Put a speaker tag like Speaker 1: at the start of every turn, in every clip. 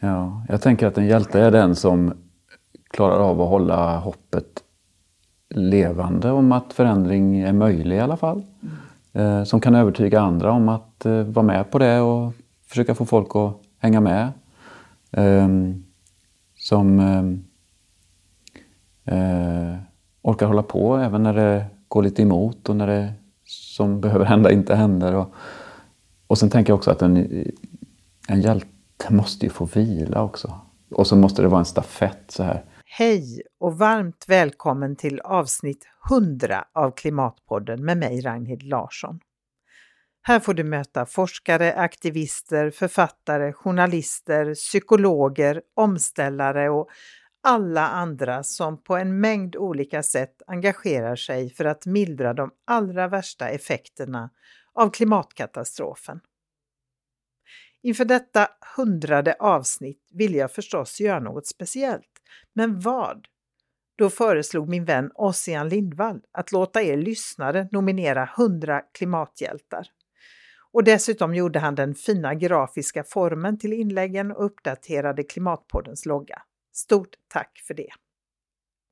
Speaker 1: Ja, jag tänker att en hjälte är den som klarar av att hålla hoppet levande om att förändring är möjlig i alla fall. Mm. Som kan övertyga andra om att eh, vara med på det och försöka få folk att hänga med. Ehm, som ehm, eh, orkar hålla på även när det går lite emot och när det som behöver hända inte händer. Och, och sen tänker jag också att en, en hjälte den måste ju få vila också. Och så måste det vara en stafett så här.
Speaker 2: Hej och varmt välkommen till avsnitt 100 av Klimatpodden med mig Ragnhild Larsson. Här får du möta forskare, aktivister, författare, journalister, psykologer, omställare och alla andra som på en mängd olika sätt engagerar sig för att mildra de allra värsta effekterna av klimatkatastrofen. Inför detta hundrade avsnitt ville jag förstås göra något speciellt. Men vad? Då föreslog min vän Ossian Lindvall att låta er lyssnare nominera 100 klimathjältar. Och dessutom gjorde han den fina grafiska formen till inläggen och uppdaterade Klimatpoddens logga. Stort tack för det!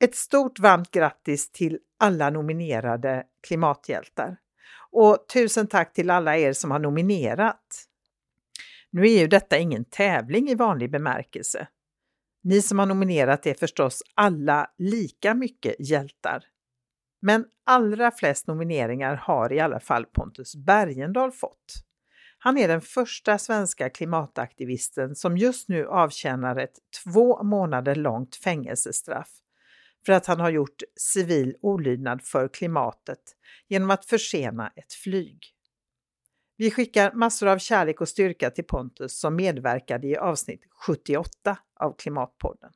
Speaker 2: Ett stort varmt grattis till alla nominerade klimathjältar. Och tusen tack till alla er som har nominerat. Nu är ju detta ingen tävling i vanlig bemärkelse. Ni som har nominerat är förstås alla lika mycket hjältar. Men allra flest nomineringar har i alla fall Pontus Bergendahl fått. Han är den första svenska klimataktivisten som just nu avtjänar ett två månader långt fängelsestraff för att han har gjort civil olydnad för klimatet genom att försena ett flyg. Vi skickar massor av kärlek och styrka till Pontus som medverkade i avsnitt 78 av Klimatpodden.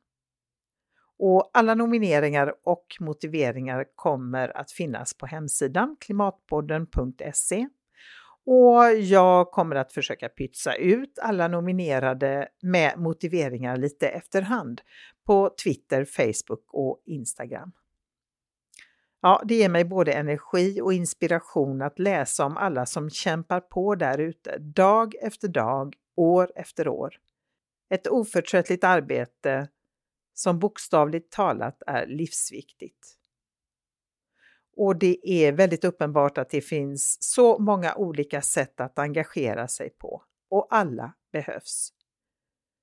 Speaker 2: Och alla nomineringar och motiveringar kommer att finnas på hemsidan klimatpodden.se och jag kommer att försöka pytsa ut alla nominerade med motiveringar lite efterhand på Twitter, Facebook och Instagram. Ja, det ger mig både energi och inspiration att läsa om alla som kämpar på där ute, dag efter dag, år efter år. Ett oförtröttligt arbete som bokstavligt talat är livsviktigt. Och det är väldigt uppenbart att det finns så många olika sätt att engagera sig på och alla behövs.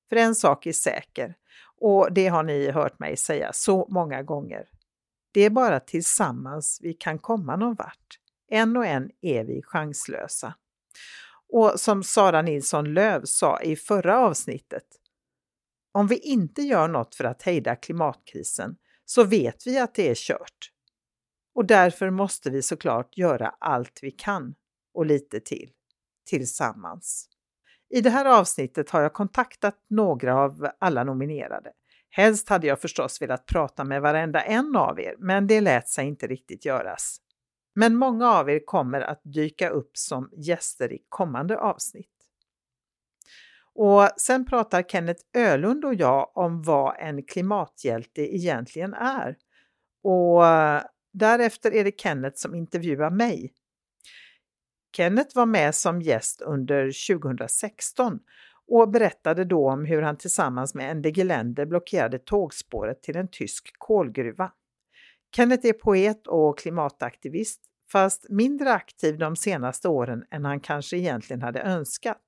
Speaker 2: För en sak är säker och det har ni hört mig säga så många gånger. Det är bara tillsammans vi kan komma någon vart. En och en är vi chanslösa. Och som Sara Nilsson Löv sa i förra avsnittet, om vi inte gör något för att hejda klimatkrisen så vet vi att det är kört. Och därför måste vi såklart göra allt vi kan och lite till, tillsammans. I det här avsnittet har jag kontaktat några av alla nominerade. Helst hade jag förstås velat prata med varenda en av er, men det lät sig inte riktigt göras. Men många av er kommer att dyka upp som gäster i kommande avsnitt. Och sen pratar Kenneth Ölund och jag om vad en klimathjälte egentligen är. Och därefter är det Kenneth som intervjuar mig. Kenneth var med som gäst under 2016 och berättade då om hur han tillsammans med Ende Gelände blockerade tågspåret till en tysk kolgruva. Kenneth är poet och klimataktivist, fast mindre aktiv de senaste åren än han kanske egentligen hade önskat.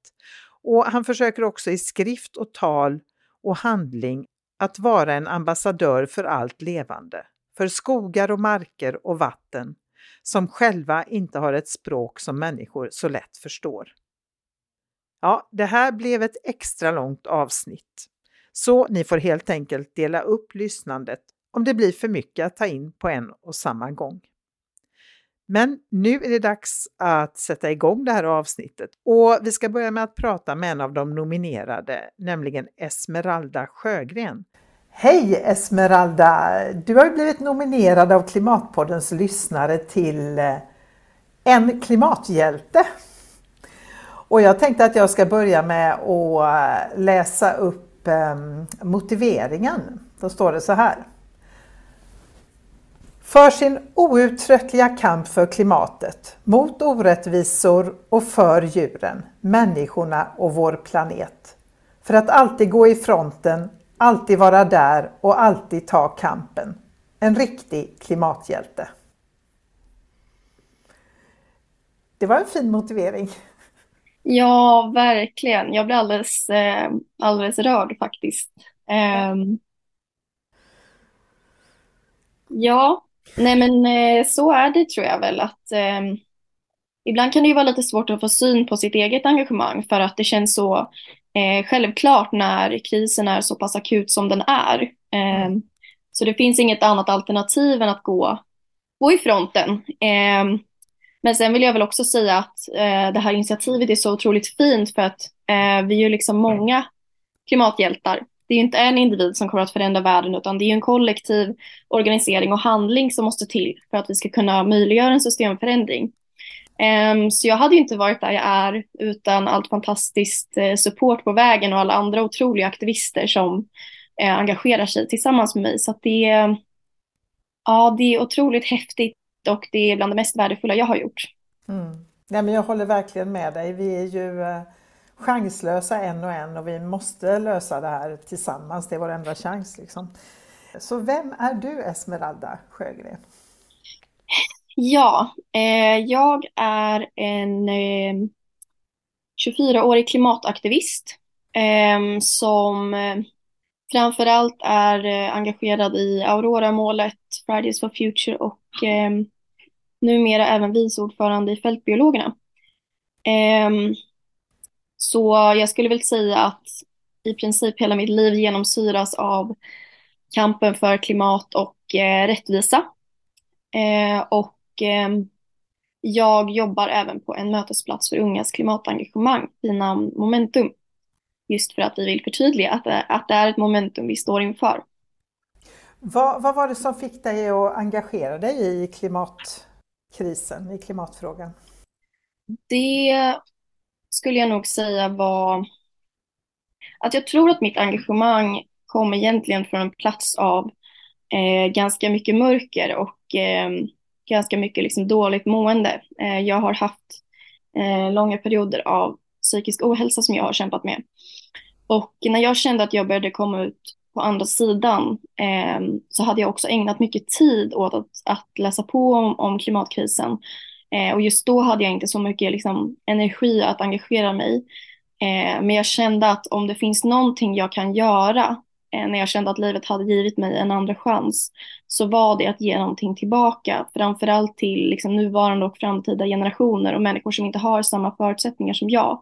Speaker 2: Och han försöker också i skrift och tal och handling att vara en ambassadör för allt levande, för skogar och marker och vatten som själva inte har ett språk som människor så lätt förstår. Ja, det här blev ett extra långt avsnitt. Så ni får helt enkelt dela upp lyssnandet om det blir för mycket att ta in på en och samma gång. Men nu är det dags att sätta igång det här avsnittet och vi ska börja med att prata med en av de nominerade, nämligen Esmeralda Sjögren. Hej Esmeralda! Du har blivit nominerad av Klimatpoddens lyssnare till eh, En klimathjälte. Och jag tänkte att jag ska börja med att eh, läsa upp ehm, motiveringen. Då står det så här. För sin outtröttliga kamp för klimatet, mot orättvisor och för djuren, människorna och vår planet. För att alltid gå i fronten, alltid vara där och alltid ta kampen. En riktig klimathjälte. Det var en fin motivering.
Speaker 3: Ja, verkligen. Jag blir alldeles, eh, alldeles rörd faktiskt. Um, ja, nej men eh, så är det tror jag väl att um, ibland kan det ju vara lite svårt att få syn på sitt eget engagemang för att det känns så eh, självklart när krisen är så pass akut som den är. Um, så det finns inget annat alternativ än att gå, gå i fronten. Men sen vill jag väl också säga att eh, det här initiativet är så otroligt fint för att eh, vi är ju liksom många klimathjältar. Det är ju inte en individ som kommer att förändra världen utan det är ju en kollektiv organisering och handling som måste till för att vi ska kunna möjliggöra en systemförändring. Um, så jag hade ju inte varit där jag är utan allt fantastiskt eh, support på vägen och alla andra otroliga aktivister som eh, engagerar sig tillsammans med mig. Så att det, ja, det är otroligt häftigt och det är bland det mest värdefulla jag har gjort.
Speaker 2: Mm. Nej, men jag håller verkligen med dig. Vi är ju eh, chanslösa en och en och vi måste lösa det här tillsammans. Det är vår enda chans. Liksom. Så vem är du Esmeralda Sjögren?
Speaker 3: Ja, eh, jag är en eh, 24-årig klimataktivist eh, som eh, framförallt är eh, engagerad i Aurora-målet, Fridays for Future och numera även vice ordförande i Fältbiologerna. Ehm, så jag skulle väl säga att i princip hela mitt liv genomsyras av kampen för klimat och eh, rättvisa. Ehm, och ehm, jag jobbar även på en mötesplats för ungas klimatengagemang i namn Momentum. Just för att vi vill förtydliga att, att det är ett momentum vi står inför.
Speaker 2: Vad, vad var det som fick dig att engagera dig i klimat, krisen i klimatfrågan?
Speaker 3: Det skulle jag nog säga var att jag tror att mitt engagemang kom egentligen från en plats av eh, ganska mycket mörker och eh, ganska mycket liksom dåligt mående. Eh, jag har haft eh, långa perioder av psykisk ohälsa som jag har kämpat med. Och när jag kände att jag började komma ut på andra sidan eh, så hade jag också ägnat mycket tid åt att, att läsa på om, om klimatkrisen. Eh, och just då hade jag inte så mycket liksom, energi att engagera mig. Eh, men jag kände att om det finns någonting jag kan göra eh, när jag kände att livet hade givit mig en andra chans så var det att ge någonting tillbaka, framförallt till liksom, nuvarande och framtida generationer och människor som inte har samma förutsättningar som jag.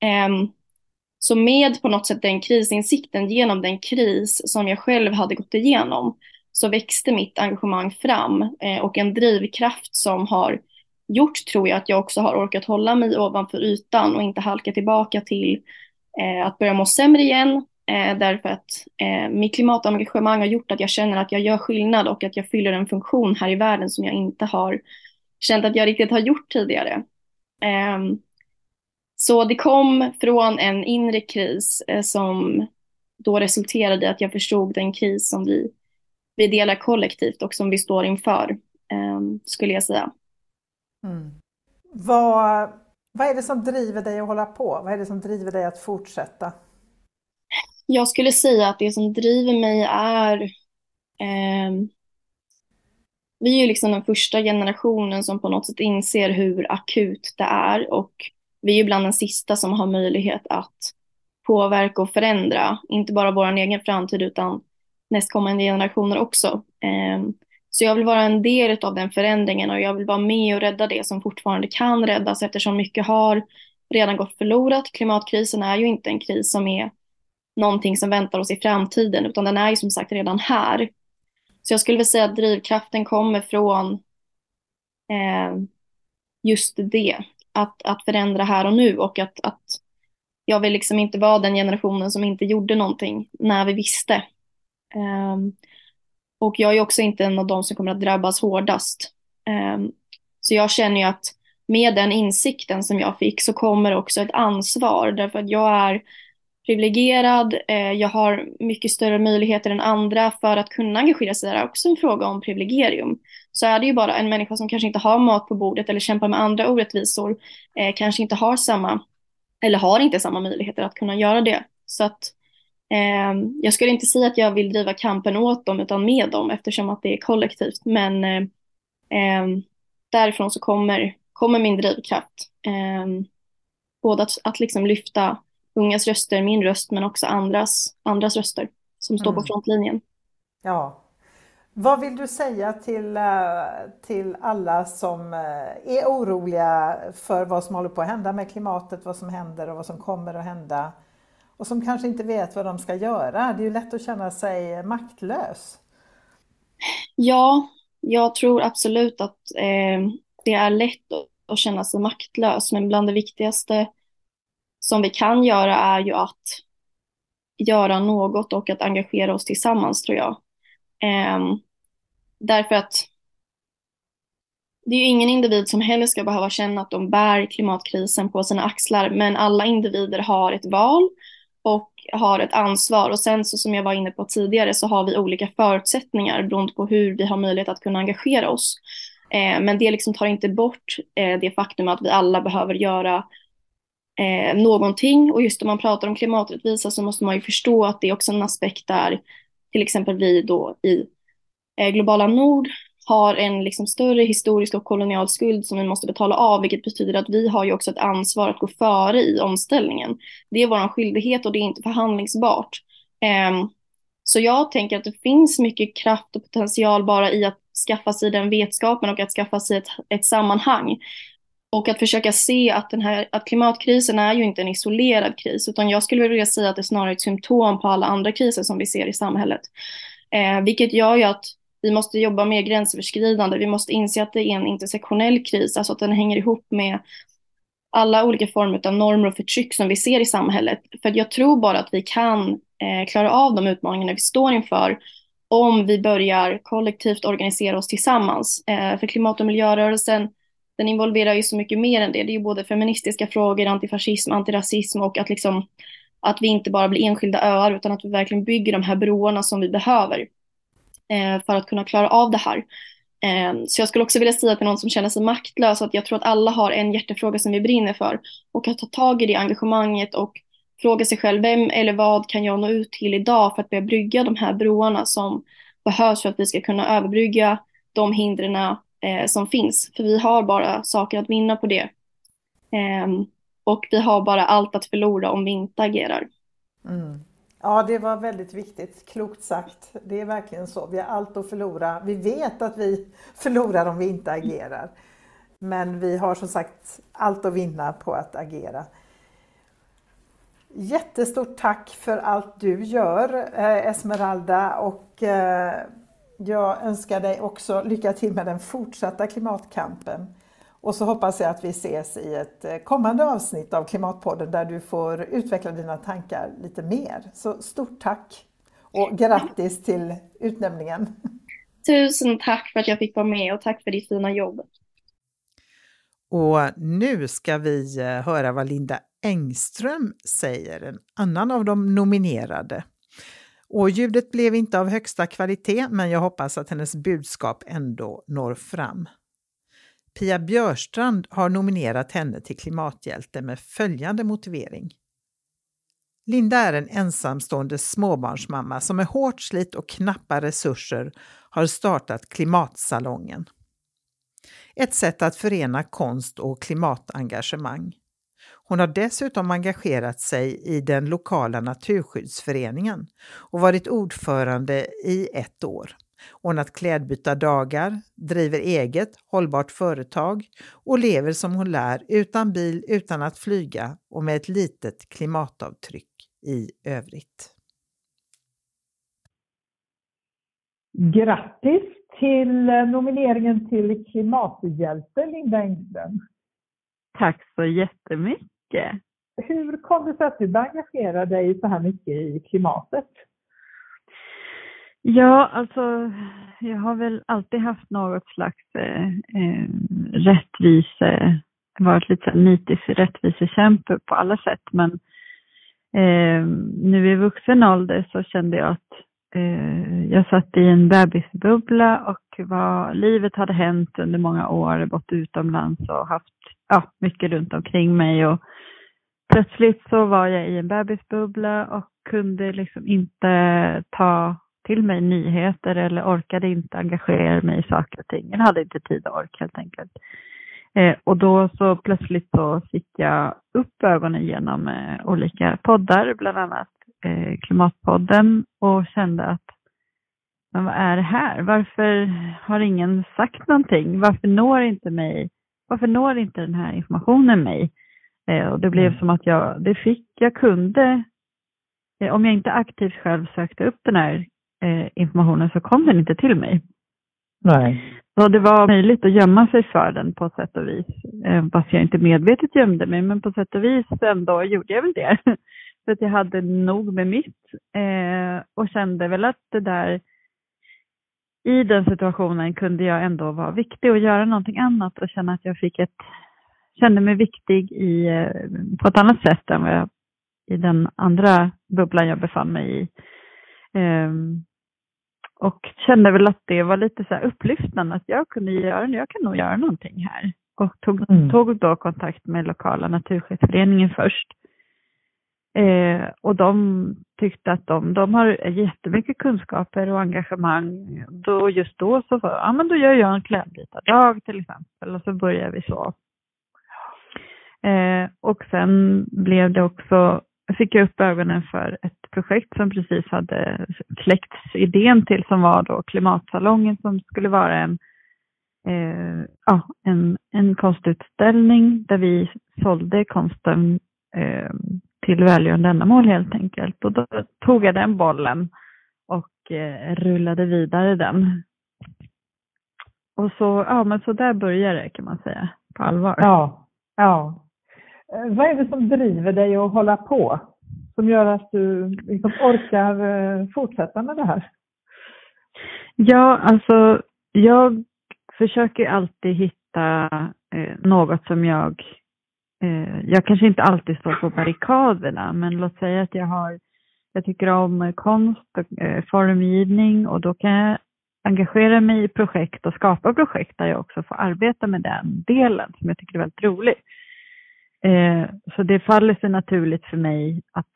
Speaker 3: Ehm, så med på något sätt den krisinsikten genom den kris som jag själv hade gått igenom så växte mitt engagemang fram eh, och en drivkraft som har gjort tror jag att jag också har orkat hålla mig ovanför ytan och inte halka tillbaka till eh, att börja må sämre igen eh, därför att eh, mitt klimatengagemang har gjort att jag känner att jag gör skillnad och att jag fyller en funktion här i världen som jag inte har känt att jag riktigt har gjort tidigare. Ehm, så det kom från en inre kris eh, som då resulterade i att jag förstod den kris som vi, vi delar kollektivt och som vi står inför, eh, skulle jag säga.
Speaker 2: Mm. Vad, vad är det som driver dig att hålla på? Vad är det som driver dig att fortsätta?
Speaker 3: Jag skulle säga att det som driver mig är eh, vi är ju liksom den första generationen som på något sätt inser hur akut det är och vi är ju bland den sista som har möjlighet att påverka och förändra, inte bara vår egen framtid utan nästkommande generationer också. Ehm, så jag vill vara en del av den förändringen och jag vill vara med och rädda det som fortfarande kan räddas eftersom mycket har redan gått förlorat. Klimatkrisen är ju inte en kris som är någonting som väntar oss i framtiden utan den är ju som sagt redan här. Så jag skulle vilja säga att drivkraften kommer från eh, just det, att, att förändra här och nu och att, att jag vill liksom inte vara den generationen som inte gjorde någonting när vi visste. Um, och jag är också inte en av de som kommer att drabbas hårdast. Um, så jag känner ju att med den insikten som jag fick så kommer också ett ansvar därför att jag är privilegierad, eh, jag har mycket större möjligheter än andra för att kunna engagera sig. Det är också en fråga om privilegium. Så är det ju bara en människa som kanske inte har mat på bordet eller kämpar med andra orättvisor, eh, kanske inte har samma, eller har inte samma möjligheter att kunna göra det Så att eh, jag skulle inte säga att jag vill driva kampen åt dem utan med dem eftersom att det är kollektivt. Men eh, eh därifrån så kommer, kommer min drivkraft. Eh, både att, att liksom lyfta ungas röster, min röst, men också andras, andras röster som står mm. på frontlinjen.
Speaker 2: Ja. Vad vill du säga till, eh, till alla som eh, är oroliga för vad som håller på att hända med klimatet, vad som händer och vad som kommer att hända och som kanske inte vet vad de ska göra? Det är ju lätt att känna sig maktlös.
Speaker 3: Ja, jag tror absolut att eh, det är lätt att känna sig maktlös, men bland det viktigaste som vi kan göra är ju att göra något och att engagera oss tillsammans tror jag. Eh, därför att det är ju ingen individ som heller ska behöva känna att de bär klimatkrisen på sina axlar, men alla individer har ett val och har ett ansvar. Och sen så som jag var inne på tidigare så har vi olika förutsättningar beroende på hur vi har möjlighet att kunna engagera oss. Eh, men det liksom tar inte bort eh, det faktum att vi alla behöver göra eh, någonting. Och just om man pratar om klimaträttvisa så måste man ju förstå att det är också en aspekt där till exempel vi då i eh, globala nord har en liksom större historisk och kolonial skuld som vi måste betala av, vilket betyder att vi har ju också ett ansvar att gå före i omställningen. Det är vår skyldighet och det är inte förhandlingsbart. Ehm, så jag tänker att det finns mycket kraft och potential bara i att skaffa sig den vetskapen och att skaffa sig ett, ett sammanhang. Och att försöka se att, den här, att klimatkrisen är ju inte en isolerad kris, utan jag skulle vilja säga att det är snarare ett symptom på alla andra kriser som vi ser i samhället. Eh, vilket gör ju att vi måste jobba mer gränsöverskridande. Vi måste inse att det är en intersektionell kris, alltså att den hänger ihop med alla olika former av normer och förtryck som vi ser i samhället. För jag tror bara att vi kan eh, klara av de utmaningarna vi står inför om vi börjar kollektivt organisera oss tillsammans. Eh, för klimat och miljörörelsen, den involverar ju så mycket mer än det. Det är ju både feministiska frågor, antifascism, antirasism och att, liksom, att vi inte bara blir enskilda öar utan att vi verkligen bygger de här broarna som vi behöver eh, för att kunna klara av det här. Eh, så jag skulle också vilja säga till någon som känner sig maktlös att jag tror att alla har en hjärtefråga som vi brinner för och att ta tag i det engagemanget och fråga sig själv vem eller vad kan jag nå ut till idag för att börja brygga de här broarna som behövs för att vi ska kunna överbrygga de hindren eh, som finns. För vi har bara saker att vinna på det. Eh, och vi har bara allt att förlora om vi inte agerar.
Speaker 2: Mm. Ja, det var väldigt viktigt. Klokt sagt. Det är verkligen så. Vi har allt att förlora. Vi vet att vi förlorar om vi inte agerar. Men vi har som sagt allt att vinna på att agera. Jättestort tack för allt du gör eh, Esmeralda och eh, jag önskar dig också lycka till med den fortsatta klimatkampen. Och så hoppas jag att vi ses i ett eh, kommande avsnitt av Klimatpodden där du får utveckla dina tankar lite mer. Så stort tack och grattis till utnämningen.
Speaker 3: Tusen tack för att jag fick vara med och tack för ditt fina jobb.
Speaker 2: Och nu ska vi eh, höra vad Linda Engström säger, en annan av de nominerade. Och ljudet blev inte av högsta kvalitet, men jag hoppas att hennes budskap ändå når fram. Pia Björstrand har nominerat henne till klimathjälte med följande motivering. Linda är en ensamstående småbarnsmamma som med hårt slit och knappa resurser har startat Klimatsalongen. Ett sätt att förena konst och klimatengagemang. Hon har dessutom engagerat sig i den lokala naturskyddsföreningen och varit ordförande i ett år ordnat klädbytardagar, driver eget hållbart företag och lever som hon lär utan bil, utan att flyga och med ett litet klimatavtryck i övrigt. Grattis till nomineringen till klimathjälte Linda Engström.
Speaker 4: Tack så jättemycket.
Speaker 2: Hur kom det sig att du engagerar dig så här mycket i klimatet?
Speaker 4: Ja, alltså jag har väl alltid haft något slags eh, eh, rättvise, varit lite nitisk rättvisekämpe på alla sätt. Men eh, nu i vuxen ålder så kände jag att eh, jag satt i en bebisbubbla och vad livet hade hänt under många år, bott utomlands och haft ja, mycket runt omkring mig och plötsligt så var jag i en bebisbubbla och kunde liksom inte ta till mig nyheter eller orkade inte engagera mig i saker och ting. Jag hade inte tid och ork helt enkelt. Eh, och då så plötsligt så fick jag upp ögonen genom eh, olika poddar, bland annat eh, Klimatpodden och kände att men vad är det här? Varför har ingen sagt någonting? Varför når inte mig? Varför når inte den här informationen mig? Eh, och det blev mm. som att jag, det fick, jag kunde, eh, om jag inte aktivt själv sökte upp den här eh, informationen så kom den inte till mig.
Speaker 2: Nej.
Speaker 4: Så det var möjligt att gömma sig för den på sätt och vis. Fast jag inte medvetet gömde mig, men på sätt och vis ändå gjorde jag väl det. för att jag hade nog med mitt och kände väl att det där i den situationen kunde jag ändå vara viktig och göra någonting annat och känna att jag fick ett, kände mig viktig i, eh, på ett annat sätt än vad jag i den andra bubblan jag befann mig i. Um, och kände väl att det var lite så här upplyftande att jag kunde göra, jag kan nog göra någonting här. Och tog, mm. tog då kontakt med lokala naturskyddsföreningen först. Eh, och de tyckte att de, de har jättemycket kunskaper och engagemang. Då, just då så var ja men då gör jag en klädbytardag till exempel och så börjar vi så. Eh, och sen blev det också, fick jag upp ögonen för ett projekt som precis hade kläckts idén till som var då Klimatsalongen som skulle vara en, eh, ja, en, en konstutställning där vi sålde konsten eh, till välgörande ändamål helt enkelt. Och då tog jag den bollen och eh, rullade vidare den. Och så, ja men så där började det kan man säga, på allvar.
Speaker 2: Ja, ja. Eh, vad är det som driver dig att hålla på? Som gör att du liksom orkar eh, fortsätta med det här?
Speaker 4: Ja, alltså jag försöker alltid hitta eh, något som jag Eh, jag kanske inte alltid står på barrikaderna, men låt säga att jag har, jag tycker om konst och eh, formgivning och då kan jag engagera mig i projekt och skapa projekt där jag också får arbeta med den delen som jag tycker är väldigt rolig. Eh, så det faller sig naturligt för mig att,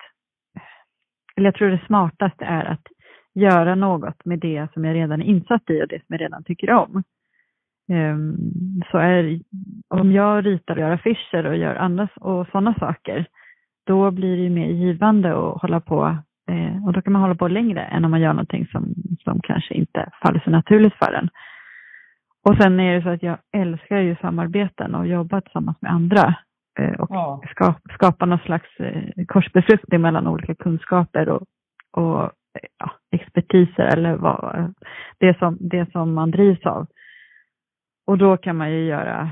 Speaker 4: eller jag tror det smartaste är att göra något med det som jag redan är insatt i och det som jag redan tycker om. Ehm, så är, om jag ritar och gör affischer och gör andra och sådana saker, då blir det ju mer givande att hålla på eh, och då kan man hålla på längre än om man gör någonting som, som kanske inte faller så naturligt för en. Och sen är det så att jag älskar ju samarbeten och jobba tillsammans med andra eh, och ja. skapa, skapa någon slags eh, korsbefruktning mellan olika kunskaper och, och ja, expertiser eller vad, det, som, det som man drivs av. Och då kan man ju göra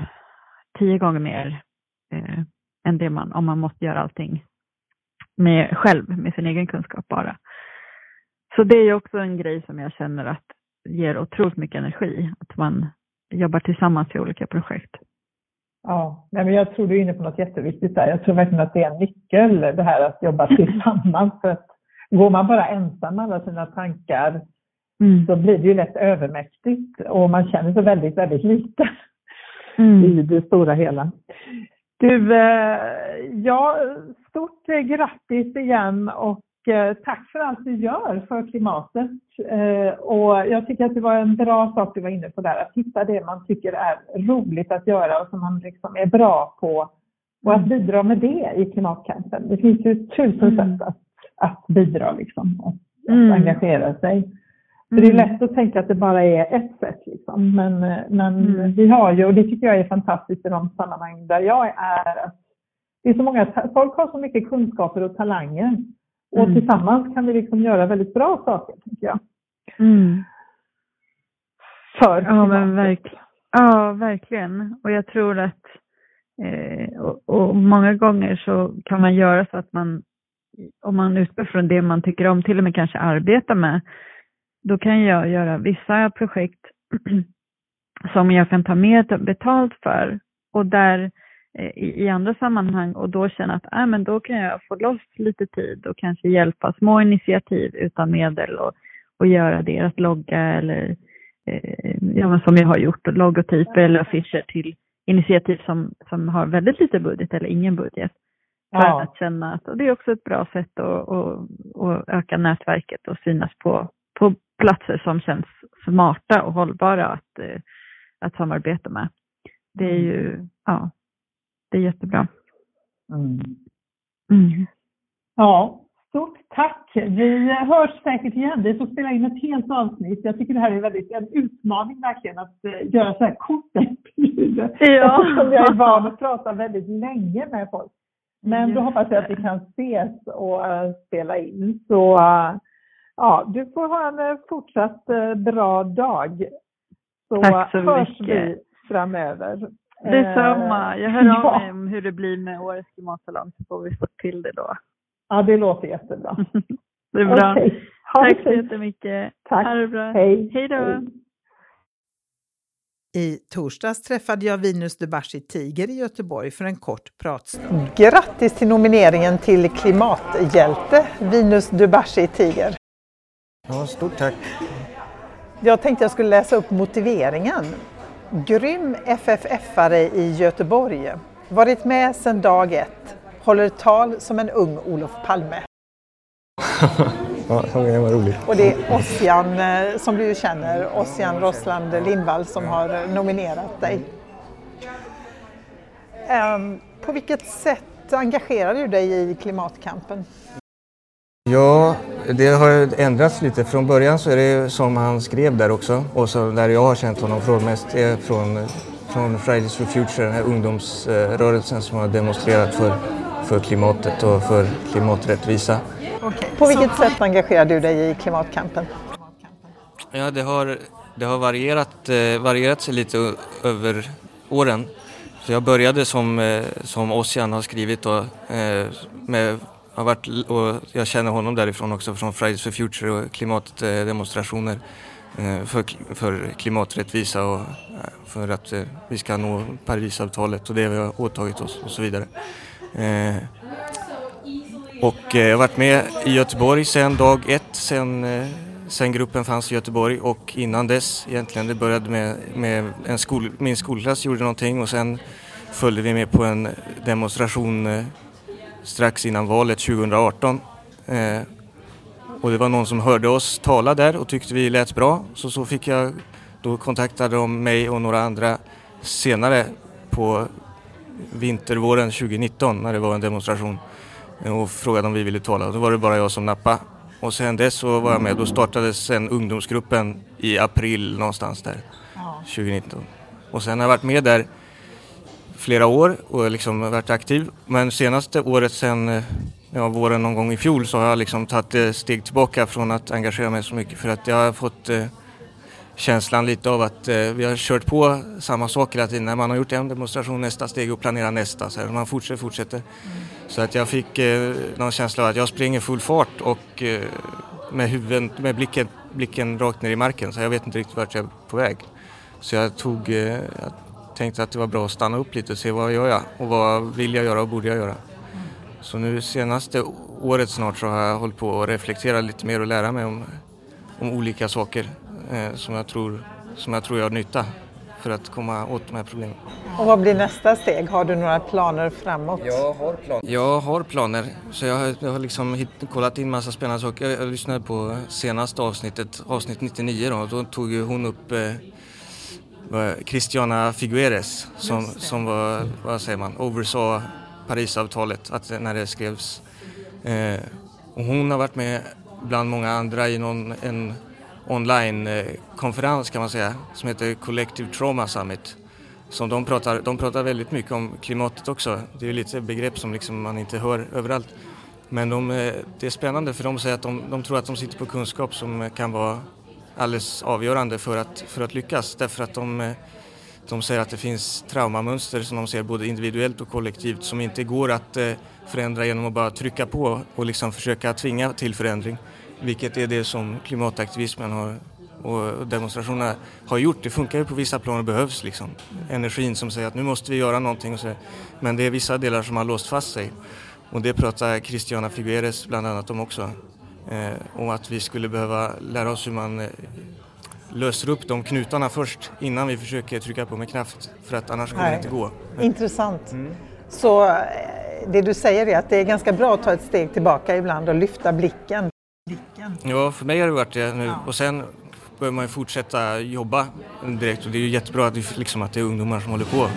Speaker 4: tio gånger mer eh, än det man, om man måste göra allting med, själv, med sin egen kunskap bara. Så det är också en grej som jag känner att ger otroligt mycket energi, att man jobbar tillsammans i olika projekt.
Speaker 2: Ja, men jag tror du är inne på något jätteviktigt där. Jag tror verkligen att det är en nyckel, det här att jobba tillsammans. För att går man bara ensam med alla sina tankar mm. så blir det ju lätt övermäktigt och man känner sig väldigt, väldigt liten mm. i det stora hela. Du, eh, ja, stort grattis igen och eh, tack för allt du gör för klimatet. Eh, och jag tycker att det var en bra sak du var inne på där, att hitta det man tycker är roligt att göra och som man liksom är bra på och att mm. bidra med det i klimatkampen. Det finns ju tusen mm. sätt att, att bidra liksom, att, mm. engagera sig. Mm. det är lätt att tänka att det bara är ett sätt. Liksom. Men, men mm. vi har ju, och det tycker jag är fantastiskt i de sammanhang där jag är, att det är så många, folk har så mycket kunskaper och talanger. Och mm. tillsammans kan vi liksom göra väldigt bra saker, tycker jag.
Speaker 4: Mm.
Speaker 2: För
Speaker 4: ja, men verkligen. ja, verkligen. Och jag tror att eh, och, och, många gånger så kan man göra så att man, om man utgår från det man tycker om, till och med kanske arbeta med, då kan jag göra vissa projekt som jag kan ta med betalt för och där eh, i, i andra sammanhang och då känna att äh, men då kan jag få loss lite tid och kanske hjälpa små initiativ utan medel och, och göra deras logga eller eh, ja, som jag har gjort, logotyper eller affischer till initiativ som, som har väldigt lite budget eller ingen budget. ja. att känna att och det är också ett bra sätt att, att, att öka nätverket och synas på, på platser som känns smarta och hållbara att, eh, att samarbeta med. Det är ju, ja, det är jättebra.
Speaker 2: Mm. Mm. Ja, stort tack. Vi hörs säkert igen. Vi får spela in ett helt avsnitt. Jag tycker det här är väldigt, en utmaning verkligen att uh, göra så här korta intervjuer. Ja. Eftersom jag är van att prata väldigt länge med folk. Men då hoppas jag att vi kan ses och uh, spela in. Så ja, du får ha en fortsatt bra dag.
Speaker 4: Så, Tack så
Speaker 2: hörs
Speaker 4: mycket.
Speaker 2: vi framöver.
Speaker 4: Detsamma. Jag hör av ja. mig om hur det blir med årets klimatsalong så får vi få till det då.
Speaker 2: Ja, det låter jättebra.
Speaker 4: det är bra. Okay. Tack så jättemycket.
Speaker 2: Tack.
Speaker 4: Ha det bra.
Speaker 2: Hej.
Speaker 4: Hej då. Hej.
Speaker 2: I torsdags träffade jag Vinus Debashi Tiger i Göteborg för en kort pratstund. Grattis till nomineringen till klimathjälte, Vinus Debashi Tiger.
Speaker 5: Ja, stort tack.
Speaker 2: Jag tänkte jag skulle läsa upp motiveringen. Grym FFF-are i Göteborg. Varit med sedan dag ett. Håller tal som en ung Olof Palme.
Speaker 5: ja, var roligt.
Speaker 2: Och det är Ossian, eh, som du känner, Ossian Rossland Lindvall som har nominerat dig. Um, på vilket sätt engagerar du dig i klimatkampen?
Speaker 5: Ja, det har ändrats lite. Från början så är det som han skrev där också och så där jag har känt honom från mest är från, från Fridays for Future, den här ungdomsrörelsen som har demonstrerat för, för klimatet och för klimaträttvisa.
Speaker 2: Okay. På vilket så... sätt engagerar du dig i klimatkampen?
Speaker 5: Ja, det har, det har varierat, eh, varierat sig lite över åren. Så jag började som, eh, som Ossian har skrivit då, eh, med har varit, och jag känner honom därifrån också, från Fridays for Future och klimatdemonstrationer eh, för, för klimaträttvisa och eh, för att eh, vi ska nå Parisavtalet och det vi har åtagit oss och så vidare. Och jag har varit med i Göteborg sedan dag ett, sedan, sen gruppen fanns i Göteborg och innan dess egentligen. Det började med, med en skol, min skolklass gjorde någonting och sen följde vi med på en demonstration strax innan valet 2018. Eh, och det var någon som hörde oss tala där och tyckte vi lät bra. Så, så fick jag, då kontaktade de mig och några andra senare på vintervåren 2019 när det var en demonstration eh, och frågade om vi ville tala. Då var det bara jag som nappade. Och sen dess så var jag med. Då startades sen ungdomsgruppen i april någonstans där, 2019. Och sen har jag varit med där flera år och liksom varit aktiv. Men senaste året sen eh, ja, våren någon gång i fjol så har jag liksom tagit steg tillbaka från att engagera mig så mycket för att jag har fått eh, känslan lite av att eh, vi har kört på samma sak hela tiden. När man har gjort en demonstration, nästa steg och planerar nästa. Så här, man fortsätter, fortsätter. Mm. Så att jag fick eh, någon känsla av att jag springer full fart och eh, med, huven, med blicken, blicken rakt ner i marken så jag vet inte riktigt vart jag är på väg. Så jag tog, eh, tänkte att det var bra att stanna upp lite och se vad gör jag och vad vill jag göra och borde jag göra. Så nu senaste året snart så har jag hållit på att reflektera lite mer och lära mig om, om olika saker eh, som, jag tror, som jag tror jag har nytta för att komma åt de här problemen.
Speaker 2: Och vad blir nästa steg? Har du några planer framåt?
Speaker 5: Jag har planer. Jag har planer. Så jag har, jag har liksom hit, kollat in massa spännande saker. Jag, jag lyssnade på senaste avsnittet, avsnitt 99 då. Då tog ju hon upp eh, Christiana Figueres som, som var, vad säger man, oversaw Parisavtalet att, när det skrevs. Eh, och hon har varit med bland många andra i någon, en online-konferens kan man säga som heter Collective Trauma Summit. Som de, pratar, de pratar väldigt mycket om klimatet också. Det är lite begrepp som liksom man inte hör överallt. Men de, eh, det är spännande för de säger att de, de tror att de sitter på kunskap som kan vara alldeles avgörande för att, för att lyckas därför att de, eh, de säger att det finns traumamönster som de ser både individuellt och kollektivt som inte går att eh, förändra genom att bara trycka på och liksom försöka tvinga till förändring. Vilket är det som klimataktivismen har, och demonstrationerna har gjort. Det funkar ju på vissa plan och behövs liksom. Energin som säger att nu måste vi göra någonting. Och så. Men det är vissa delar som har låst fast sig. Och det pratar Christiana Figueres bland annat om också. Eh, och att vi skulle behöva lära oss hur man eh, löser upp de knutarna först innan vi försöker trycka på med kraft för att annars kommer det inte gå.
Speaker 2: Intressant. Mm. Så eh, det du säger är att det är ganska bra att ta ett steg tillbaka ibland och lyfta blicken.
Speaker 5: Ja, för mig har det varit det nu. Och sen behöver man ju fortsätta jobba direkt och det är ju jättebra att det, liksom, att det är ungdomar som håller på.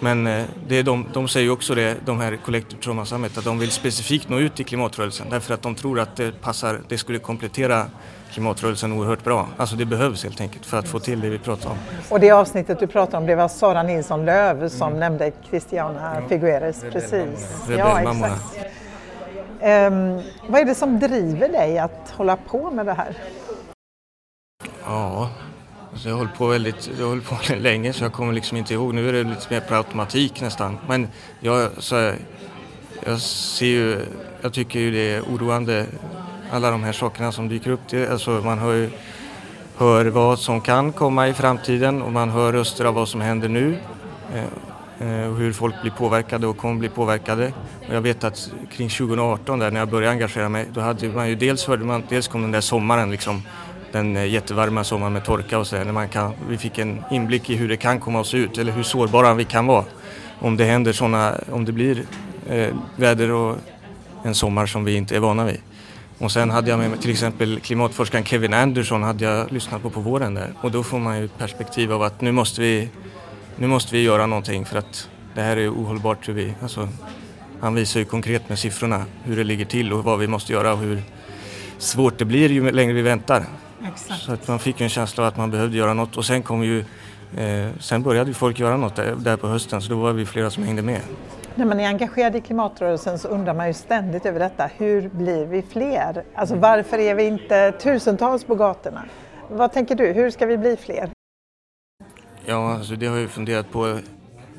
Speaker 5: Men eh, det är de, de säger ju också det, de här Collective Trauma Summit, att de vill specifikt nå ut i klimatrörelsen därför att de tror att det passar, det skulle komplettera klimatrörelsen oerhört bra. Alltså det behövs helt enkelt för att få till det vi pratar om.
Speaker 2: Och det avsnittet du pratade om det var Sara Nilsson Löv som mm. nämnde Christiana Figueres. Precis.
Speaker 5: Ja, exakt.
Speaker 2: Um, vad är det som driver dig att hålla på med det här?
Speaker 5: Ja, alltså jag har hållit på väldigt jag höll på länge så jag kommer liksom inte ihåg. Nu är det lite mer på automatik nästan. Men jag, så, jag ser ju, jag tycker ju det är oroande alla de här sakerna som dyker upp. Det, alltså man hör, ju, hör vad som kan komma i framtiden och man hör röster av vad som händer nu. Eh, eh och hur folk blir påverkade och kommer bli påverkade. Och jag vet att kring 2018 där när jag började engagera mig då hade man ju dels hörde man, dels kom den där sommaren liksom den eh, jättevarma sommaren med torka och så när man kan, vi fick en inblick i hur det kan komma att se ut eller hur sårbara vi kan vara om det händer sådana, om det blir eh, väder och en sommar som vi inte är vana vid. Och sen hade jag med mig till exempel klimatforskaren Kevin Anderson hade jag lyssnat på på våren där och då får man ju ett perspektiv av att nu måste vi, nu måste vi göra någonting för att det här är ohållbart hur vi, alltså, han visar ju konkret med siffrorna hur det ligger till och vad vi måste göra och hur svårt det blir ju längre vi väntar. Exakt. Så att man fick en känsla av att man behövde göra något och sen kom ju eh, sen började folk göra något där, där, på hösten så då var vi flera som hängde med.
Speaker 2: När man är engagerad i klimatrörelsen så undrar man ju ständigt över detta. Hur blir vi fler? Alltså varför är vi inte tusentals på gatorna? Vad tänker du? Hur ska vi bli fler?
Speaker 5: Ja, alltså det har jag funderat på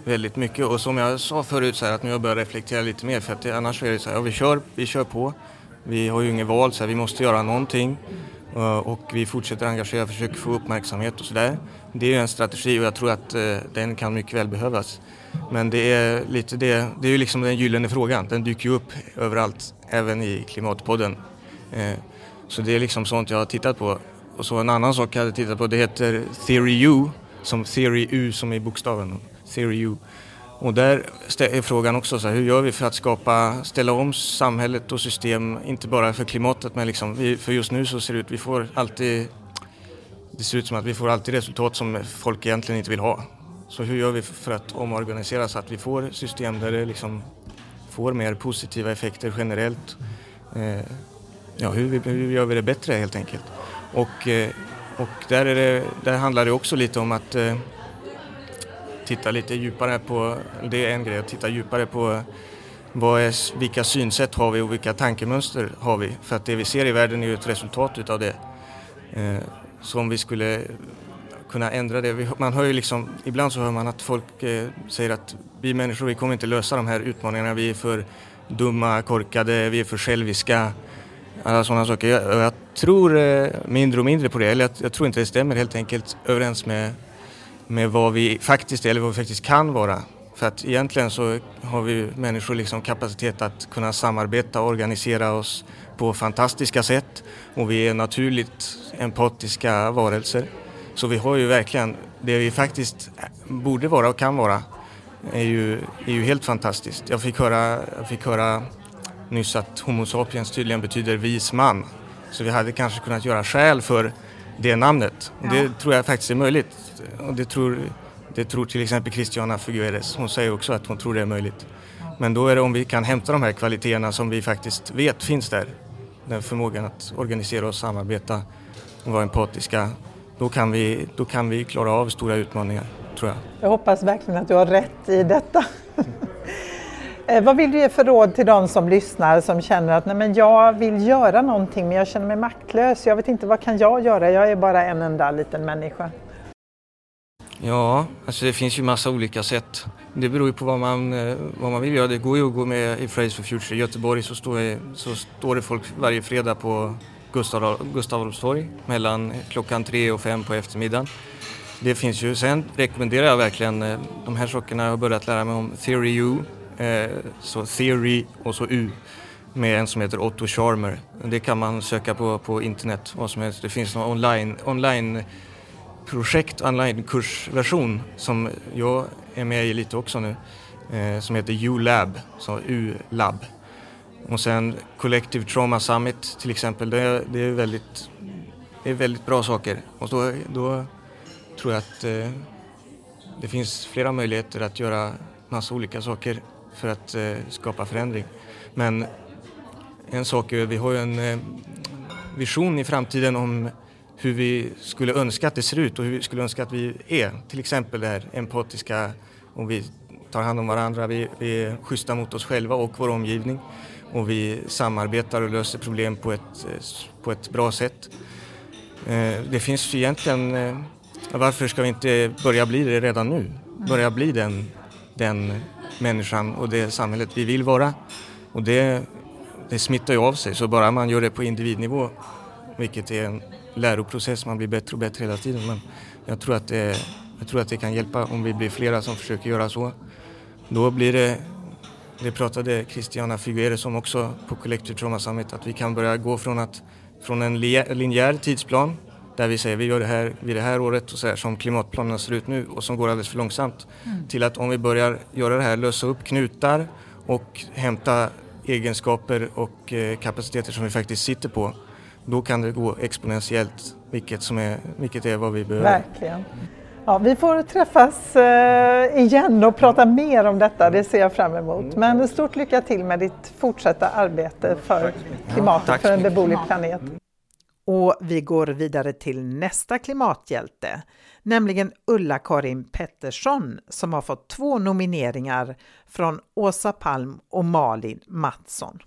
Speaker 5: väldigt mycket och som jag sa förut så här, att nu har jag börjat reflektera lite mer för att det, annars är det så här, ja, vi kör, vi kör på. Vi har ju inget val, så här, vi måste göra någonting. Eh, och vi fortsätter engagera, och försöker få uppmärksamhet och sådär. Det är en strategi och jag tror att eh, den kan mycket väl behövas. Men det är lite det, det är ju liksom den gyllene frågan, den dyker ju upp överallt, även i Klimatpodden. Eh, så det är liksom sånt jag har tittat på. Och så en annan sak jag hade tittat på, det heter Theory U, som Theory U som i bokstaven, Theory U. Och där är frågan också så här, hur gör vi för att skapa, ställa om samhället och system, inte bara för klimatet men liksom, vi, för just nu så ser det ut, vi får alltid, det ser ut som att vi får alltid resultat som folk egentligen inte vill ha. Så hur gör vi för att omorganisera så att vi får system där det liksom får mer positiva effekter generellt? Eh, ja, hur, hur, gör vi det bättre helt enkelt? Och, eh, och där, är det, där handlar det också lite om att eh, titta lite djupare på, det är en grej, att titta djupare på vad är, vilka synsätt har vi och vilka tankemönster har vi? För att det vi ser i världen är ju ett resultat utav det. Eh, så om vi skulle kunna ändra det. Man hör ju liksom, ibland så hör man att folk eh, säger att vi människor vi kommer inte lösa de här utmaningarna. Vi är för dumma, korkade, vi är för själviska. Alla sådana saker. Jag, jag tror eh, mindre och mindre på det. Eller jag, jag tror inte det stämmer helt enkelt överens med med vad vi faktiskt är eller vad vi faktiskt kan vara. För att egentligen så har vi människor liksom kapacitet att kunna samarbeta och organisera oss på fantastiska sätt och vi är naturligt empatiska varelser. Så vi har ju verkligen, det vi faktiskt borde vara och kan vara är ju, är ju helt fantastiskt. Jag fick, höra, jag fick höra nyss att Homo sapiens tydligen betyder vis man. Så vi hade kanske kunnat göra skäl för det namnet. Ja. Det tror jag faktiskt är möjligt. Och det tror, det tror till exempel Christiana Figueres. Hon säger också att hon tror det är möjligt. Men då är det om vi kan hämta de här kvaliteterna som vi faktiskt vet finns där. Den förmågan att organisera och samarbeta och vara empatiska. Då kan vi, då kan vi klara av stora utmaningar, tror jag.
Speaker 2: Jag hoppas verkligen att du har rätt i detta. Eh, vad vill du ge för råd till de som lyssnar som känner att Nej, men jag vill göra någonting men jag känner mig maktlös. Jag vet inte vad kan jag göra? Jag är bara en enda liten människa.
Speaker 5: Ja, alltså det finns ju massa olika sätt. Det beror ju på vad man, eh, vad man vill göra. Det går ju att gå med i Fridays for Future. I Göteborg så står, det, så står det folk varje fredag på Gustav, Gustav Adolfs torg mellan klockan tre och fem på eftermiddagen. Det finns ju, sen rekommenderar jag verkligen eh, de här sakerna jag har börjat lära mig om Theory U, eh, så Theory och så U med en som heter Otto Charmer. Det kan man söka på på internet, vad som helst. Det finns någon online, online projekt, online kursversion som jag är med i lite också nu. eh, som heter U-lab, så U-lab. Och sen Collective Trauma Summit till exempel, det, det, är, väldigt, det är väldigt bra saker. Och då, då tror jag att eh, det finns flera möjligheter att göra massa olika saker för att eh, skapa förändring. Men en sak är, vi har ju en eh, vision i framtiden om hur vi skulle önska att det ser ut och hur vi skulle önska att vi är. Till exempel det här empatiska, om vi tar hand om varandra, vi, vi är schyssta mot oss själva och vår omgivning och vi samarbetar och löser problem på ett, eh, på ett bra sätt. Eh, det finns egentligen, eh, varför ska vi inte börja bli det redan nu? Börja bli den, den människan och det samhället vi vill vara. Och det, det smittar ju av sig, så bara man gör det på individnivå, vilket är en läroprocess, man blir bättre och bättre hela tiden. Men jag tror att det, jag tror att det kan hjälpa om vi blir flera som försöker göra så. Då blir det, det pratade Christiana Figueres om också på Collective Trauma Summit, att vi kan börja gå från, att, från en linjär tidsplan där vi säger vi gör det här vid det här året och så här, som klimatplanerna ser ut nu och som går alldeles för långsamt. Mm. Till att om vi börjar göra det här, lösa upp knutar och hämta egenskaper och eh, kapaciteter som vi faktiskt sitter på, då kan det gå exponentiellt, vilket, som är, vilket är vad vi behöver.
Speaker 2: Verkligen. Ja, vi får träffas eh, igen och prata mer om detta, det ser jag fram emot. Men stort lycka till med ditt fortsatta arbete för klimatet, för en beboelig planet. Och vi går vidare till nästa klimathjälte, nämligen Ulla-Karin Pettersson som har fått två nomineringar från Åsa Palm och Malin Mattsson.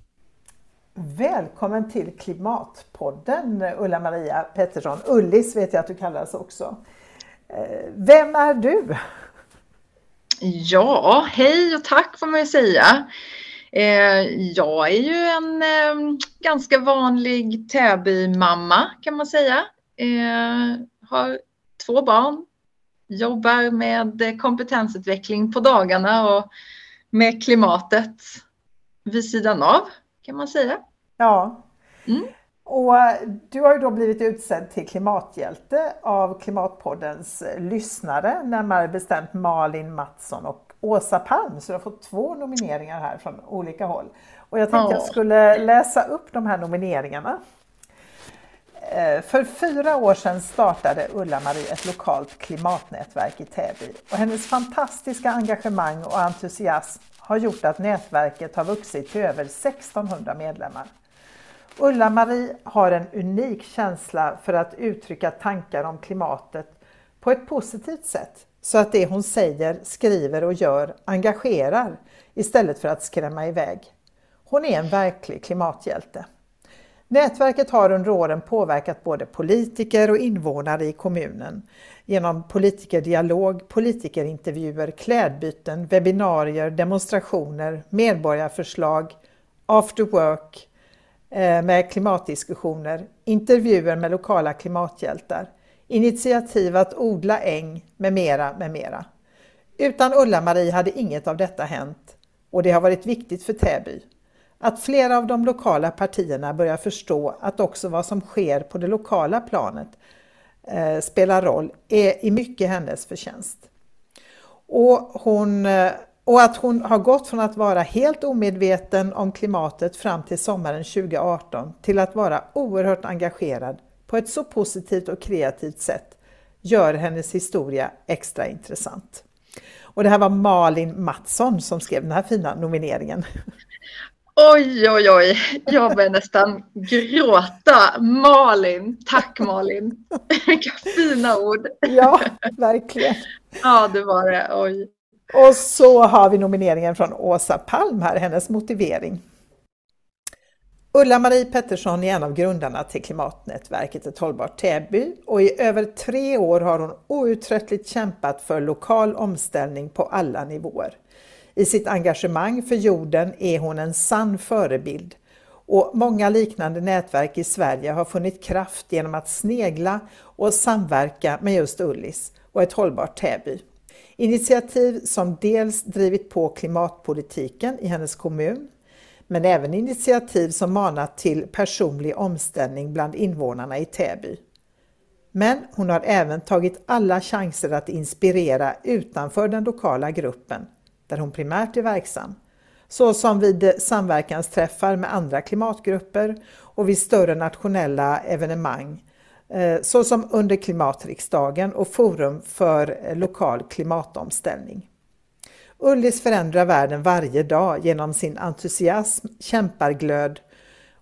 Speaker 2: Välkommen till Klimatpodden Ulla-Maria Pettersson. Ullis vet jag att du kallas också. Eh, vem är du?
Speaker 6: Ja, hej och tack får man ju säga. Eh, jag är ju en eh, ganska vanlig Täby-mamma kan man säga. Har två barn, jobbar med kompetensutveckling på dagarna och med klimatet vid sidan av kan man säga.
Speaker 2: Ja. Mm. Och du har ju då blivit utsedd till klimathjälte av Klimatpoddens lyssnare, närmare bestämt Malin Mattsson och Åsa Palm. Så du har fått två nomineringar här från olika håll. Och jag tänkte ja. jag skulle läsa upp de här nomineringarna. Eh, för fyra år sedan startade Ulla-Marie ett lokalt klimatnätverk i Täby och hennes fantastiska engagemang och entusiasm har gjort att nätverket har vuxit till över 1600 medlemmar. Ulla-Marie har en unik känsla för att uttrycka tankar om klimatet på ett positivt sätt så att det hon säger, skriver och gör engagerar istället för att skrämma iväg. Hon är en verklig klimathjälte. Nätverket har under åren påverkat både politiker och invånare i kommunen genom politikerdialog, politikerintervjuer, klädbyten, webbinarier, demonstrationer, medborgarförslag, after work, eh, med klimatdiskussioner, intervjuer med lokala klimathjältar, initiativ att odla äng med mera, med mera. Utan Ulla-Marie hade inget av detta hänt och det har varit viktigt för Täby. Att flera av de lokala partierna börjar förstå att också vad som sker på det lokala planet eh, spelar roll är i mycket hennes förtjänst. Och hon eh, och att hon har gått från att vara helt omedveten om klimatet fram till sommaren 2018 till att vara oerhört engagerad på ett så positivt och kreativt sätt gör hennes historia extra intressant. Och det här var Malin Mattsson som skrev den här fina nomineringen.
Speaker 6: Oj, oj, oj, jag börjar nästan gråta. Malin, tack Malin. Vilka fina ord.
Speaker 2: Ja, verkligen.
Speaker 6: Ja, det var det. Oj.
Speaker 2: Och så har vi nomineringen från Åsa Palm här, hennes motivering. Ulla-Marie Pettersson är en av grundarna till klimatnätverket Ett hållbart Täby och i över tre år har hon outtröttligt kämpat för lokal omställning på alla nivåer. I sitt engagemang för jorden är hon en sann förebild och många liknande nätverk i Sverige har funnit kraft genom att snegla och samverka med just Ullis och Ett hållbart Täby. Initiativ som dels drivit på klimatpolitiken i hennes kommun, men även initiativ som manat till personlig omställning bland invånarna i Täby. Men hon har även tagit alla chanser att inspirera utanför den lokala gruppen, där hon primärt är verksam, såsom vid samverkansträffar med andra klimatgrupper och vid större nationella evenemang, eh, såsom under klimatriksdagen och Forum för lokal klimatomställning. Ullis förändrar världen varje dag genom sin entusiasm, kämparglöd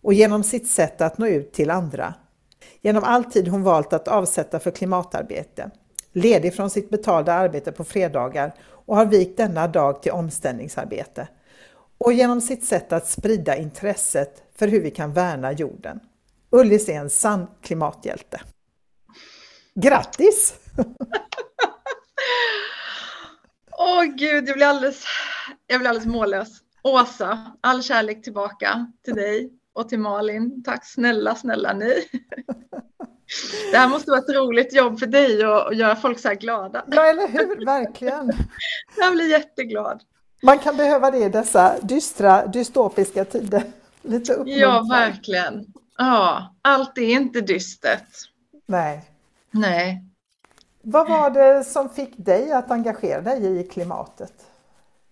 Speaker 2: och genom sitt sätt att nå ut till andra. Genom all tid hon valt att avsätta för klimatarbete, ledig från sitt betalda arbete på fredagar och har vikt denna dag till omställningsarbete. Och genom sitt sätt att sprida intresset för hur vi kan värna jorden. Ullis är en sann klimathjälte. Grattis!
Speaker 6: Åh gud, jag blir alldeles, jag blir alldeles mållös. Åsa, all kärlek tillbaka till dig och till Malin. Tack snälla, snälla ni. Det här måste vara ett roligt jobb för dig att göra folk så här glada.
Speaker 2: Ja, eller hur? Verkligen.
Speaker 6: Jag blir jätteglad.
Speaker 2: Man kan behöva det i dessa dystra, dystopiska tider. Lite
Speaker 6: Ja, verkligen. Ja, allt är inte dystert.
Speaker 2: Nej.
Speaker 6: Nej.
Speaker 2: Vad var det som fick dig att engagera dig i klimatet?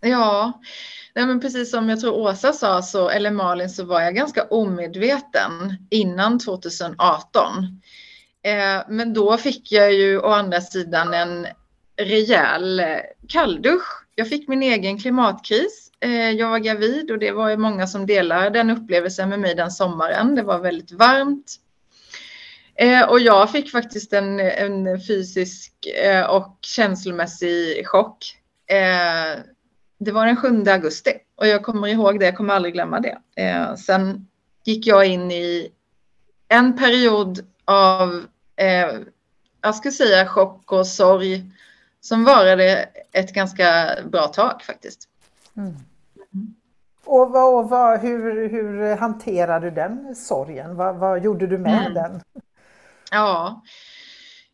Speaker 6: Ja, nej men precis som jag tror Åsa sa, så, eller Malin, så var jag ganska omedveten innan 2018. Eh, men då fick jag ju å andra sidan en rejäl eh, kalldusch. Jag fick min egen klimatkris. Eh, jag var gravid och det var ju många som delade den upplevelsen med mig den sommaren. Det var väldigt varmt. Eh, och jag fick faktiskt en, en fysisk eh, och känslomässig chock. Eh, det var den 7 augusti och jag kommer ihåg det, jag kommer aldrig glömma det. Eh, sen gick jag in i en period av, eh, jag skulle säga chock och sorg som varade ett ganska bra tag faktiskt. Mm.
Speaker 2: Och, vad, och vad, hur, hur hanterade du den sorgen? Vad, vad gjorde du med mm. den?
Speaker 6: Ja.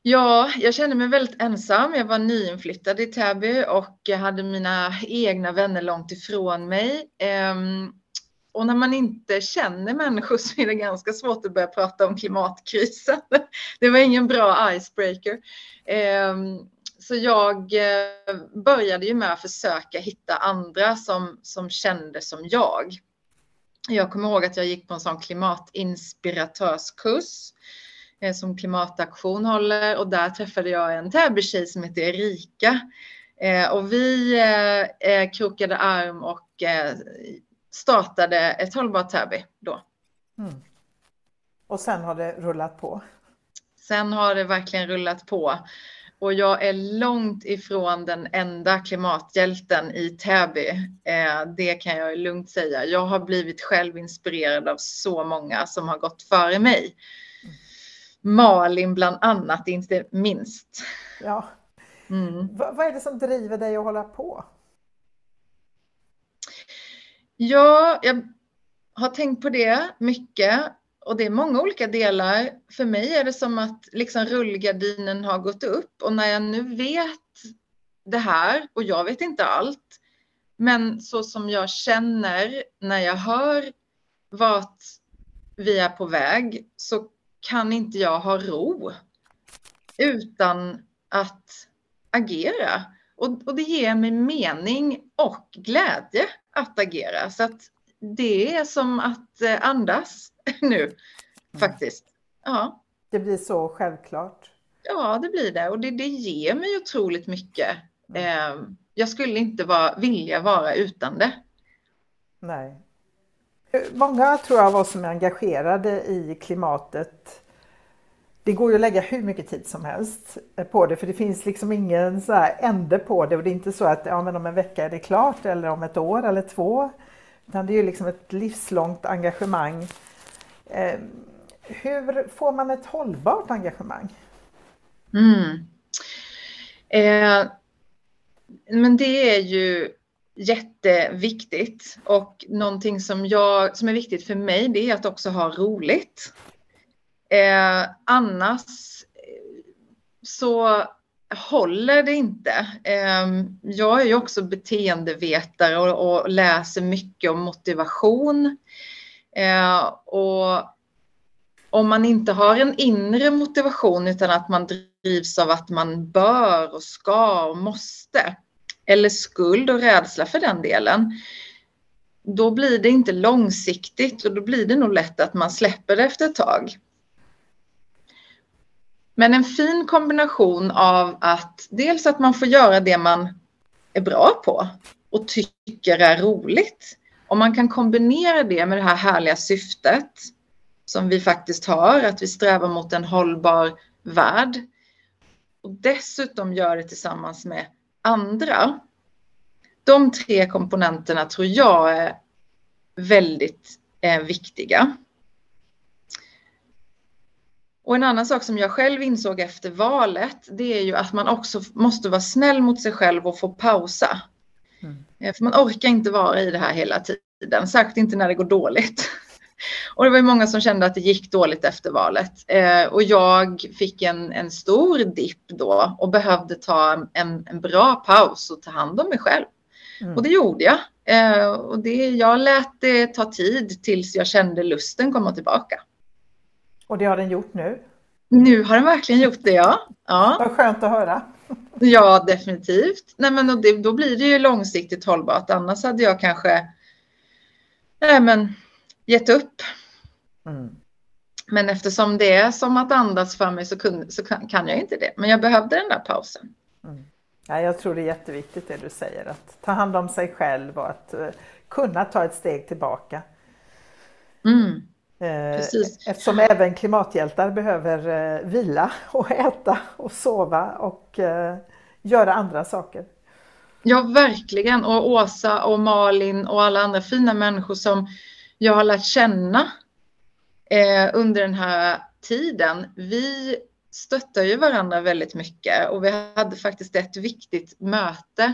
Speaker 6: ja, jag kände mig väldigt ensam. Jag var nyinflyttad i Täby och jag hade mina egna vänner långt ifrån mig. Ehm, och när man inte känner människor så är det ganska svårt att börja prata om klimatkrisen. Det var ingen bra icebreaker. Ehm, så jag eh, började ju med att försöka hitta andra som, som kände som jag. Jag kommer ihåg att jag gick på en sån klimatinspiratörskurs som Klimataktion håller och där träffade jag en Täby-tjej som heter Erika. Eh, och vi eh, krokade arm och startade ett hållbart Täby då. Mm.
Speaker 2: Och sen har det rullat på?
Speaker 6: Sen har det verkligen rullat på. Och jag är långt ifrån den enda klimathjälten i Täby. det kan jag lugnt säga. Jag har blivit själv inspirerad av så många som har gått före mig. Malin bland annat, inte minst.
Speaker 2: Ja. Mm. vad är det som driver dig att hålla på?
Speaker 6: Ja, jag har tänkt på det mycket och det är många olika delar. För mig är det som att liksom rullgardinen har gått upp och när jag nu vet det här och jag vet inte allt, men så som jag känner när jag hör vart vi är på väg så kan inte jag ha ro utan att agera. Och, och det ger mig mening och glädje att agera. Så att det är som att eh, andas nu mm. faktiskt. Ja.
Speaker 2: Det blir så självklart.
Speaker 6: Ja, det blir det. Och det, det ger mig otroligt mycket. Mm. Eh, jag skulle inte vara, vilja vara utan det.
Speaker 2: Nej, Många tror jag av oss som är engagerade i klimatet det går ju att lägga hur mycket tid som helst på det för det finns liksom ingen så här ände på det och det är inte så att ja, men om en vecka är det klart eller om ett år eller två. Utan det är ju liksom ett livslångt engagemang. Eh, hur får man ett hållbart engagemang?
Speaker 6: Mm. Eh, men det är ju jätteviktigt och någonting som, jag, som är viktigt för mig det är att också ha roligt. Eh, annars eh, så håller det inte. Eh, jag är ju också beteendevetare och, och läser mycket om motivation. Eh, och om man inte har en inre motivation utan att man drivs av att man bör och ska och måste eller skuld och rädsla för den delen, då blir det inte långsiktigt och då blir det nog lätt att man släpper det efter ett tag. Men en fin kombination av att dels att man får göra det man är bra på och tycker är roligt. Om man kan kombinera det med det här härliga syftet som vi faktiskt har, att vi strävar mot en hållbar värld. Och dessutom gör det tillsammans med andra. De tre komponenterna tror jag är väldigt eh, viktiga. Och en annan sak som jag själv insåg efter valet, det är ju att man också måste vara snäll mot sig själv och få pausa. Mm. Eh, för man orkar inte vara i det här hela tiden, särskilt inte när det går dåligt. Och det var ju många som kände att det gick dåligt efter valet. Eh, och jag fick en, en stor dipp då och behövde ta en, en bra paus och ta hand om mig själv. Mm. Och det gjorde jag. Eh, och det, jag lät det ta tid tills jag kände lusten komma tillbaka.
Speaker 2: Och det har den gjort nu?
Speaker 6: Nu har den verkligen gjort det, ja. ja.
Speaker 2: Vad skönt att höra.
Speaker 6: Ja, definitivt. Nej, men det, då blir det ju långsiktigt hållbart. Annars hade jag kanske nej, men, gett upp. Mm. Men eftersom det är som att andas för mig så, kun, så kan, kan, jag inte det. Men jag behövde den där pausen.
Speaker 2: Mm. Ja, jag tror det är jätteviktigt det du säger, att ta hand om sig själv och att uh, kunna ta ett steg tillbaka. Mm. Eh, Precis. Eftersom även klimathjältar behöver eh, vila och äta och sova och eh, göra andra saker.
Speaker 6: Ja, verkligen. Och Åsa och Malin och alla andra fina människor som jag har lärt känna eh, under den här tiden. Vi stöttar ju varandra väldigt mycket och vi hade faktiskt ett viktigt möte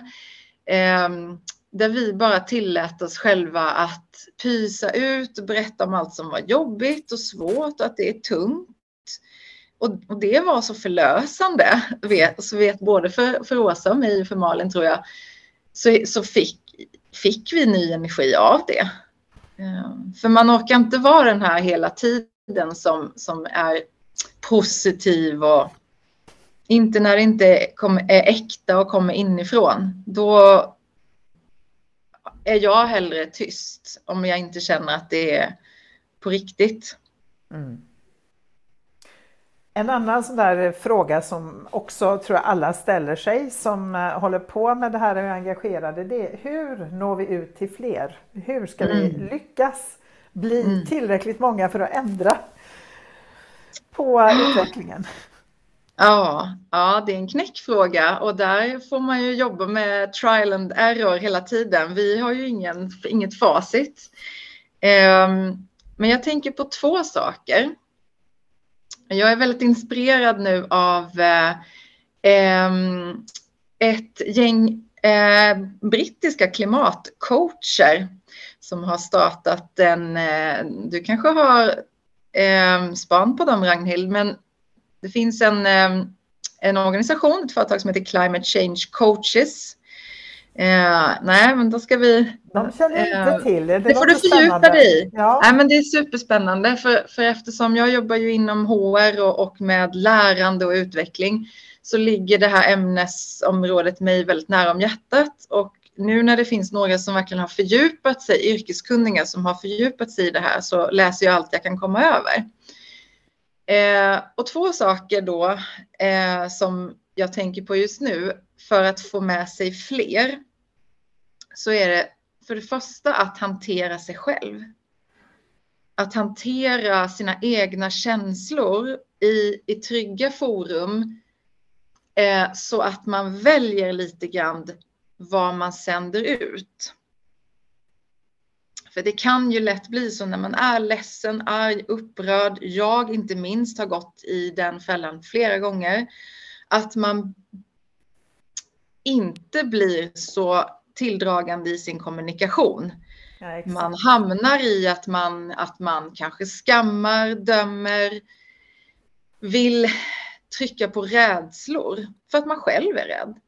Speaker 6: ehm, där vi bara tillät oss själva att pysa ut och berätta om allt som var jobbigt och svårt och att det är tungt. Och, och det var så förlösande, vet, så vet både för, för Åsa och mig och för Malin tror jag, så, så fick, fick vi ny energi av det. Ehm, för man orkar inte vara den här hela tiden som, som är positiv och inte när det inte är äkta och kommer inifrån. Då, är jag hellre tyst om jag inte känner att det är på riktigt. Mm.
Speaker 2: En annan sån där fråga som också tror jag alla ställer sig som eh, håller på med det här och är engagerade, det är hur når vi ut till fler? Hur ska mm. vi lyckas bli mm. tillräckligt många för att ändra på utvecklingen?
Speaker 6: Ja, ja, det är en knäckfråga och där får man ju jobba med trial and error hela tiden. Vi har ju ingen, inget facit. Um, men jag tänker på två saker. Jag är väldigt inspirerad nu av eh, ehm, ett gäng eh, brittiska klimatcoacher som har startat en, eh, du kanske har eh, span på dem Ragnhild, men det finns en, ehm, en organisation, ett företag som heter Climate Change Coaches. Eh, nej, men då ska vi...
Speaker 2: De känner inte eh, till det.
Speaker 6: Det, det får du fördjupa dig i. Ja. Nej, men det är superspännande för, för eftersom jag jobbar ju inom HR och, och med lärande och utveckling så ligger det här ämnesområdet mig väldigt nära om hjärtat. Och nu när det finns några som verkligen har fördjupat sig, yrkeskunniga som har fördjupat sig i det här, så läser jag allt jag kan komma över. Eh, och två saker då eh, som jag tänker på just nu för att få med sig fler. Så är det för det första att hantera sig själv. Att hantera sina egna känslor i, i trygga forum eh, så att man väljer lite grann vad man sänder ut. För det kan ju lätt bli så när man är ledsen, arg, upprörd, jag inte minst har gått i den fällan flera gånger, att man inte blir så tilldragande i sin kommunikation. Ja, man hamnar i att man, att man kanske skammar, dömer, vill trycka på rädslor för att man själv är rädd.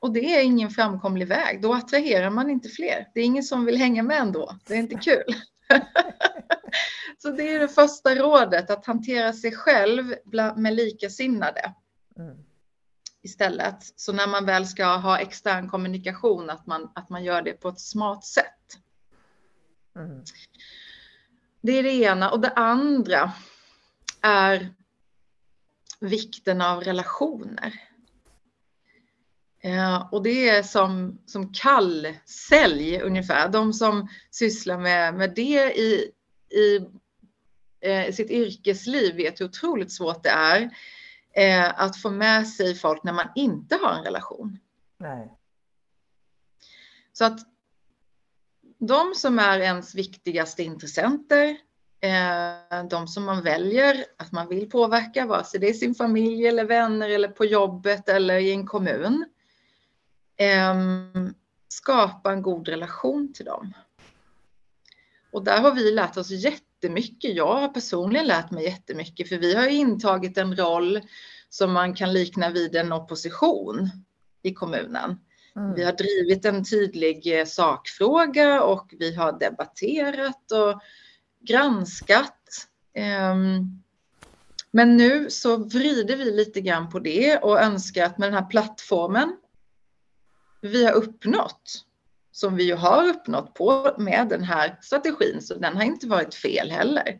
Speaker 6: Och det är ingen framkomlig väg. Då attraherar man inte fler. Det är ingen som vill hänga med ändå. Det är inte kul. Så det är det första rådet, att hantera sig själv med likasinnade. Mm. Istället. Så när man väl ska ha extern kommunikation, att man, att man gör det på ett smart sätt. Mm. Det är det ena. Och det andra är vikten av relationer. Eh, och det är som, som kallsälj ungefär. De som sysslar med, med det i, i eh, sitt yrkesliv vet hur otroligt svårt det är eh, att få med sig folk när man inte har en relation. Nej. Så att de som är ens viktigaste intressenter, eh, de som man väljer att man vill påverka, vare sig det är sin familj eller vänner eller på jobbet eller i en kommun, eh, skapa en god relation till dem. Och där har vi lärt oss jättemycket. Jag har personligen lärt mig jättemycket för vi har intagit en roll som man kan likna vid en opposition i kommunen. Mm. Vi har drivit en tydlig eh, sakfråga och vi har debatterat och granskat. Ehm, men nu så vrider vi lite grann på det och önskar att med den här plattformen vi har uppnått, som vi ju har uppnått på med den här strategin, så den har inte varit fel heller.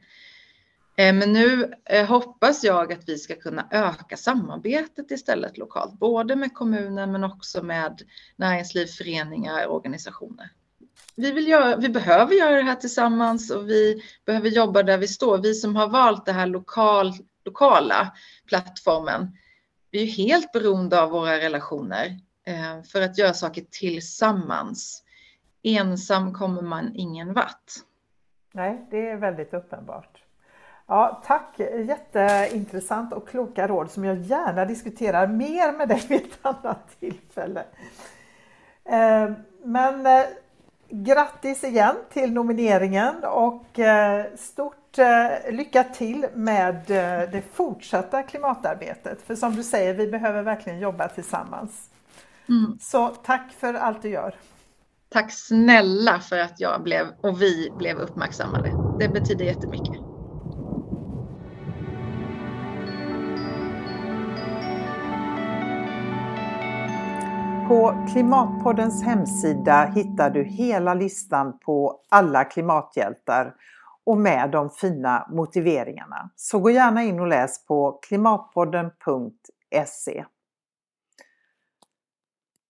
Speaker 6: Eh, men nu eh, hoppas jag att vi ska kunna öka samarbetet istället lokalt, både med kommunen men också med näringsliv, föreningar, organisationer. Vi, vill göra, vi behöver göra det här tillsammans och vi behöver jobba där vi står. Vi som har valt den här lokal, lokala plattformen, vi är helt beroende av våra relationer eh, för att göra saker tillsammans. Ensam kommer man ingen vart.
Speaker 2: Nej, det är väldigt uppenbart. Ja, tack! Jätteintressant och kloka råd som jag gärna diskuterar mer med dig vid ett annat tillfälle. Eh, men eh, grattis igen till nomineringen och eh, stort lycka till med det fortsatta klimatarbetet. För som du säger, vi behöver verkligen jobba tillsammans. Mm. Så tack för allt du gör.
Speaker 6: Tack snälla för att jag blev och vi blev uppmärksammade. Det betyder jättemycket.
Speaker 2: På Klimatpoddens hemsida hittar du hela listan på alla klimathjältar och med de fina motiveringarna. Så gå gärna in och läs på klimatpodden.se.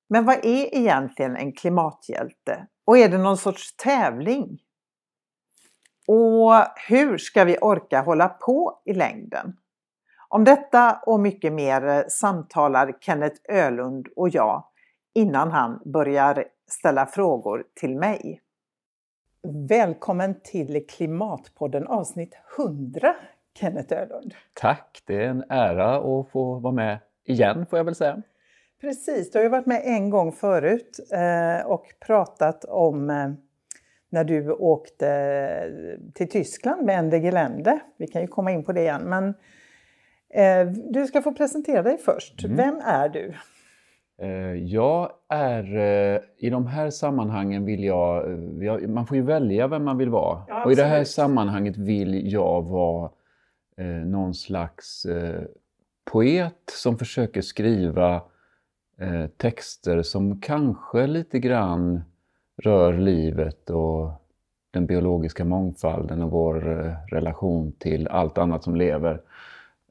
Speaker 2: Men vad är egentligen en klimathjälte? Och är det någon sorts tävling? Och hur ska vi orka hålla på i längden? Om detta och mycket mer samtalar Kenneth Ölund och jag innan han börjar ställa frågor till mig. Välkommen till Klimatpodden avsnitt 100, Kenneth Öhlund.
Speaker 1: Tack, det är en ära att få vara med igen får jag väl säga.
Speaker 2: Precis, du har ju varit med en gång förut eh, och pratat om eh, när du åkte till Tyskland med Ende Gelände. Vi kan ju komma in på det igen, men eh, du ska få presentera dig först. Mm. Vem är du?
Speaker 1: Jag är, i de här sammanhangen vill jag, man får ju välja vem man vill vara. Ja, och i det här sammanhanget vill jag vara någon slags poet som försöker skriva Eh, texter som kanske lite grann rör livet och den biologiska mångfalden och vår eh, relation till allt annat som lever.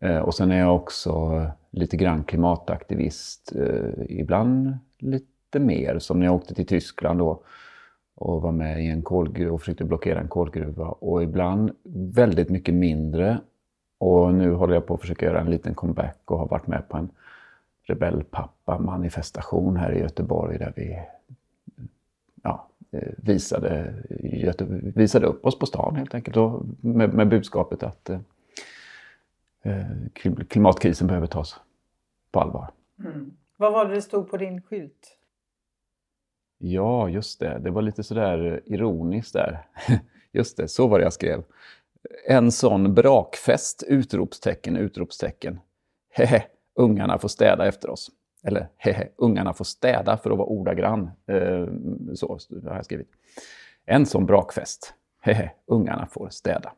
Speaker 1: Eh, och sen är jag också lite grann klimataktivist, ibland lite mer, som när jag åkte till Tyskland då och var med i en kolgruva och försökte blockera en kolgruva. Och ibland väldigt mycket mindre. Och nu håller jag på att försöka göra en liten comeback och har varit med på en rebellpappa-manifestation här i Göteborg där vi ja, eh, visade, visade upp oss på stan helt enkelt och med, med budskapet att eh, eh klimatkrisen behöver tas på allvar. Mm.
Speaker 2: Vad var det det stod på din skylt?
Speaker 1: Ja, just det. Det var lite sådär ironiskt där. Just det, så var det jag skrev. En sån brakfest! Utropstecken, utropstecken. Hehe, ungarna får städa efter oss. Eller hehe, ungarna får städa för att vara ordagrann. Eh, så har jag skrivit. En sån brakfest. Hehe, ungarna får städa.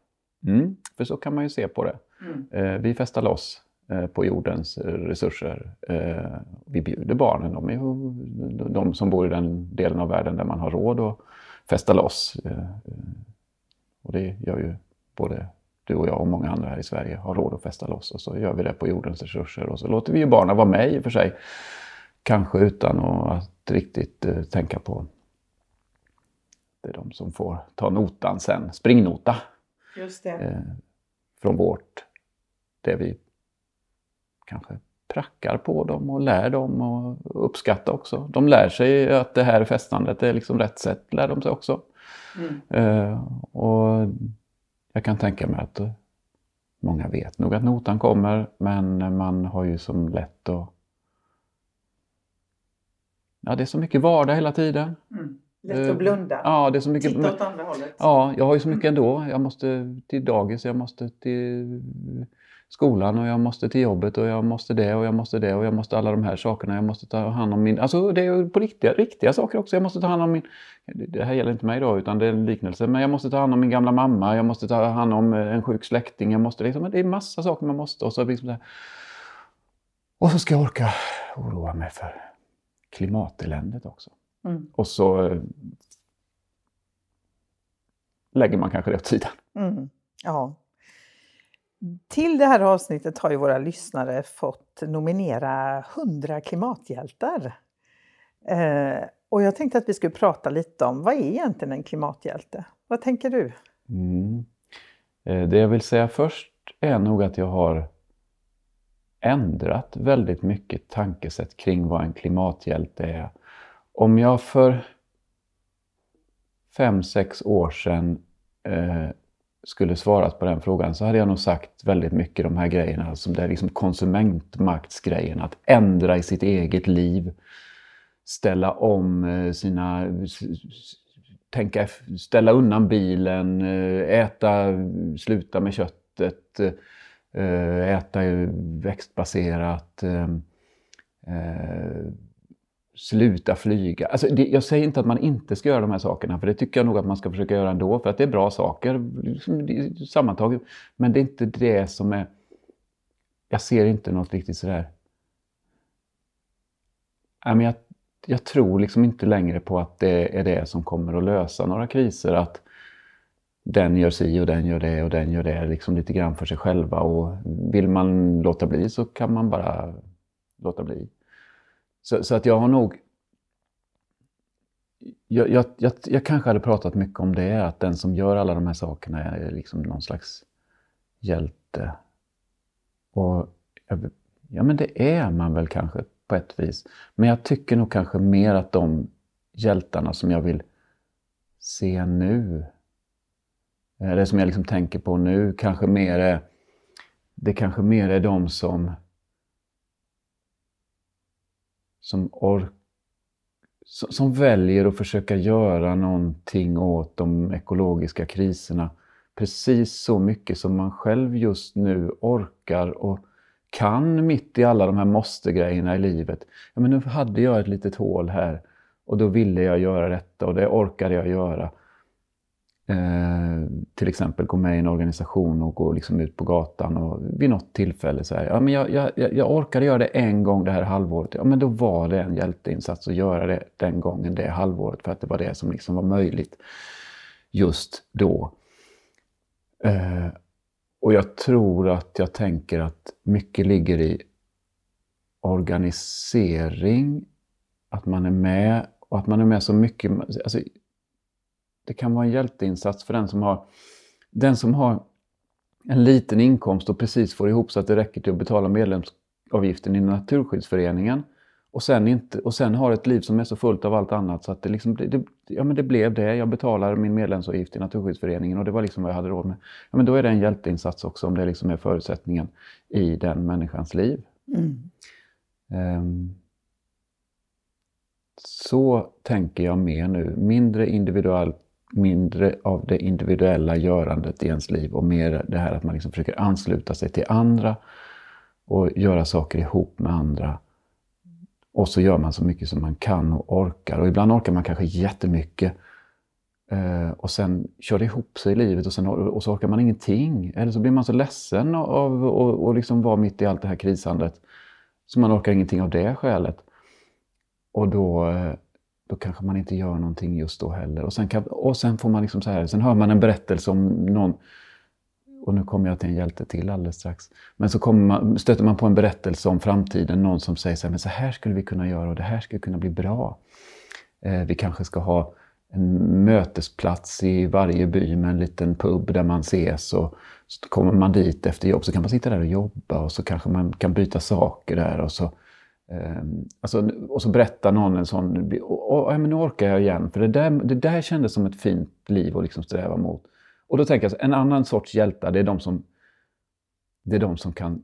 Speaker 1: Mm, för så kan man ju se på det. Mm. Eh, vi festar loss eh, på jordens resurser. Eh, vi bjuder barnen, de ju de som bor i den delen av världen där man har råd att festa loss. Eh, och det gör ju både du och jag och många andra här i Sverige har råd att festa loss och så gör vi det på jordens resurser och så låter vi ju barnen vara med i och för sig. Kanske utan att riktigt eh, tänka på det är de som får ta notan sen, springnota.
Speaker 2: Just det.
Speaker 1: Eh, från vårt, det vi kanske prackar på dem och lär dem och uppskatta också. De lär sig att det här festandet är liksom rätt sätt, lär de sig också. Mm. Eh, och jag kan tänka mig att många vet nog att notan kommer, men man har ju som lätt att... Ja, det är så mycket vardag hela tiden.
Speaker 2: Mm. Lätt att eh, blunda.
Speaker 1: Ja, det är så mycket...
Speaker 2: Titta åt andra hållet.
Speaker 1: Ja, jag har ju så mycket ändå. Jag måste till dagis, jag måste till skolan och jag måste till jobbet och jag måste det och jag måste det och jag måste alla de här sakerna. Jag måste ta hand om min... Alltså det är på riktiga, riktiga saker också. Jag måste ta hand om min... Det här gäller inte mig då utan det är en liknelse. Men jag måste ta hand om min gamla mamma. Jag måste ta hand om eh, en sjuk släkting. Jag måste liksom... Det är massa saker man måste. Och så, liksom det... och så ska jag orka oroa mig för klimateländet också. Mm. Och så eh, lägger man kanske det åt sidan.
Speaker 2: Mm. Ja. Till det här avsnittet har ju våra lyssnare fått nominera 100 klimathjältar. Eh, och jag tänkte att vi skulle prata lite om vad är egentligen en klimathjälte? Vad tänker du? Mm.
Speaker 1: Eh, det jag vill säga först är nog att jag har ändrat väldigt mycket tankesätt kring vad en klimathjälte är. Om jag för fem, sex år sedan eh, skulle svarat på den frågan så hade jag nog sagt väldigt mycket de här grejerna som det är liksom konsumentmaktsgrejen. Att ändra i sitt eget liv. Ställa om eh, sina... Tänka, ställa undan bilen, eh, äta, sluta med köttet, eh, äta växtbaserat sluta flyga. Alltså, det, jag säger inte att man inte ska göra de här sakerna, för det tycker jag nog att man ska försöka göra ändå, för att det är bra saker liksom, sammantaget. Men det är inte det som är... Jag ser inte något riktigt sådär... jag, jag tror liksom inte längre på att det är det som kommer att lösa några kriser. Att den gör si och den gör det och den gör det liksom lite grann för sig själva. Och vill man låta bli så kan man bara låta bli. Så, så, att jag har nog... Jag, jag, jag, jag, kanske hade pratat mycket om det, att den som gör alla de här sakerna är liksom någon slags hjälte. Och ja, men det är man väl kanske på ett vis. Men jag tycker nog kanske mer att de hjältarna som jag vill se nu, eller som jag liksom tänker på nu, kanske mer är, det kanske mer är de som som, ork, som väljer att försöka göra någonting åt de ekologiska kriserna precis så mycket som man själv just nu orkar och kan mitt i alla de här måste-grejerna i livet. Ja, men nu hade jag ett litet hål här och då ville jag göra detta och det orkade jag göra. Eh, till exempel gå med i en organisation och gå liksom ut på gatan och vid något tillfälle så här, ja men jag, jag, jag orkade göra det en gång det här halvåret. Ja men då var det en hjälteinsats att göra det den gången det halvåret för att det var det som liksom var möjligt just då. Eh, och jag tror att jag tänker att mycket ligger i organisering, att man är med och att man är med så mycket. Alltså, det kan vara en hjälteinsats för den som har, den som har en liten inkomst och precis får ihop så att det räcker till att betala medlemsavgiften i Naturskyddsföreningen och sen, inte, och sen har ett liv som är så fullt av allt annat så att det, liksom, det, ja, men det blev det. Jag betalar min medlemsavgift i Naturskyddsföreningen och det var liksom vad jag hade råd med. Ja, men då är det en hjälteinsats också om det liksom är förutsättningen i den människans liv. Mm. Um, så tänker jag mer nu. Mindre individuellt mindre av det individuella görandet i ens liv och mer det här att man liksom försöker ansluta sig till andra och göra saker ihop med andra. Och så gör man så mycket som man kan och orkar. Och ibland orkar man kanske jättemycket. Eh, och sen kör det ihop sig i livet och, sen, och så orkar man ingenting. Eller så blir man så ledsen av att liksom vara mitt i allt det här krisandet. Så man orkar ingenting av det skälet. Och då, eh, då kanske man inte gör någonting just då heller. Och sen, kan, och sen får man liksom så här, sen hör man en berättelse om någon och nu kommer jag till en hjälte till alldeles strax. Men så man, stöter man på en berättelse om framtiden, någon som säger så här, men så här skulle vi kunna göra och det här skulle kunna bli bra. Eh, vi kanske ska ha en mötesplats i varje by med en liten pub där man ses och så kommer man dit efter jobb så kan man sitta där och jobba och så kanske man kan byta saker där och så, eh, Ehm, alltså, och så berättar någon en sån, och, och, men nu orkar jag igen för det där, det där kändes som ett fint liv att liksom sträva mot. Och då tänker jag, en annan sorts hjältar, det är de som, det är de som kan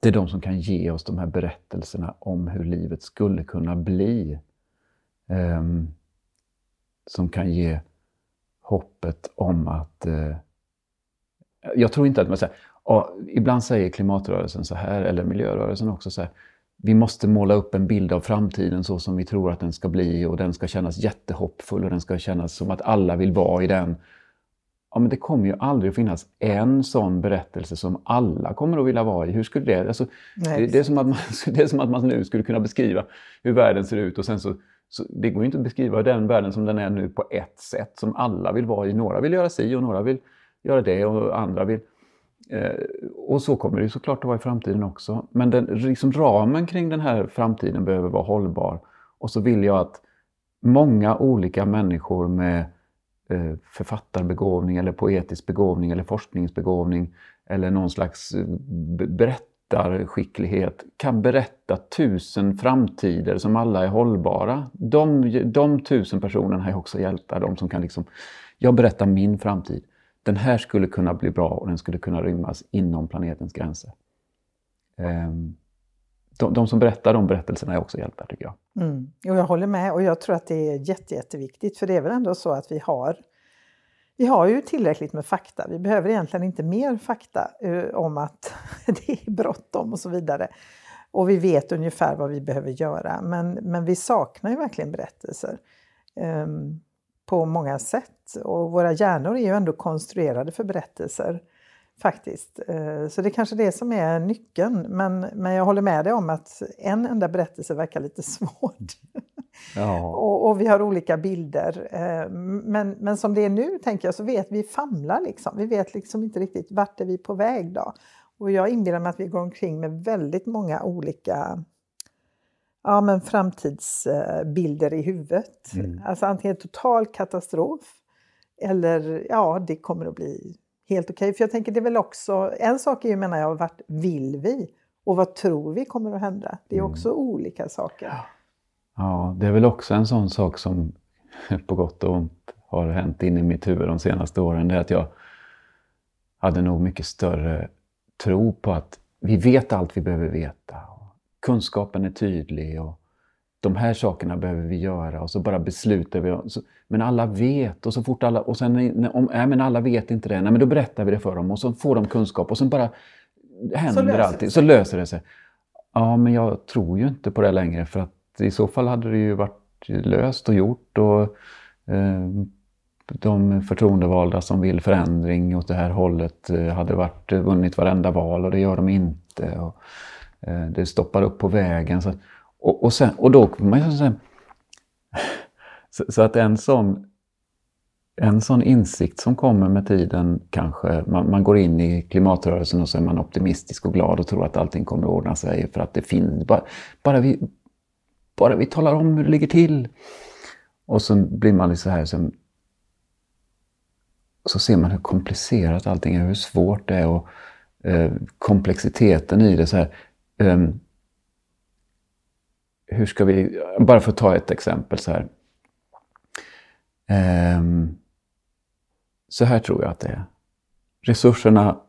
Speaker 1: det är de som kan ge oss de här berättelserna om hur livet skulle kunna bli. Um, som kan ge hoppet om att... Uh, jag tror inte att man säger... Uh, ibland säger klimatrörelsen så här, eller miljörörelsen också så här. Vi måste måla upp en bild av framtiden så som vi tror att den ska bli och den ska kännas jättehoppfull och den ska kännas som att alla vill vara i den. Ja, men det kommer ju aldrig att finnas en sån berättelse som alla kommer att vilja vara i. Hur skulle det... Alltså, det, det, är som att man, det är som att man nu skulle kunna beskriva hur världen ser ut och sen så, så det går ju inte att beskriva den världen som den är nu på ett sätt som alla vill vara i. Några vill göra si och några vill göra det och andra vill Eh, och så kommer det såklart att vara i framtiden också. Men den, liksom ramen kring den här framtiden behöver vara hållbar. Och så vill jag att många olika människor med eh, författarbegåvning eller poetisk begåvning eller forskningsbegåvning eller någon slags eh, berättarskicklighet kan berätta tusen framtider som alla är hållbara. De, de tusen personerna är också hjältar, de som kan liksom, jag berättar min framtid den här skulle kunna bli bra och den skulle kunna rymmas inom planetens gränser. Ehm, de, de som berättar de berättelserna är också hjältar tycker jag.
Speaker 2: Mm. Och jag håller med och jag tror att det är jätte, jätteviktigt för det är väl ändå så att vi har vi har ju tillräckligt med fakta. Vi behöver egentligen inte mer fakta uh, om att det är bråttom och så vidare. Och vi vet ungefär vad vi behöver göra. Men, men vi saknar ju verkligen berättelser. Um, på många sätt. Och våra hjärnor är ju ändå konstruerade för berättelser. Faktiskt. Eh, så det är kanske det som är nyckeln. Men, men jag håller med dig om att en enda berättelse verkar lite svårt. Ja. och, och, vi har olika bilder. Eh, men, men som det är nu tänker jag så vet vi famlar liksom. Vi vet liksom inte riktigt vart är vi på väg då. Och jag inbillar mig att vi går omkring med väldigt många olika ja, men framtidsbilder i huvudet. Mm. Alltså antingen total katastrof eller ja, det kommer att bli helt okej. Okay. För jag tänker det är väl också, en sak är ju menar jag, vart vill vi? Och vad tror vi kommer att hända? Det är mm. också olika saker.
Speaker 1: Ja, det är väl också en sån sak som på gott och ont har hänt in i mitt huvud de senaste åren. Det är att jag hade nog mycket större tro på att vi vet allt vi behöver veta kunskapen är tydlig och de här sakerna behöver vi göra och så bara beslutar vi. Men alla vet och så fort alla, och sen om äh, men alla vet inte det, nej, men då berättar vi det för dem och så får de kunskap och sen bara händer så allting, så löser det sig. Ja, men jag tror ju inte på det längre för att i så fall hade det ju varit löst och gjort och eh, de förtroendevalda som vill förändring åt det här hållet eh, hade varit, vunnit varenda val och det gör de inte. Och, Eh, det stoppar upp på vägen. Så, och, och, sen, och då man ju så, så, att en sån, en sån insikt som kommer med tiden kanske, man, man, går in i klimatrörelsen och så är man optimistisk och glad och tror att allting kommer att ordna sig för att det finns, bara, bara, vi, bara vi talar om hur det ligger till. Och så blir man så här som, så ser man hur komplicerat allting är, hur svårt det är och eh, komplexiteten i det. Så här, Um, hur ska vi, bara för att ta ett exempel så här. Um, så här tror jag att det är. Resurserna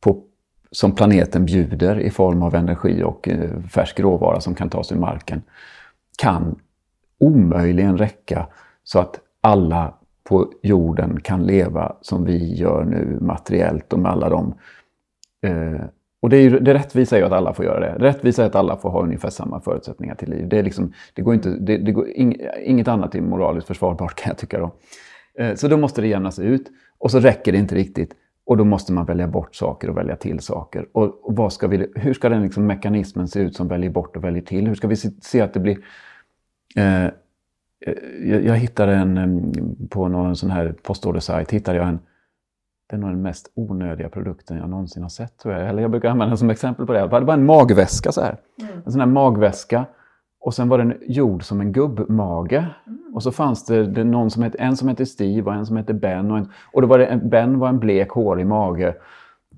Speaker 1: på, som planeten bjuder i form av energi och uh, färsk råvara som kan tas ur marken kan omöjligen räcka så att alla på jorden kan leva som vi gör nu materiellt och med alla de uh, och det, är ju, det rättvisa är ju att alla får göra det. Det rättvisa är att alla får ha ungefär samma förutsättningar till liv. Det, är liksom, det går inte, det, det går ing, inget annat är moraliskt försvarbart kan jag tycka. Då. Eh, så då måste det jämnas ut. Och så räcker det inte riktigt. Och då måste man välja bort saker och välja till saker. Och, och vad ska vi, hur ska den liksom mekanismen se ut som väljer bort och väljer till? Hur ska vi se, se att det blir... Eh, eh jag, jag hittade en, på någon sån här postordersajt, hittade jag en det är nog den mest onödiga produkten jag någonsin har sett. Tror jag. Eller jag brukar använda den som exempel på det. Det var en magväska så här. Mm. En sån här magväska. Och sen var den gjord som en gubbmage. Mm. Och så fanns det, det någon som hette, en som hette Steve och en som hette Ben. Och, en, och då var det, Ben var en blek, hårig mage.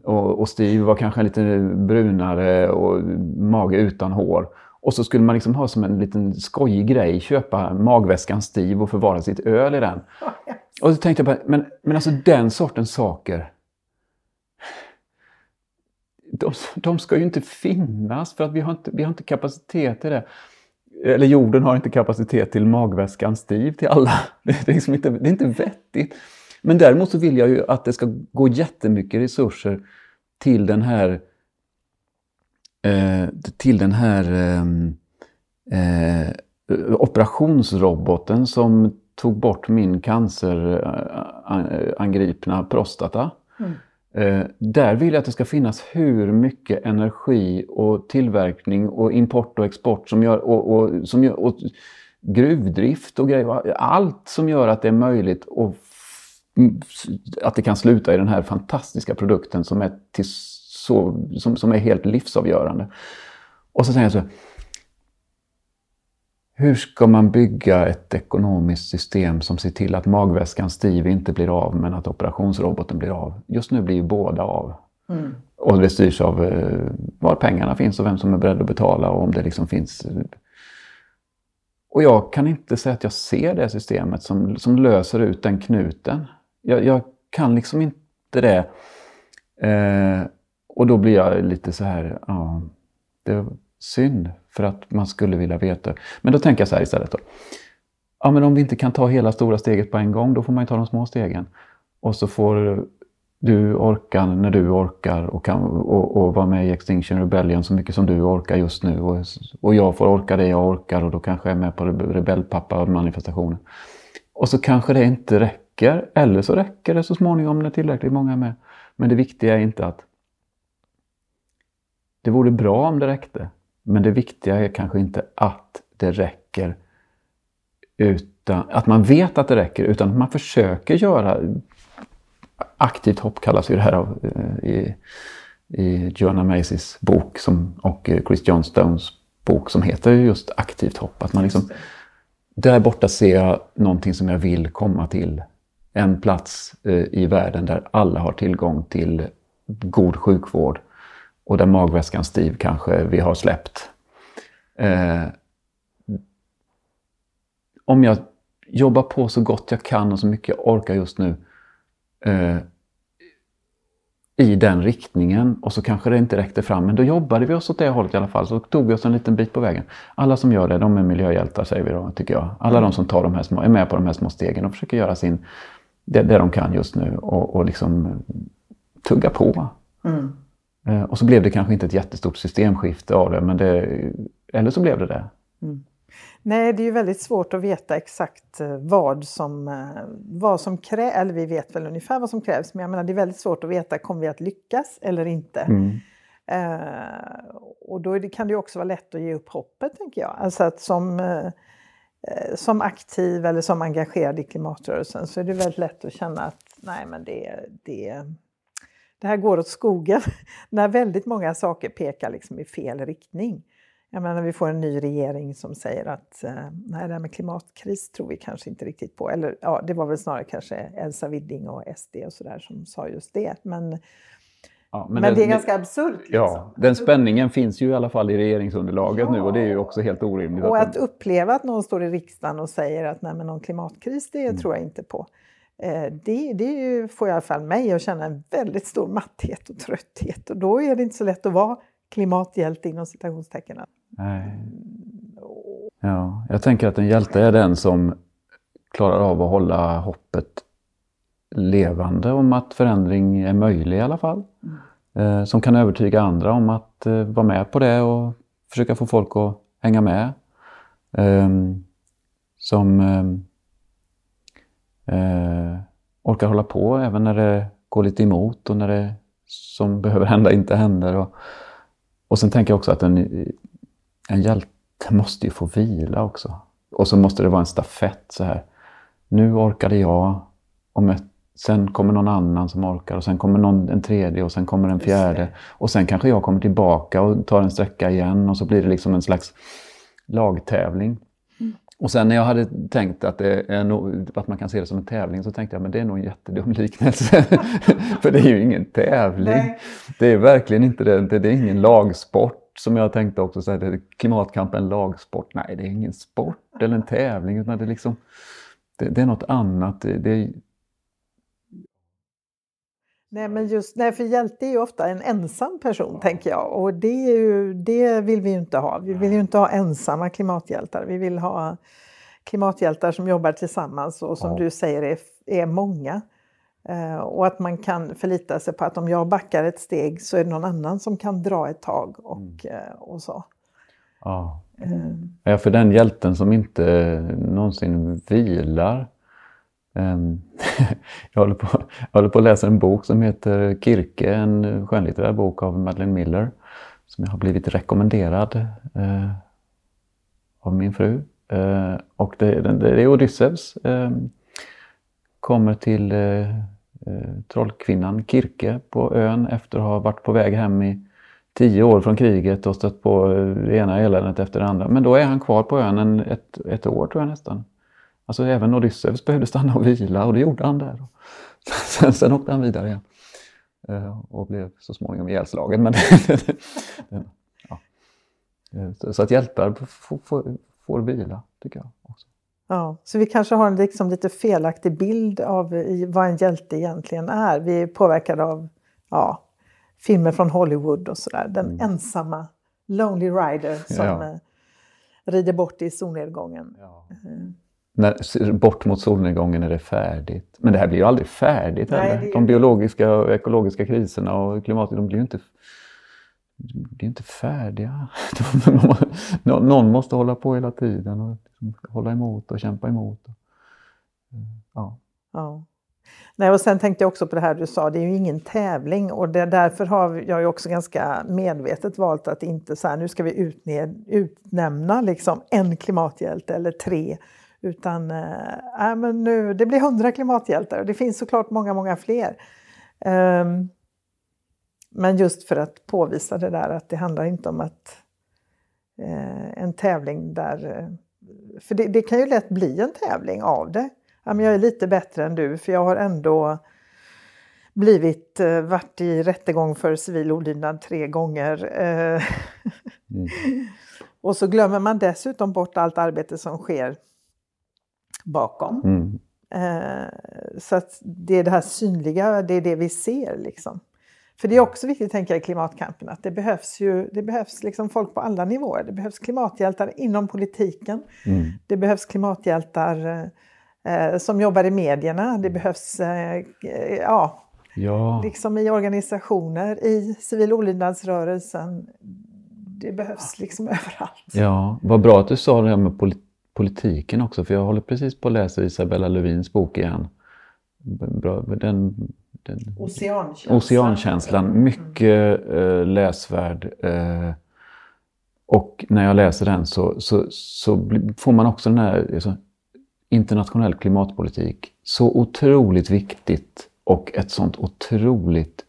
Speaker 1: Och, och Steve var kanske lite brunare och mage utan hår. Och så skulle man liksom ha som en liten skojig grej, köpa magväskan Steve och förvara sitt öl i den. Och så tänkte jag bara, men, men alltså den sortens saker, de, de ska ju inte finnas för att vi har inte, vi har inte kapacitet till det. Eller jorden har inte kapacitet till magväskan Steve till alla. Det är, liksom inte, det är inte vettigt. Men däremot så vill jag ju att det ska gå jättemycket resurser till den här eh, till den här eh, eh, operationsroboten som tog bort min cancerangripna prostata. Mm. Eh, där vill jag att det ska finnas hur mycket energi och tillverkning och import och export som gör, och, och som gör, och gruvdrift och grejer. Allt som gör att det är möjligt och att det kan sluta i den här fantastiska produkten som är, till så, som, som är helt livsavgörande. Och så säger jag så hur ska man bygga ett ekonomiskt system som ser till att magväskan Steve inte blir av men att operationsroboten blir av? Just nu blir ju båda av. Mm. Och det styrs av eh, var pengarna finns och vem som är beredd att betala och om det liksom finns. Och jag kan inte säga att jag ser det systemet som, som löser ut den knuten. Jag, jag kan liksom inte det. Eh, och då blir jag lite så här, ja, det är synd för att man skulle vilja veta. Men då tänker jag så här istället. Då. Ja, men om vi inte kan ta hela stora steget på en gång, då får man ju ta de små stegen. Och så får du orka när du orkar och, kan, och, och vara med i Extinction Rebellion så mycket som du orkar just nu. Och, och jag får orka det jag orkar och då kanske jag är med på Rebellpappa-manifestationen. Och så kanske det inte räcker, eller så räcker det så småningom när tillräckligt många är med. Men det viktiga är inte att det vore bra om det räckte. Men det viktiga är kanske inte att det räcker, utan att man vet att det räcker, utan att man försöker göra aktivt hopp kallas ju det här av, eh, i, i Joanna Macys bok som, och Chris Johnstones bok som heter just aktivt hopp. Att man liksom, där borta ser jag någonting som jag vill komma till. En plats eh, i världen där alla har tillgång till god sjukvård, och där magväskan Steve kanske vi har släppt. Eh, om jag jobbar på så gott jag kan och så mycket jag orkar just nu eh, i den riktningen och så kanske det inte räckte fram. Men då jobbade vi oss åt det hållet i alla fall. Så tog vi oss en liten bit på vägen. Alla som gör det, de är miljöhjältar säger vi då, tycker jag. Alla de som tar de här små, är med på de här små stegen och försöker göra sin, det, det de kan just nu och, och liksom tugga på. Mm. Eh, och så blev det kanske inte ett jättestort systemskifte av det, men det, eller så blev det det. Mm.
Speaker 2: Nej, det är ju väldigt svårt att veta exakt eh, vad som, eh, vad som krävs, eller vi vet väl ungefär vad som krävs, men jag menar det är väldigt svårt att veta, kommer vi att lyckas eller inte? Mm. Eh, och då det, kan det också vara lätt att ge upp hoppet, tänker jag. Alltså att som, eh, som aktiv eller som engagerad i klimatrörelsen så är det väldigt lätt att känna att nej men det, det, det här går åt skogen när väldigt många saker pekar liksom i fel riktning. Jag menar, vi får en ny regering som säger att eh, nej, det här med klimatkris tror vi kanske inte riktigt på. Eller ja, det var väl snarare kanske Elsa Widding och SD och sådär som sa just det. Men, ja, men, men det, det, är ganska absurt. Liksom.
Speaker 1: Ja, den spänningen finns ju i alla fall i regeringsunderlaget ja. nu och det är ju också helt orimligt.
Speaker 2: Och att, att uppleva att någon står i riksdagen och säger att nej, men någon klimatkris, det mm. tror jag inte på. Eh, det, det får i alla fall mig att känna en väldigt stor matthet och trötthet och då är det inte så lätt att vara klimathjälte inom citationstecken. Nej.
Speaker 1: Ja, jag tänker att en hjälte är den som klarar av att hålla hoppet levande om att förändring är möjlig i alla fall. Mm. eh, som kan övertyga andra om att eh, vara med på det och försöka få folk att hänga med. Ehm, som eh, orkar hålla på även när det går lite emot och när det som behöver hända inte händer. Och, och sen tänker jag också att en, en hjälte måste ju få vila också. Och så måste det vara en stafett så här. Nu orkade jag och sen kommer någon annan som orkar och sen kommer någon, en tredje och sen kommer en fjärde. Och sen kanske jag kommer tillbaka och tar en sträcka igen och så blir det liksom en slags lagtävling. Och sen när jag hade tänkt att, det är no att man kan se det som en tävling så tänkte jag men det är nog en jättedum liknelse. För det är ju ingen tävling. Nej. Det är verkligen inte det. Det är ingen lagsport som jag tänkte också, så här, klimatkamp är en lagsport. Nej, det är ingen sport eller en tävling utan det är liksom det, det är något annat. Det, det,
Speaker 2: Nej, men just, nej, för hjälte är ju ofta en ensam person, ja. tänker jag. Och det, ju, det vill vi ju inte ha. Vi vill ju inte ha ensamma klimathjältar. Vi vill ha klimathjältar som jobbar tillsammans och som ja. du säger är, är många. Uh, och att man kan förlita sig på att om jag backar ett steg så är det någon annan som kan dra ett tag och, mm. uh, och så.
Speaker 1: Ja. Uh. ja, för den hjälten som inte någonsin vilar Ehm, jag, håller på, jag håller på att läsa en bok som heter Kirke, en skönlitterär bok av Madeleine Miller som jag har blivit rekommenderad eh, av min fru. Eh, och det, det är Odysseus. Eh, kommer till eh, eh, trollkvinnan Kirke på ön efter att ha varit på väg hem i tio år från kriget och stött på det ena eländet efter det andra. Men då är han kvar på ön en, ett, ett år tror jag nästan. Alltså även Odysseus behövde stanna och vila och det gjorde han där. Sen, sen åkte han vidare igen eh, och blev så småningom ihjälslagen. Men ja. Eh, så att hjältar får, får, får vila, tycker jag. Också.
Speaker 2: Ja, så vi kanske har en liksom lite felaktig bild av vad en hjälte egentligen är. Vi är påverkade av ja, filmer från Hollywood och sådär. Den mm. ensamma Lonely Rider som ja. Eh, rider bort i solnedgången. Ja.
Speaker 1: När, bort mot solnedgången är det färdigt. Men det här blir ju aldrig färdigt Nej, heller. De biologiska och ekologiska kriserna och klimatet, de blir ju inte, blir inte färdiga. Någon måste hålla på hela tiden och liksom hålla emot och kämpa emot. Ja.
Speaker 2: ja. Nej, och sen tänkte jag också på det här du sa, det är ju ingen tävling och det, därför har jag ju också ganska medvetet valt att inte så här, nu ska vi utne, utnämna liksom en klimathjälte eller tre utan äh, men nu, det blir hundra klimathjältar och det finns såklart många, många fler. Um, men just för att påvisa det där att det handlar inte om att eh, en tävling där... Eh, för det, det, kan ju lätt bli en tävling av det. Ja, men jag är lite bättre än du för jag har ändå blivit, eh, varit i rättegång för civil olydnad tre gånger. Eh, mm. och så glömmer man dessutom bort allt arbete som sker bakom. Mm. Eh, så att det är det här synliga, det är det vi ser liksom. För det är också viktigt, tänker jag, i klimatkampen att det behövs ju det behövs liksom folk på alla nivåer. Det behövs klimathjältar inom politiken. Mm. Det behövs klimathjältar eh, som jobbar i medierna. Det behövs eh, ja, ja. liksom i organisationer, i civil olydnadsrörelsen. Det behövs liksom överallt.
Speaker 1: Ja, vad bra att du sa det här med politik politiken också, för jag håller precis på att läsa Isabella Lövins bok igen. Den,
Speaker 2: den, Oceankänslan.
Speaker 1: Oceankänslan. Mycket eh, läsvärd. Eh, och när jag läser den så, så, så får man också den här alltså, internationell klimatpolitik. Så otroligt viktigt och ett sånt otroligt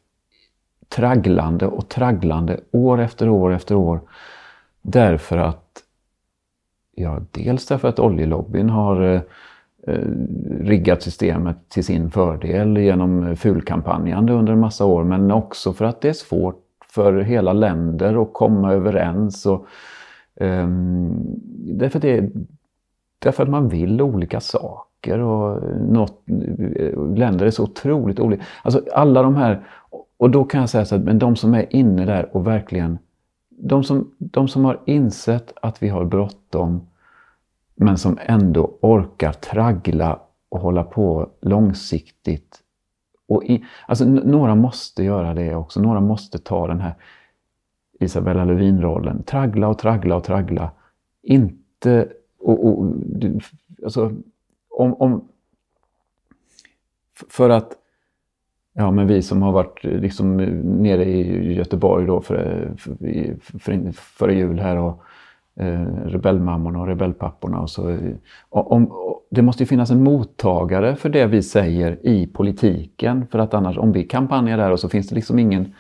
Speaker 1: tragglande och tragglande år efter år efter år. Därför att Ja, dels därför att oljelobbyn har eh, eh, riggat systemet till sin fördel genom fulkampanjande under en massa år, men också för att det är svårt för hela länder att komma överens. Och, eh, därför, det, därför att man vill olika saker och något, eh, länder är så otroligt olika. Alltså alla de här, och då kan jag säga så att men de som är inne där och verkligen de som, de som har insett att vi har bråttom men som ändå orkar traggla och hålla på långsiktigt Och i, alltså, några måste göra det också. Några måste ta den här Isabella Lövin-rollen. Traggla och traggla och traggla. Inte... Och, och, alltså, om, om, för att Ja, men vi som har varit liksom nere i Göteborg då för, för, för, före jul här och rebellmammorna och rebellpapporna och så. Om, det måste ju finnas en mottagare för det vi säger i politiken för att annars om vi kampanjar där och så finns det liksom ingen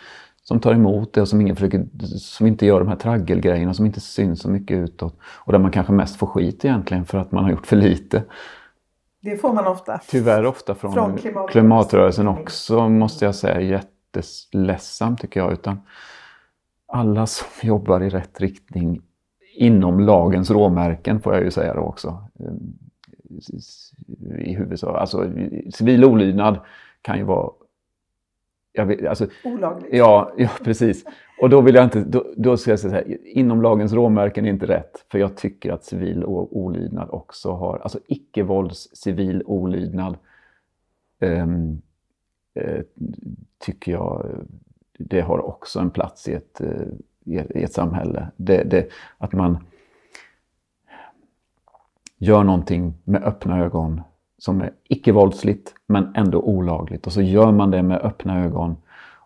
Speaker 1: som tar emot det och som, ingen försöker, som inte gör de här traggelgrejerna som inte syns så mycket utåt. Och där man kanske mest får skit egentligen för att man har gjort för lite.
Speaker 2: Det får man ofta.
Speaker 1: Tyvärr ofta från, från klimatrörelsen. klimatrörelsen också måste jag säga. Jätteledsamt tycker jag. Utan alla som jobbar i rätt riktning inom lagens råmärken får jag ju säga då också. I huvudsak. Alltså civil olydnad kan ju vara
Speaker 2: Vet, alltså, Olagligt.
Speaker 1: Ja, ja, precis. Och då vill jag inte, då, då ska jag säga så här, inom lagens råmärken är inte rätt. För jag tycker att civil olydnad också har, alltså icke-vålds civil olydnad um, uh, tycker jag, det har också en plats i ett, uh, i ett samhälle. Det, det, att man gör någonting med öppna ögon som är icke-våldsligt men ändå olagligt. Och så gör man det med öppna ögon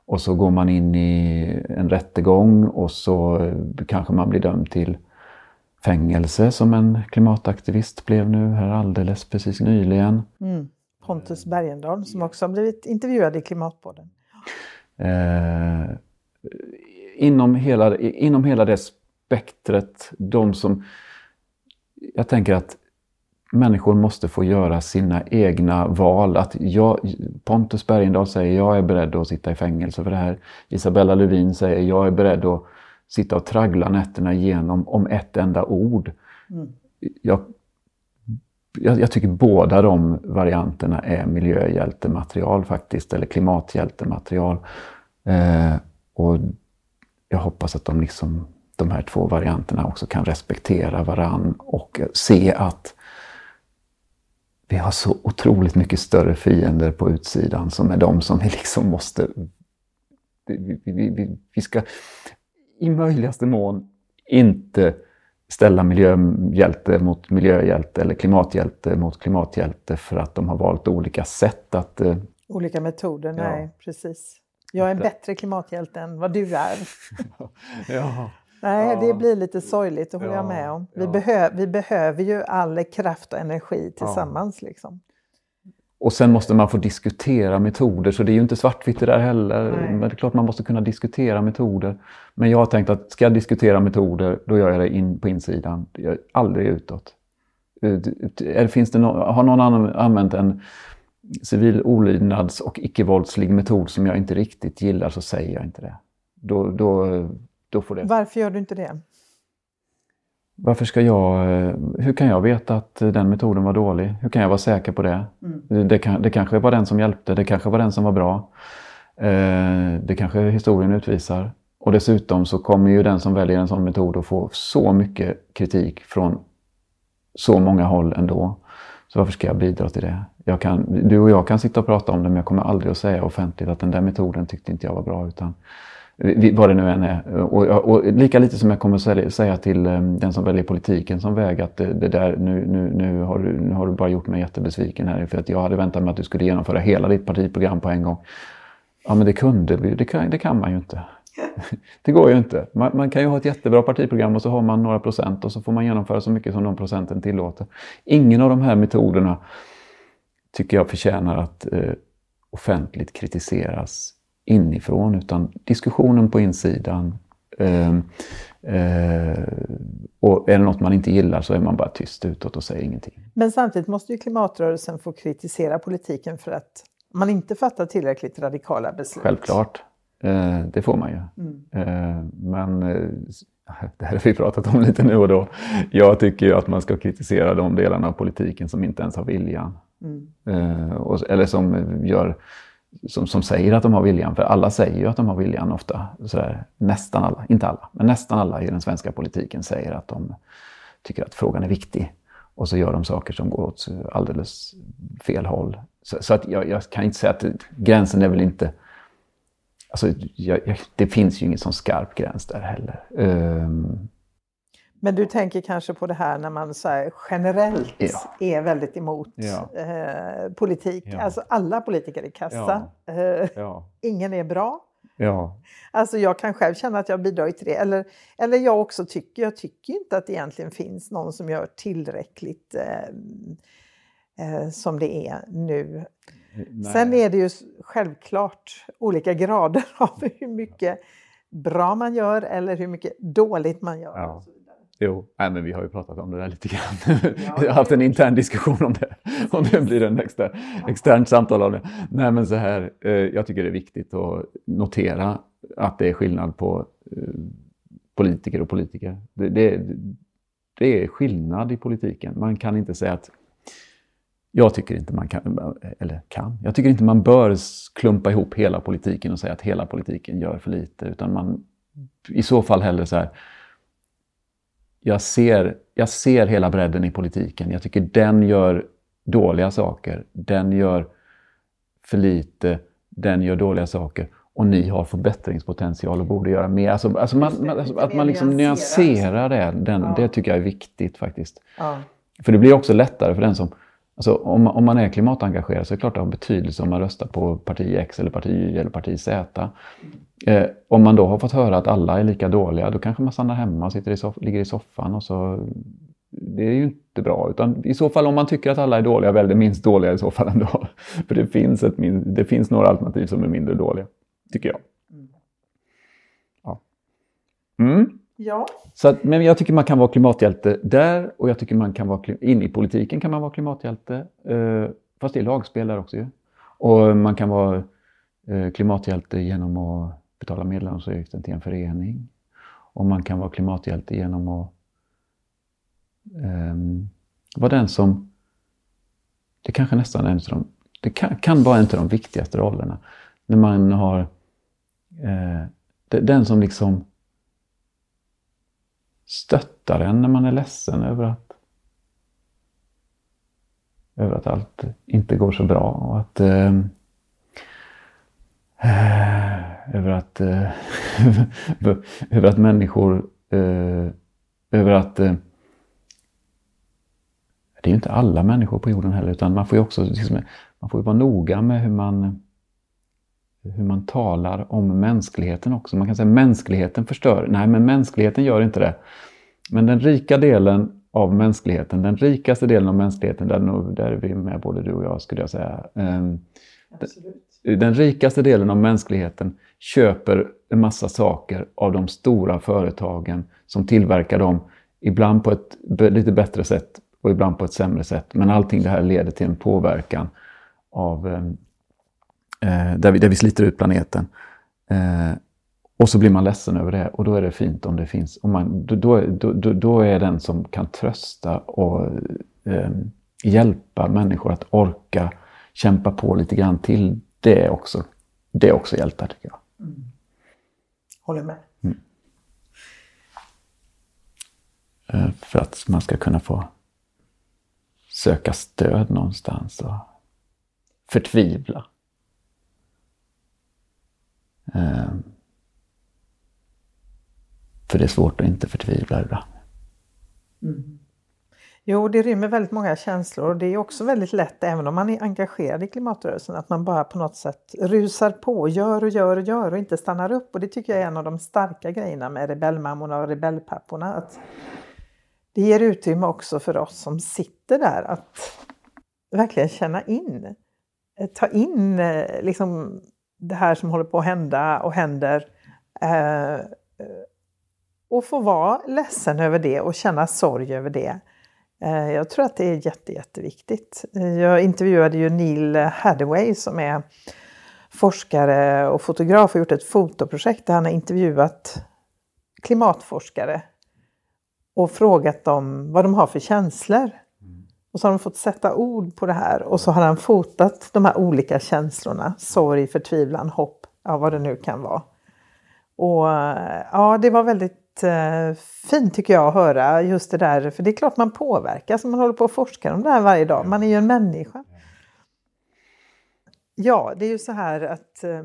Speaker 1: och så går man in i en rättegång och så kanske man blir dömd till fängelse som en klimataktivist blev nu här alldeles precis nyligen.
Speaker 2: Mm. Pontus Bergendahl som också har blivit intervjuad i Klimatpodden.
Speaker 1: Eh, inom, hela, inom hela det spektret, de som... Jag tänker att människor måste få göra sina egna val. Att jag, Pontus Bergendahl säger jag är beredd att sitta i fängelse för det här. Isabella Lövin säger jag är beredd att sitta och traggla nätterna igenom om ett enda ord. Mm. Jag, jag, jag, tycker båda de varianterna är miljöhjältematerial faktiskt, eller klimathjältematerial. Eh, och jag hoppas att de, liksom, de här två varianterna också kan respektera varann och se att vi har så otroligt mycket större fiender på utsidan som är de som vi liksom måste... Vi, vi, vi, vi ska i möjligaste mån inte ställa miljöhjälte mot miljöhjälte eller klimathjälte mot klimathjälte för att de har valt olika sätt att... Eh,
Speaker 2: olika metoder, nej ja. precis. Jag är en bättre klimathjälte än vad du är.
Speaker 1: ja.
Speaker 2: Nej, ja. det blir lite sorgligt, det håller ja, jag med om. Vi, ja. behö vi behöver ju all kraft och energi tillsammans. Liksom.
Speaker 1: Och sen måste man få diskutera metoder, så det är ju inte svartvitt det där heller. Nej. Men det är klart man måste kunna diskutera metoder. Men jag har tänkt att ska jag diskutera metoder, då gör jag det in på insidan. Jag, aldrig utåt. Eh, finns det no har någon använt en civil olydnads och icke-våldslig metod som jag inte riktigt gillar så säger jag inte det. Då, då, då får det...
Speaker 2: Varför gör du inte det?
Speaker 1: Varför ska jag... Eh, hur kan jag veta att den metoden var dålig? Hur kan jag vara säker på det? Mm. Det, kan, det kanske var den som hjälpte, det kanske var den som var bra. Eh, det kanske historien utvisar. Och dessutom så kommer ju den som väljer en sån metod att få så mycket kritik från så många håll ändå. Så varför ska jag bidra till det? Kan, du och jag kan sitta och prata om det men jag kommer aldrig att säga offentligt att den där metoden tyckte inte jag var bra. Utan vad det nu än är. Och, och, lika lite som jag kommer säga till um, den som väljer politiken som väg att det, det, där, nu, nu, nu, har du, nu har du bara gjort mig jättebesviken här för att jag hade väntat mig att du skulle genomföra hela ditt partiprogram på en gång. Ja men det kunde vi det kan, det kan man ju inte. Det går ju inte. Man, man, kan ju ha ett jättebra partiprogram och så har man några procent och så får man genomföra så mycket som de procenten tillåter. Ingen av de här metoderna tycker jag förtjänar att eh, offentligt kritiseras inifrån utan diskussionen på insidan. Eh, eh, och är det något man inte gillar så är man bara tyst utåt och säger ingenting.
Speaker 2: Men samtidigt måste ju klimatrörelsen få kritisera politiken för att man inte fattar tillräckligt radikala beslut.
Speaker 1: Självklart, eh, det får man ju. Mm. Eh, men eh, det här har vi pratat om lite nu och då. Jag tycker ju att man ska kritisera de delarna av politiken som inte ens har viljan. Mm. Eh, och, eller som eh, gör som, som säger att de har viljan, för alla säger ju att de har viljan ofta. Sådär, nästan alla, inte alla, men nästan alla i den svenska politiken säger att de tycker att frågan är viktig. Och så gör de saker som går åt alldeles fel håll. så, så, att jag, jag, kan inte säga att gränsen är väl inte... Alltså, jag, det finns ju ingen sån skarp gräns där heller. Um,
Speaker 2: men du tänker kanske på det här när man så generellt ja. är väldigt emot ja. eh, politik. Ja. Alltså alla politiker är kassa. Eh, ingen är bra.
Speaker 1: Ja.
Speaker 2: Alltså jag kan själv känna att jag bidragit till det. Eller, eller jag också tycker, jag tycker inte att det egentligen finns någon som gör tillräckligt eh, eh, som det är nu. Nej. Sen är det ju självklart olika grader av hur mycket bra man gör eller hur mycket dåligt man gör.
Speaker 1: Jo, nej, men vi har ju pratat om det där lite grann. Ja, vi har haft en intern diskussion om det. Om det blir en extern, externt samtal om det. Nej, men så här, eh, jag tycker det är viktigt att notera att det är skillnad på eh, politiker och politiker. Det, det, det är skillnad i politiken. Man kan inte säga att jag tycker inte man kan, eller kan, jag tycker inte man bör klumpa ihop hela politiken och säga att hela politiken gör för lite, utan man i så fall hellre så här, jag ser, jag ser hela bredden i politiken. Jag tycker den gör dåliga saker. Den gör för lite. Den gör dåliga saker. Och ni har förbättringspotential och borde göra mer. Alltså, alltså man, man, alltså, att man liksom nyanserar det, den, ja. det tycker jag är viktigt faktiskt. Ja. För det blir också lättare för den som... Alltså, om, om man är klimatengagerad så är det klart att det har betydelse om man röstar på parti X eller parti Y eller parti Z. Eh, om man då har fått höra att alla är lika dåliga, då kanske man stannar hemma och sitter i soff- ligger i soffan och så... Det är ju inte bra. Utan I så fall om man tycker att alla är dåliga, välj det minst dåliga i så fall ändå. För det finns, ett min- det finns några alternativ som är mindre dåliga, tycker jag. Ja. Mm.
Speaker 2: Ja.
Speaker 1: Så att, men jag tycker man kan vara klimathjälte där och jag tycker man kan vara in i politiken kan man vara klimathjälte. Eh, fast det är lagspel där också ju. Och man kan vara eh, klimathjälte genom att betala medlemsavgiften till en förening. Och man kan vara klimathjälte genom att eh, vara den som... Det kanske nästan är en av de, det kan, kan vara en av de viktigaste rollerna. När man har... Eh, den som liksom stöttar en när man är ledsen över att över att allt inte går så bra och att eh, över att, eh, över att människor, eh, över att eh, det är ju inte alla människor på jorden heller, utan man får ju också liksom, man får ju vara noga med hur man, hur man talar om mänskligheten också. Man kan säga att mänskligheten förstör. Nej, men mänskligheten gör inte det. Men den rika delen av mänskligheten, den rikaste delen av mänskligheten, där, där är vi med både du och jag skulle jag säga. Absolut den rikaste delen av mänskligheten köper en massa saker av de stora företagen som tillverkar dem, ibland på ett lite bättre sätt och ibland på ett sämre sätt. Men allting det här leder till en påverkan av, eh, där, vi, där vi sliter ut planeten. Eh, och så blir man ledsen över det och då är det fint om det finns. Om man, då, då, då, då är den som kan trösta och eh, hjälpa människor att orka kämpa på lite grann till det är också, det är också hjältar tycker jag. Mm.
Speaker 2: Håller med.
Speaker 1: Mm. Eh, för att man ska kunna få söka stöd någonstans och förtvivla. Eh, för det är svårt att inte förtvivla ibland.
Speaker 2: Mm. Jo, det rymmer väldigt många känslor och det är också väldigt lätt, även om man är engagerad i klimatrörelsen, att man bara på något sätt rusar på, gör och gör och gör och inte stannar upp. Och det tycker jag är en av de starka grejerna med rebellmammorna och rebellpapporna. Att det ger utrymme också för oss som sitter där att verkligen känna in, eh, ta in eh, liksom det här som håller på att hända och händer. Eh, och få vara ledsen över det och känna sorg över det. Eh, jag tror att det är jätte, jätteviktigt. Jag intervjuade ju Neil Hathaway som är forskare och fotograf och gjort ett fotoprojekt där han har intervjuat klimatforskare och frågat dem vad de har för känslor. Och så har de fått sätta ord på det här och så har han fotat de här olika känslorna. Sorg, förtvivlan, hopp, ja vad det nu kan vara. Och ja, det var väldigt eh, fint tycker jag att höra just det där, för det är klart man påverkas om man håller på och forskar om det här varje dag. Man är ju en människa. Ja, det är ju så här att eh,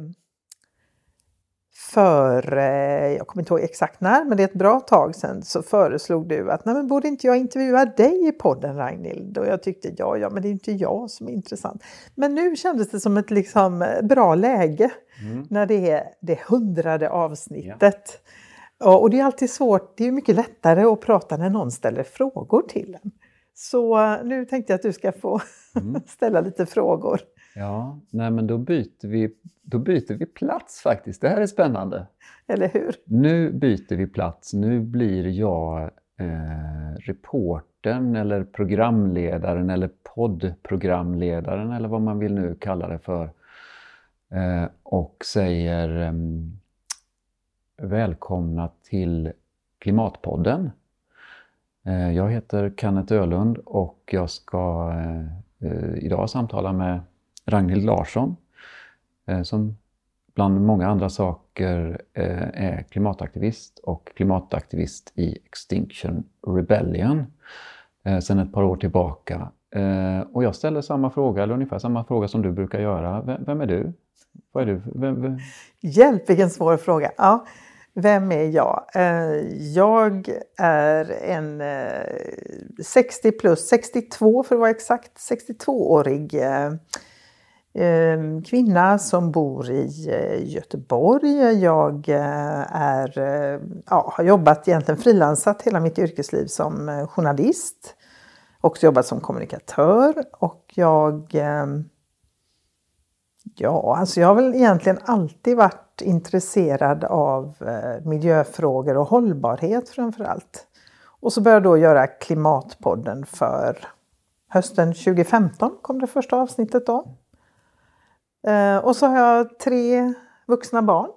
Speaker 2: för, eh, jag kommer inte ihåg exakt när, men det är ett bra tag sedan, så föreslog du att nej men borde inte jag intervjua dig i podden Ragnhild? Och jag tyckte ja, ja, men det är inte jag som är intressant. Men nu kändes det som ett liksom bra läge mm. när det är det hundrade avsnittet. Ja. Och det är alltid svårt, det är mycket lättare att prata när någon ställer frågor till en. Så eh, nu tänkte jag att du ska få mm. ställa lite frågor.
Speaker 1: Ja, nej men då byter, vi, då byter vi plats faktiskt. Det här är spännande.
Speaker 2: Eller hur?
Speaker 1: Nu byter vi plats. Nu blir jag eh, reporten eller programledaren eller poddprogramledaren eller vad man vill nu kalla det för. Eh, och säger eh, välkomna till Klimatpodden. Eh, jag heter Kenneth Ölund och jag ska eh, eh, idag samtala med Ragnhild Larsson eh, som bland många andra saker eh, är klimataktivist och klimataktivist i Extinction Rebellion eh, sedan ett par år tillbaka. Och jag ställer samma fråga, eller ungefär samma fråga som du brukar göra. Vem är du? Vad är du? Vem, vem?
Speaker 2: Hjälp vilken svår fråga! Ja. Vem är jag? Jag är en 60 plus, 62 för att vara exakt, 62-årig Ehm, kvinna som bor i eh, Göteborg. Jag eh, är, eh, ja, har jobbat egentligen frilansat hela mitt yrkesliv som journalist. Också jobbat som kommunikatör och jag ehm, Ja, alltså jag har väl egentligen alltid varit intresserad av miljöfrågor och hållbarhet framför allt. Och så började jag då göra Klimatpodden för hösten 2015 kom det första avsnittet då. Eh, och så har jag tre vuxna barn.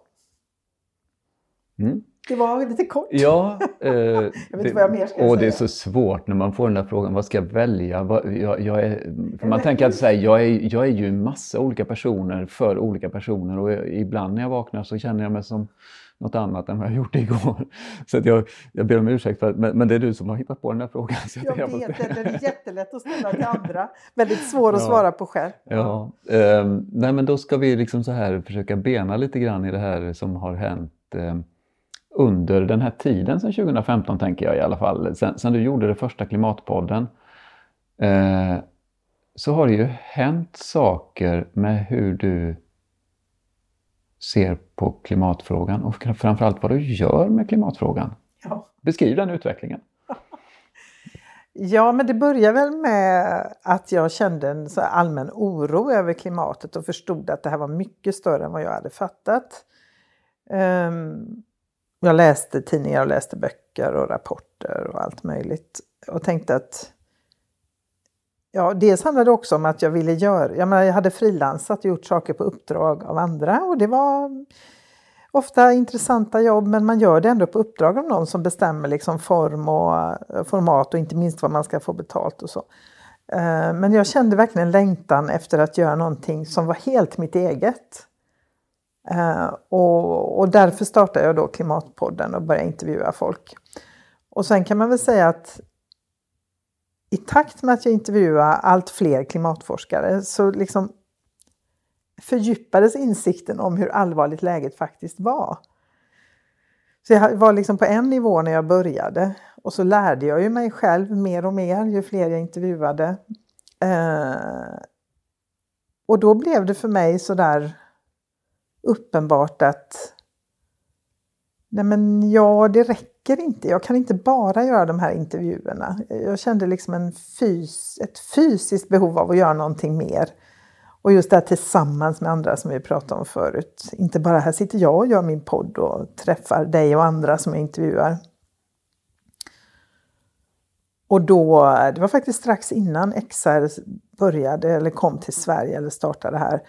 Speaker 2: Mm. Det var lite kort.
Speaker 1: Ja,
Speaker 2: eh, jag vet inte vad jag mer ska
Speaker 1: och
Speaker 2: säga.
Speaker 1: det är så svårt när man får den där frågan, vad ska jag välja? Jag, jag är, för man tänker att här, jag, är, jag är ju en massa olika personer för olika personer och ibland när jag vaknar så känner jag mig som något annat än vad jag gjorde igår. Så att jag, jag ber om ursäkt, för, men, men det är du som har hittat på den här frågan. Så
Speaker 2: jag, jag vet, det, den är jättelätt att ställa till andra. Väldigt svår att ja, svara på själv.
Speaker 1: Ja, eh, nej men då ska vi liksom så här försöka bena lite grann i det här som har hänt eh, under den här tiden sedan 2015 tänker jag i alla fall, sen, sen du gjorde det första Klimatpodden, eh, så har det ju hänt saker med hur du ser på klimatfrågan och framförallt vad du gör med klimatfrågan. Ja. Beskriv den utvecklingen.
Speaker 2: Ja, men det började väl med att jag kände en så allmän oro över klimatet och förstod att det här var mycket större än vad jag hade fattat. Um, jag läste tidningar och läste böcker och rapporter och allt möjligt. Och tänkte att Ja, dels handlade det också om att jag ville göra, jag, menar, jag hade frilansat och gjort saker på uppdrag av andra och det var ofta intressanta jobb men man gör det ändå på uppdrag av någon som bestämmer liksom form och eh, format och inte minst vad man ska få betalt och så. Eh, men jag kände verkligen en längtan efter att göra någonting som var helt mitt eget. Eh, och, och, därför startade jag då Klimatpodden och började intervjua folk. Och sen kan man väl säga att i takt med att jag intervjuade allt fler klimatforskare så liksom fördjupades insikten om hur allvarligt läget faktiskt var. Så jag var liksom på en nivå när jag började och så lärde jag ju mig själv mer och mer ju fler jag intervjuade. Eh, och då blev det för mig sådär uppenbart att nej men ja, det räcker inte. Jag kan inte bara göra de här intervjuerna. Jag kände liksom en fys ett fysiskt behov av att göra någonting mer. Och just det här tillsammans med andra som vi pratade om förut. Inte bara här sitter jag och gör min podd och träffar dig och andra som jag intervjuar. Och då, det var faktiskt strax innan XR började eller kom till Sverige eller startade här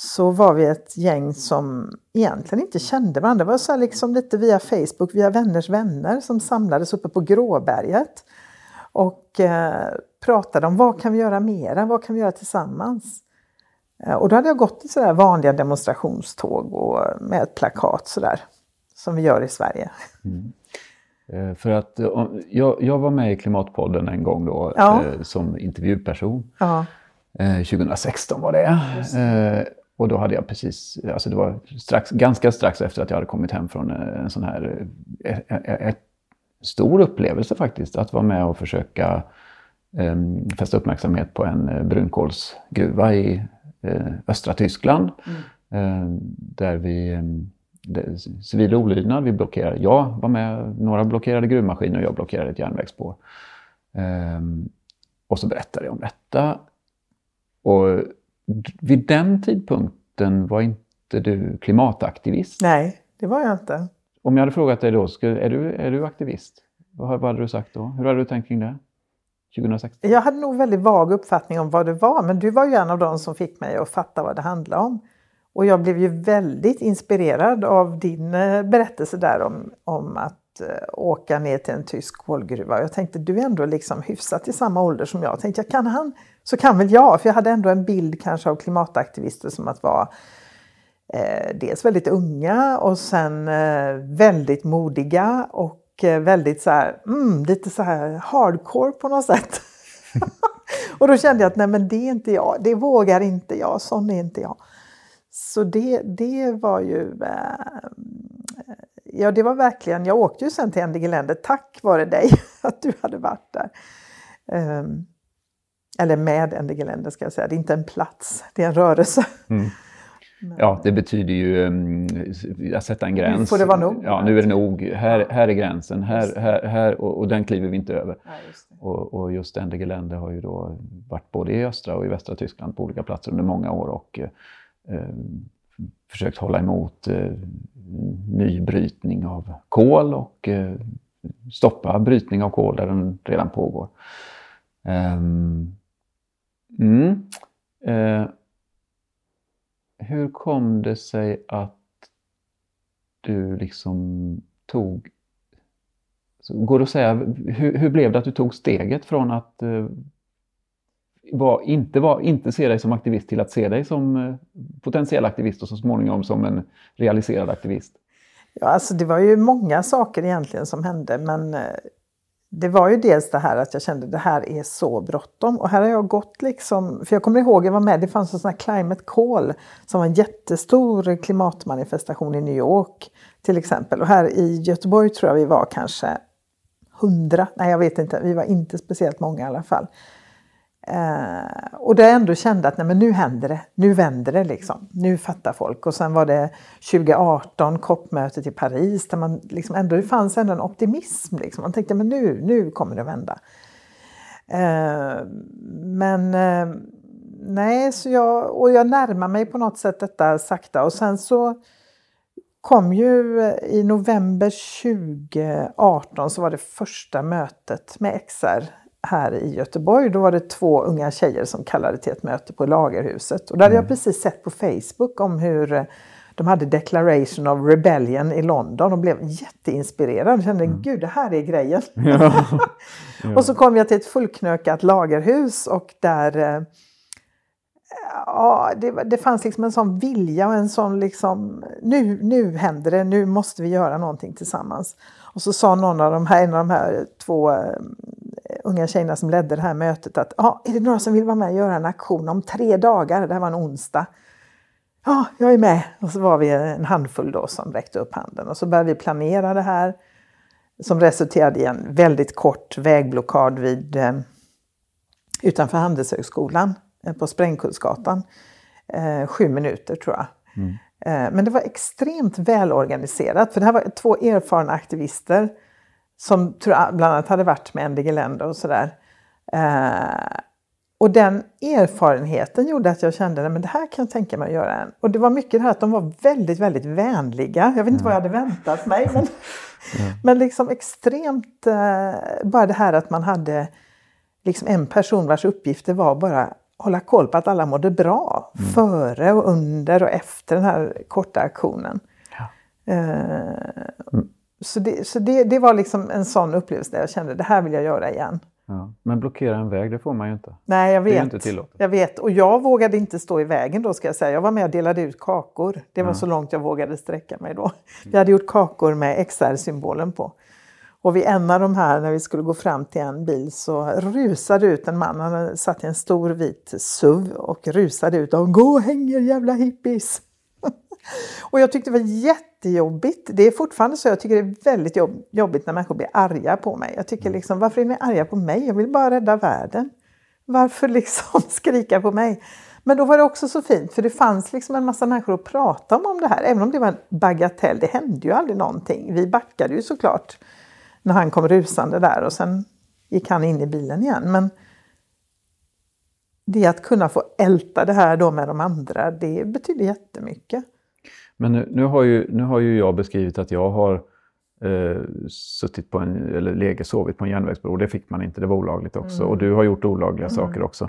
Speaker 2: så var vi ett gäng som egentligen inte kände varandra. Det var så liksom lite via Facebook, via vänners vänner som samlades uppe på Gråberget och eh, pratade om vad kan vi göra mera, vad kan vi göra tillsammans? Eh, och då hade jag gått i sådär vanliga demonstrationståg och med ett plakat sådär som vi gör i Sverige. Mm.
Speaker 1: Eh, för att eh, jag, jag, var med i Klimatpodden en gång då ja. eh, som intervjuperson. Ja. 2016 var det. Och då hade jag precis, alltså det var strax, ganska strax efter att jag hade kommit hem från en sån här ett, ett, stor upplevelse faktiskt, att vara med och försöka um, fästa uppmärksamhet på en brunkolsgruva i uh, östra Tyskland. Mm. Uh, där vi um, civil olydnad, vi blockerade, jag var med, några blockerade gruvmaskiner och jag blockerade ett järnvägsspår. Um, och så berättade jag om detta. Och vid den tidpunkten var inte du klimataktivist?
Speaker 2: Nej, det var jag inte.
Speaker 1: Om jag hade frågat dig då, är du, är du aktivist? Vad, vad hade du sagt då? Hur hade du tänkt kring det? 2016?
Speaker 2: Jag hade nog väldigt vag uppfattning om vad det var, men du var ju en av dem som fick mig att fatta vad det handlade om. Och jag blev ju väldigt inspirerad av din eh, berättelse där om, om att eh, åka ner till en tysk kolgruva. Jag tänkte, du är ändå liksom hyfsat i samma ålder som jag. jag tänkte, kan han så kan väl jag. För jag hade ändå en bild kanske av klimataktivister som att vara eh, dels väldigt unga och sen eh, väldigt modiga och eh, väldigt så här, mm, lite så här hardcore på något sätt. och då kände jag att nej men det är inte jag, det vågar inte jag, sån är inte jag. Så det, det var ju... Eh, ja, det var verkligen... Jag åkte ju sen till Endige länder tack vare dig, att du hade varit där. Um, eller med Endige länder ska jag säga. Det är inte en plats, det är en rörelse. Mm.
Speaker 1: Ja, det betyder ju um, att sätta en gräns. Nu
Speaker 2: får det vara nog.
Speaker 1: Ja, nu är det nog. Här, här är gränsen här, här, här och, och den kliver vi inte över. Ja, just och, och, just Endige länder har ju då varit både i östra och i västra Tyskland på olika platser under många år och eh, försökt hålla emot eh, nybrytning av kol och eh, stoppa brytning av kol där den redan pågår. Um, mm, eh, hur kom det sig att du liksom tog... Går det att säga, hur, hur blev det att du tog steget från att eh, var, inte, var, inte se dig som aktivist till att se dig som eh, potentiell aktivist och så småningom som en realiserad aktivist?
Speaker 2: Ja, alltså det var ju många saker egentligen som hände men eh, det var ju dels det här att jag kände att det här är så bråttom och här har jag gått liksom, för jag kommer ihåg jag var med, det fanns en sån här Climate Call som var en jättestor klimatmanifestation i New York till exempel och här i Göteborg tror jag vi var kanske hundra, nej jag vet inte, vi var inte speciellt många i alla fall. Eh, och där jag ändå kände att nej, men nu händer det, nu vänder det liksom. Nu fattar folk. Och sen var det 2018, COP-mötet i Paris, där man liksom ändå, det fanns ändå en optimism. Liksom. Man tänkte men nu, nu kommer det vända. Eh, men eh, nej, så jag, och jag närmar mig på något sätt detta sakta. Och sen så kom ju eh, i november 2018 så var det första mötet med XR här i Göteborg. Då var det två unga tjejer som kallade till ett möte på Lagerhuset. Och där hade jag mm. precis sett på Facebook om hur eh, de hade Declaration of Rebellion i London och blev jätteinspirerad. Jag kände, mm. gud det här är grejen. Ja. Ja. och så kom jag till ett fullknökat lagerhus och där eh, Ja, det, det fanns liksom en sån vilja och en sån liksom, nu, nu händer det, nu måste vi göra någonting tillsammans. Och så sa någon av de här, en av de här två eh, unga tjejerna som ledde det här mötet att ah, är det några som vill vara med och göra en aktion om tre dagar? Det här var en onsdag. Ja, jag är med. Och så var vi en handfull då som räckte upp handen och så började vi planera det här som resulterade i en väldigt kort vägblockad vid, eh, utanför Handelshögskolan eh, på Sprängkullsgatan. Eh, sju minuter tror jag. Mm. Eh, men det var extremt välorganiserat för det här var två erfarna aktivister som bland annat hade varit med Andy Länder och sådär. Eh, och den erfarenheten gjorde att jag kände att det här kan jag tänka mig att göra. En. Och det var mycket det här att de var väldigt, väldigt vänliga. Jag vet inte mm. vad jag hade väntat mig. Men, mm. men liksom extremt, eh, bara det här att man hade liksom en person vars uppgifter var bara hålla koll på att alla mådde bra. Mm. Före och under och efter den här korta aktionen. Ja. Eh, så det, så det, det var liksom en sån upplevelse där jag kände det här vill jag göra igen.
Speaker 1: Ja, men blockera en väg, det får man ju inte.
Speaker 2: Nej, jag vet.
Speaker 1: Det är inte tillåtet.
Speaker 2: Jag vet. Och jag vågade inte stå i vägen då ska jag säga. Jag var med och delade ut kakor. Det var ja. så långt jag vågade sträcka mig då. Vi hade gjort kakor med XR-symbolen på. Och vid en av de här, när vi skulle gå fram till en bil, så rusade ut en man. Han satt i en stor vit SUV och rusade ut och gå och häng er jävla hippies. Och jag tyckte det var jättejobbigt. Det är fortfarande så. Jag tycker det är väldigt jobbigt när människor blir arga på mig. Jag tycker liksom, varför är ni arga på mig? Jag vill bara rädda världen. Varför liksom skrika på mig? Men då var det också så fint för det fanns liksom en massa människor att prata om, om det här. Även om det var en bagatell, det hände ju aldrig någonting. Vi backade ju såklart när han kom rusande där och sen gick han in i bilen igen. Men det att kunna få älta det här då med de andra, det betyder jättemycket.
Speaker 1: Men nu, nu, har, ju, nu har ju jag beskrivit att jag har eh, suttit på en, eller legat sovit på en järnvägsbro. Det fick man inte, det var olagligt också. Mm. Och du har gjort olagliga mm. saker också.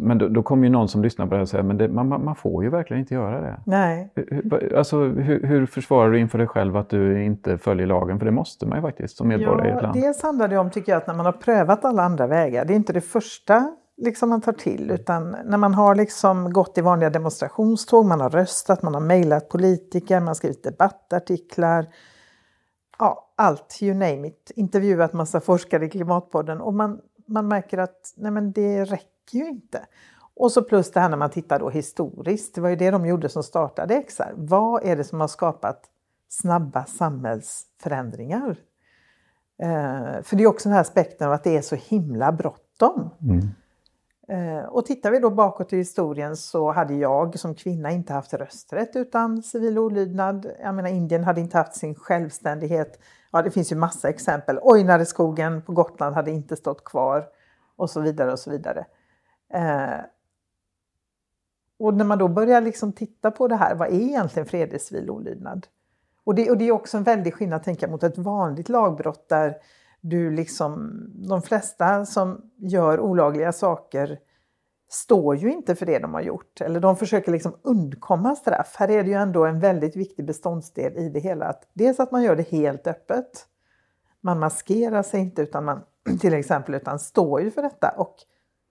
Speaker 1: Men då, då kommer ju någon som lyssnar på det här och säger men det, man, man får ju verkligen inte göra det.
Speaker 2: Nej.
Speaker 1: Hur, alltså, hur, hur, försvarar du inför dig själv att du inte följer lagen? För det måste man ju faktiskt som medborgare ja, i ett land.
Speaker 2: Dels handlar det om, tycker jag, att när man har prövat alla andra vägar, det är inte det första liksom man tar till, utan när man har liksom gått i vanliga demonstrationståg, man har röstat, man har mejlat politiker, man har skrivit debattartiklar, ja, allt, you name it, intervjuat massa forskare i Klimatpodden och man, man märker att nej men det räcker ju inte. Och så plus det här när man tittar då historiskt, det var ju det de gjorde som startade XR. Vad är det som har skapat snabba samhällsförändringar? Eh, för det är också den här aspekten av att det är så himla bråttom. Mm. Eh, och tittar vi då bakåt i historien så hade jag som kvinna inte haft rösträtt utan civil olydnad. Jag menar Indien hade inte haft sin självständighet. Ja, det finns ju massa exempel. Ojnareskogen på Gotland hade inte stått kvar och så vidare och så vidare. Eh, och när man då börjar liksom titta på det här, vad är egentligen fredlig civil olydnad? Och det, och det är också en väldig skillnad tänka mot ett vanligt lagbrott där du liksom, de flesta som gör olagliga saker står ju inte för det de har gjort. Eller de försöker liksom undkomma straff. Här är det ju ändå en väldigt viktig beståndsdel i det hela. Att dels att man gör det helt öppet. Man maskerar sig inte utan man till exempel utan står ju för detta. Och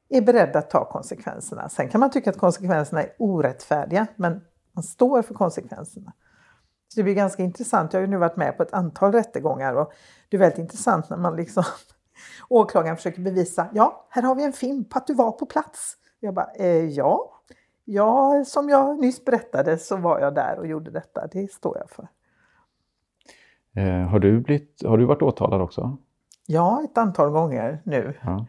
Speaker 2: är beredd att ta konsekvenserna. Sen kan man tycka att konsekvenserna är orättfärdiga, men man står för konsekvenserna. Så det blir ganska intressant. Jag har ju nu varit med på ett antal rättegångar och det är väldigt intressant när man liksom åklagaren försöker bevisa, ja, här har vi en film på att du var på plats. Jag bara, eh, ja, ja, som jag nyss berättade så var jag där och gjorde detta. Det står jag för.
Speaker 1: Eh, har, du blivit, har du varit åtalad också?
Speaker 2: Ja, ett antal gånger nu. Ja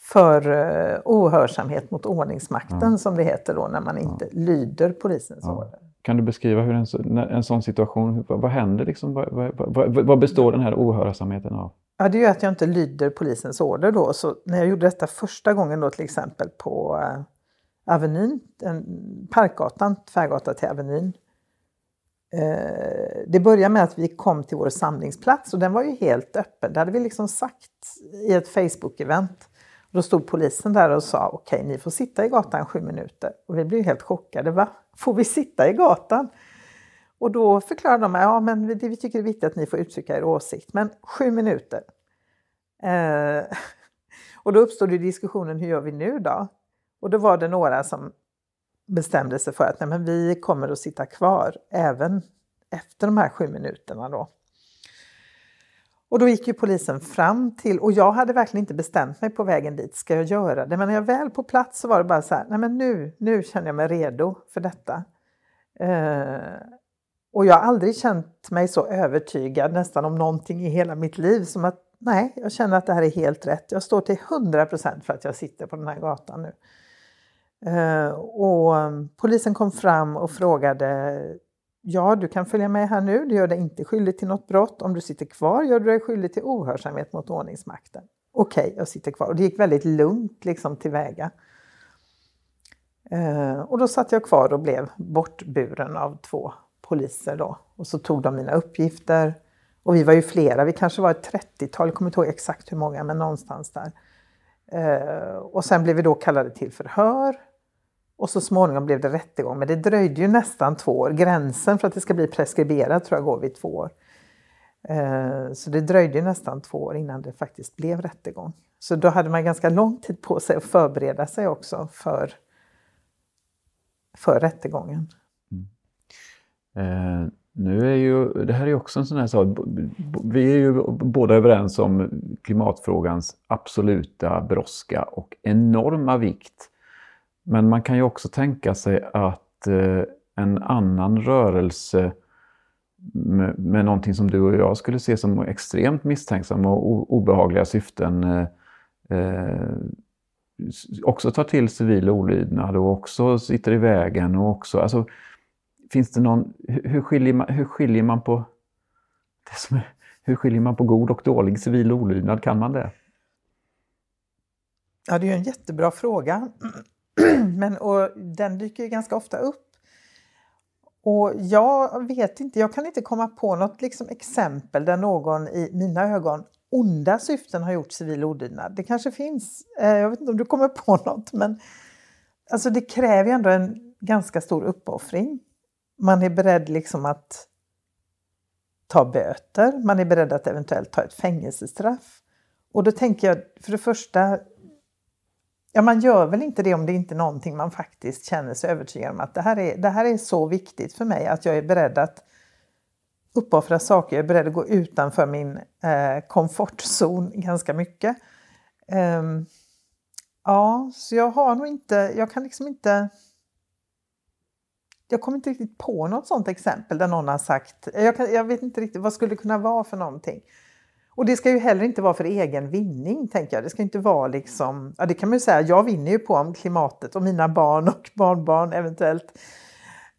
Speaker 2: för uh, ohörsamhet mot ordningsmakten ja. som det heter då när man inte ja. lyder polisens order.
Speaker 1: Kan du beskriva hur en, en sån situation, vad, vad händer liksom? Vad, vad, vad, består den här ohörsamheten av?
Speaker 2: Ja, det är ju att jag inte lyder polisens order då. Så när jag gjorde detta första gången då till exempel på uh, Avenyn, en, Parkgatan, tvärgata till Avenyn. Eh, det började med att vi kom till vår samlingsplats och den var ju helt öppen. Det hade vi liksom sagt i ett Facebook-event. Då stod polisen där och sa okej, ni får sitta i gatan sju minuter. Och vi blev helt chockade. Va? Får vi sitta i gatan? Och då förklarade de ja men vi, vi tycker det är viktigt att ni får uttrycka er åsikt, men sju minuter. Eh, och då uppstod det diskussionen, hur gör vi nu då? Och då var det några som bestämde sig för att nej, men vi kommer att sitta kvar även efter de här sju minuterna då. Och då gick ju polisen fram till, och jag hade verkligen inte bestämt mig på vägen dit, ska jag göra det? Men när jag väl på plats så var det bara så här, nej men nu, nu känner jag mig redo för detta. Eh, och jag har aldrig känt mig så övertygad nästan om någonting i hela mitt liv som att nej, jag känner att det här är helt rätt. Jag står till 100 procent för att jag sitter på den här gatan nu. Eh, och polisen kom fram och frågade Ja, du kan följa med här nu. Du gör dig inte skyldig till något brott. Om du sitter kvar gör du dig skyldig till ohörsamhet mot ordningsmakten. Okej, okay, jag sitter kvar. Och det gick väldigt lugnt liksom tillväga. Eh, och då satt jag kvar och blev bortburen av två poliser då. Och så tog de mina uppgifter. Och vi var ju flera, vi kanske var ett 30-tal, jag kommer inte ihåg exakt hur många, men någonstans där. Eh, och sen blev vi då kallade till förhör. Och så småningom blev det rättegång, men det dröjde ju nästan två år. Gränsen för att det ska bli preskriberat tror jag går vid två år. Eh, så det dröjde nästan två år innan det faktiskt blev rättegång. Så då hade man ganska lång tid på sig att förbereda sig också för, för rättegången.
Speaker 1: Mm. Eh, nu är ju det här är också en sån här sak. Vi är ju båda överens om klimatfrågans absoluta brådska och enorma vikt. Men man kan ju också tänka sig att eh, en annan rörelse med, med någonting som du och jag skulle se som extremt misstänksamma och obehagliga syften eh, eh också tar till civil olydnad och också sitter i vägen och också, alltså, finns det någon, hur skiljer man, hur skiljer man på det som är, hur skiljer man på god och dålig civil olydnad? Kan man det?
Speaker 2: Ja, det är en jättebra fråga. Men, och den dyker ju ganska ofta upp. Och jag vet inte, jag kan inte komma på något liksom exempel där någon i mina ögon onda syften har gjort civil olydnad. Det kanske finns, eh, jag vet inte om du kommer på något, men alltså det kräver ju ändå en ganska stor uppoffring. Man är beredd liksom att ta böter, man är beredd att eventuellt ta ett fängelsestraff. Och då tänker jag, för det första, ja man gör väl inte det om det inte är någonting man faktiskt känner sig övertygad om att det här är, det här är så viktigt för mig att jag är beredd att uppoffra saker, jag är beredd att gå utanför min eh, komfortzon ganska mycket. Um, ja, så jag har nog inte, jag kan liksom inte jag kommer inte riktigt på något sånt exempel där någon har sagt, jag, kan, jag vet inte riktigt vad skulle det kunna vara för någonting. Och det ska ju heller inte vara för egen vinning, tänker jag. Det ska inte vara liksom, ja det kan man ju säga, jag vinner ju på om klimatet och mina barn och barnbarn eventuellt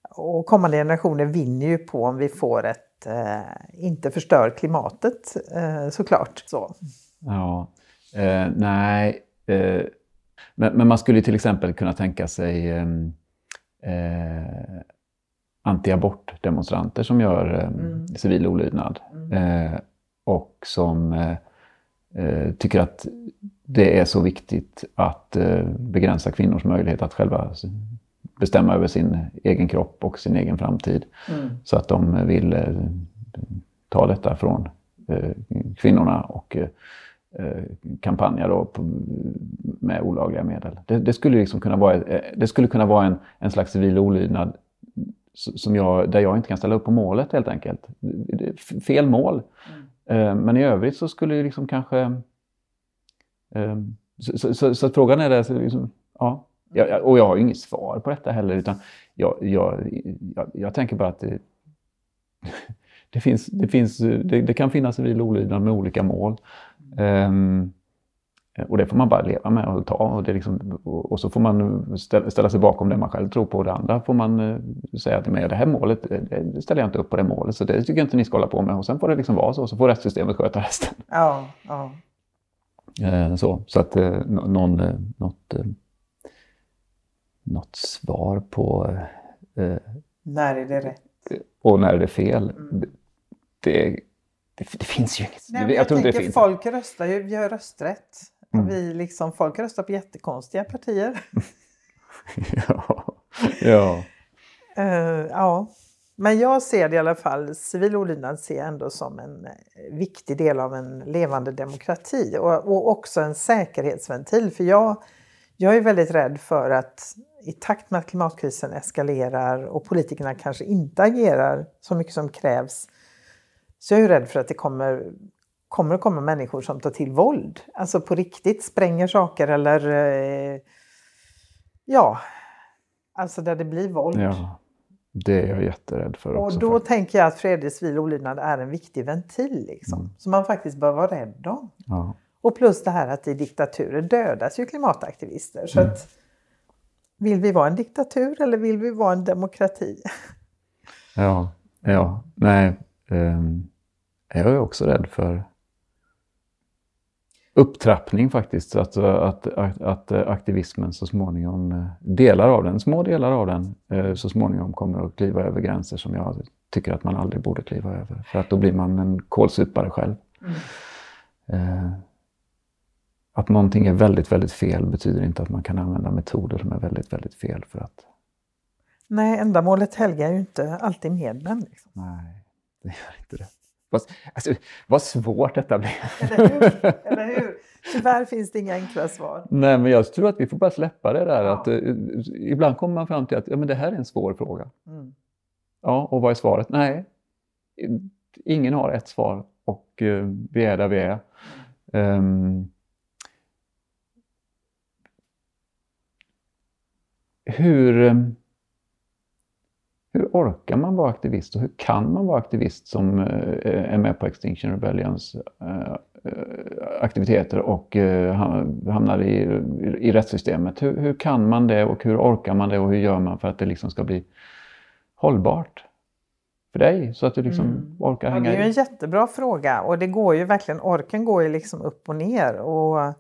Speaker 2: och kommande generationer vinner ju på om vi får ett, eh, inte förstör klimatet eh, såklart. Så.
Speaker 1: Ja, eh, nej, eh, men, men, man skulle till exempel kunna tänka sig ehm, eh, anti-abortdemonstranter som gör eh, mm. civil olydnad. Mm. Eh, och som eh, eh, tycker att det är så viktigt att eh, begränsa kvinnors möjlighet att själva bestämma över sin egen kropp och sin egen framtid. Mm. Så att de vill eh, ta detta från kvinnorna och kampanja då med olagliga medel. Det, det, skulle liksom kunna vara, det skulle kunna vara en, en slags civil olydnad som jag, där jag inte kan ställa upp på målet helt enkelt. Fel mål. Mm. Eh, men i övrigt så skulle ju liksom kanske... Eh, så, så, så, så frågan är det, liksom, ja. Jag, och jag har ju inget svar på detta heller utan jag, jag, jag, jag tänker bara att det, det, finns, det, finns, det, det kan finnas civil olydnad med olika mål. Um, och det får man bara leva med och ta. Och, det liksom, och så får man ställa sig bakom det man själv tror på. Och det andra får man uh, säga att med det här målet, det ställer jag inte upp på det målet. Så det tycker jag inte ni ska hålla på med. Och sen får det liksom vara så. Så får rättssystemet sköta resten.
Speaker 2: Ja, ja.
Speaker 1: Uh, så, så att någon, något, något svar på...
Speaker 2: när är det rätt?
Speaker 1: Och när är det fel? Mm. Det, det, det, finns ju inget.
Speaker 2: Nej, jag, jag tror tänker, det finns. Folk röstar ju, vi har rösträtt. Mm. Vi liksom, folk röstar på jättekonstiga partier.
Speaker 1: ja. ja.
Speaker 2: Uh, ja. Men jag ser det i alla fall, civil olydnad ser jag ändå som en eh, viktig del av en levande demokrati och, och också en säkerhetsventil. För jag, jag är väldigt rädd för att i takt med att klimatkrisen eskalerar och politikerna kanske inte agerar så mycket som krävs så jag är rädd för att det kommer, kommer att komma människor som tar till våld. Alltså på riktigt spränger saker eller eh, ja, alltså där det blir våld.
Speaker 1: Ja, det är jag jätterädd för
Speaker 2: också. Och då faktiskt. tänker jag att fredlig civil olydnad är en viktig ventil liksom, mm. som man faktiskt bör vara rädd om.
Speaker 1: Ja.
Speaker 2: Och plus det här att i diktaturer dödas ju klimataktivister. Så mm. att, vill vi vara en diktatur eller vill vi vara en demokrati?
Speaker 1: Ja, ja, nej, Ehm, jag är också rädd för upptrappning faktiskt. Att, att, att, att, aktivismen så småningom, eh, delar av den, små delar av den, eh, så småningom kommer att kliva över gränser som jag tycker att man aldrig borde kliva över. För att då blir man en kolsupare själv. Mm. Eh, att någonting är väldigt, väldigt fel betyder inte att man kan använda metoder som är väldigt, väldigt fel för att...
Speaker 2: Nej, ändamålet helgar ju inte alltid medlen. Liksom.
Speaker 1: Nej. Det gör inte det. Vad, alltså, vad svårt detta blev.
Speaker 2: Eller hur? Eller hur? Tyvärr finns det inga enkla svar.
Speaker 1: Nej, men jag tror att vi får bara släppa det där. Ja. Att, uh, ibland kommer man fram till att ja, men det här är en svår fråga. Mm. Ja, och vad är svaret? Nej, ingen har ett svar och eh, vi är där vi är. Um, hur, ehm, hur orkar man vara aktivist och hur kan man vara aktivist som eh, är med på Extinction Rebellions eh, aktiviteter och hamnar i, i rättssystemet? Hur, hur kan man det och hur orkar man det och hur gör man för att det liksom ska bli hållbart? för dig så att du liksom mm. orkar hänga
Speaker 2: ja, Det är ju en jättebra fråga och det går ju verkligen, orken går ju liksom upp och ner. Och...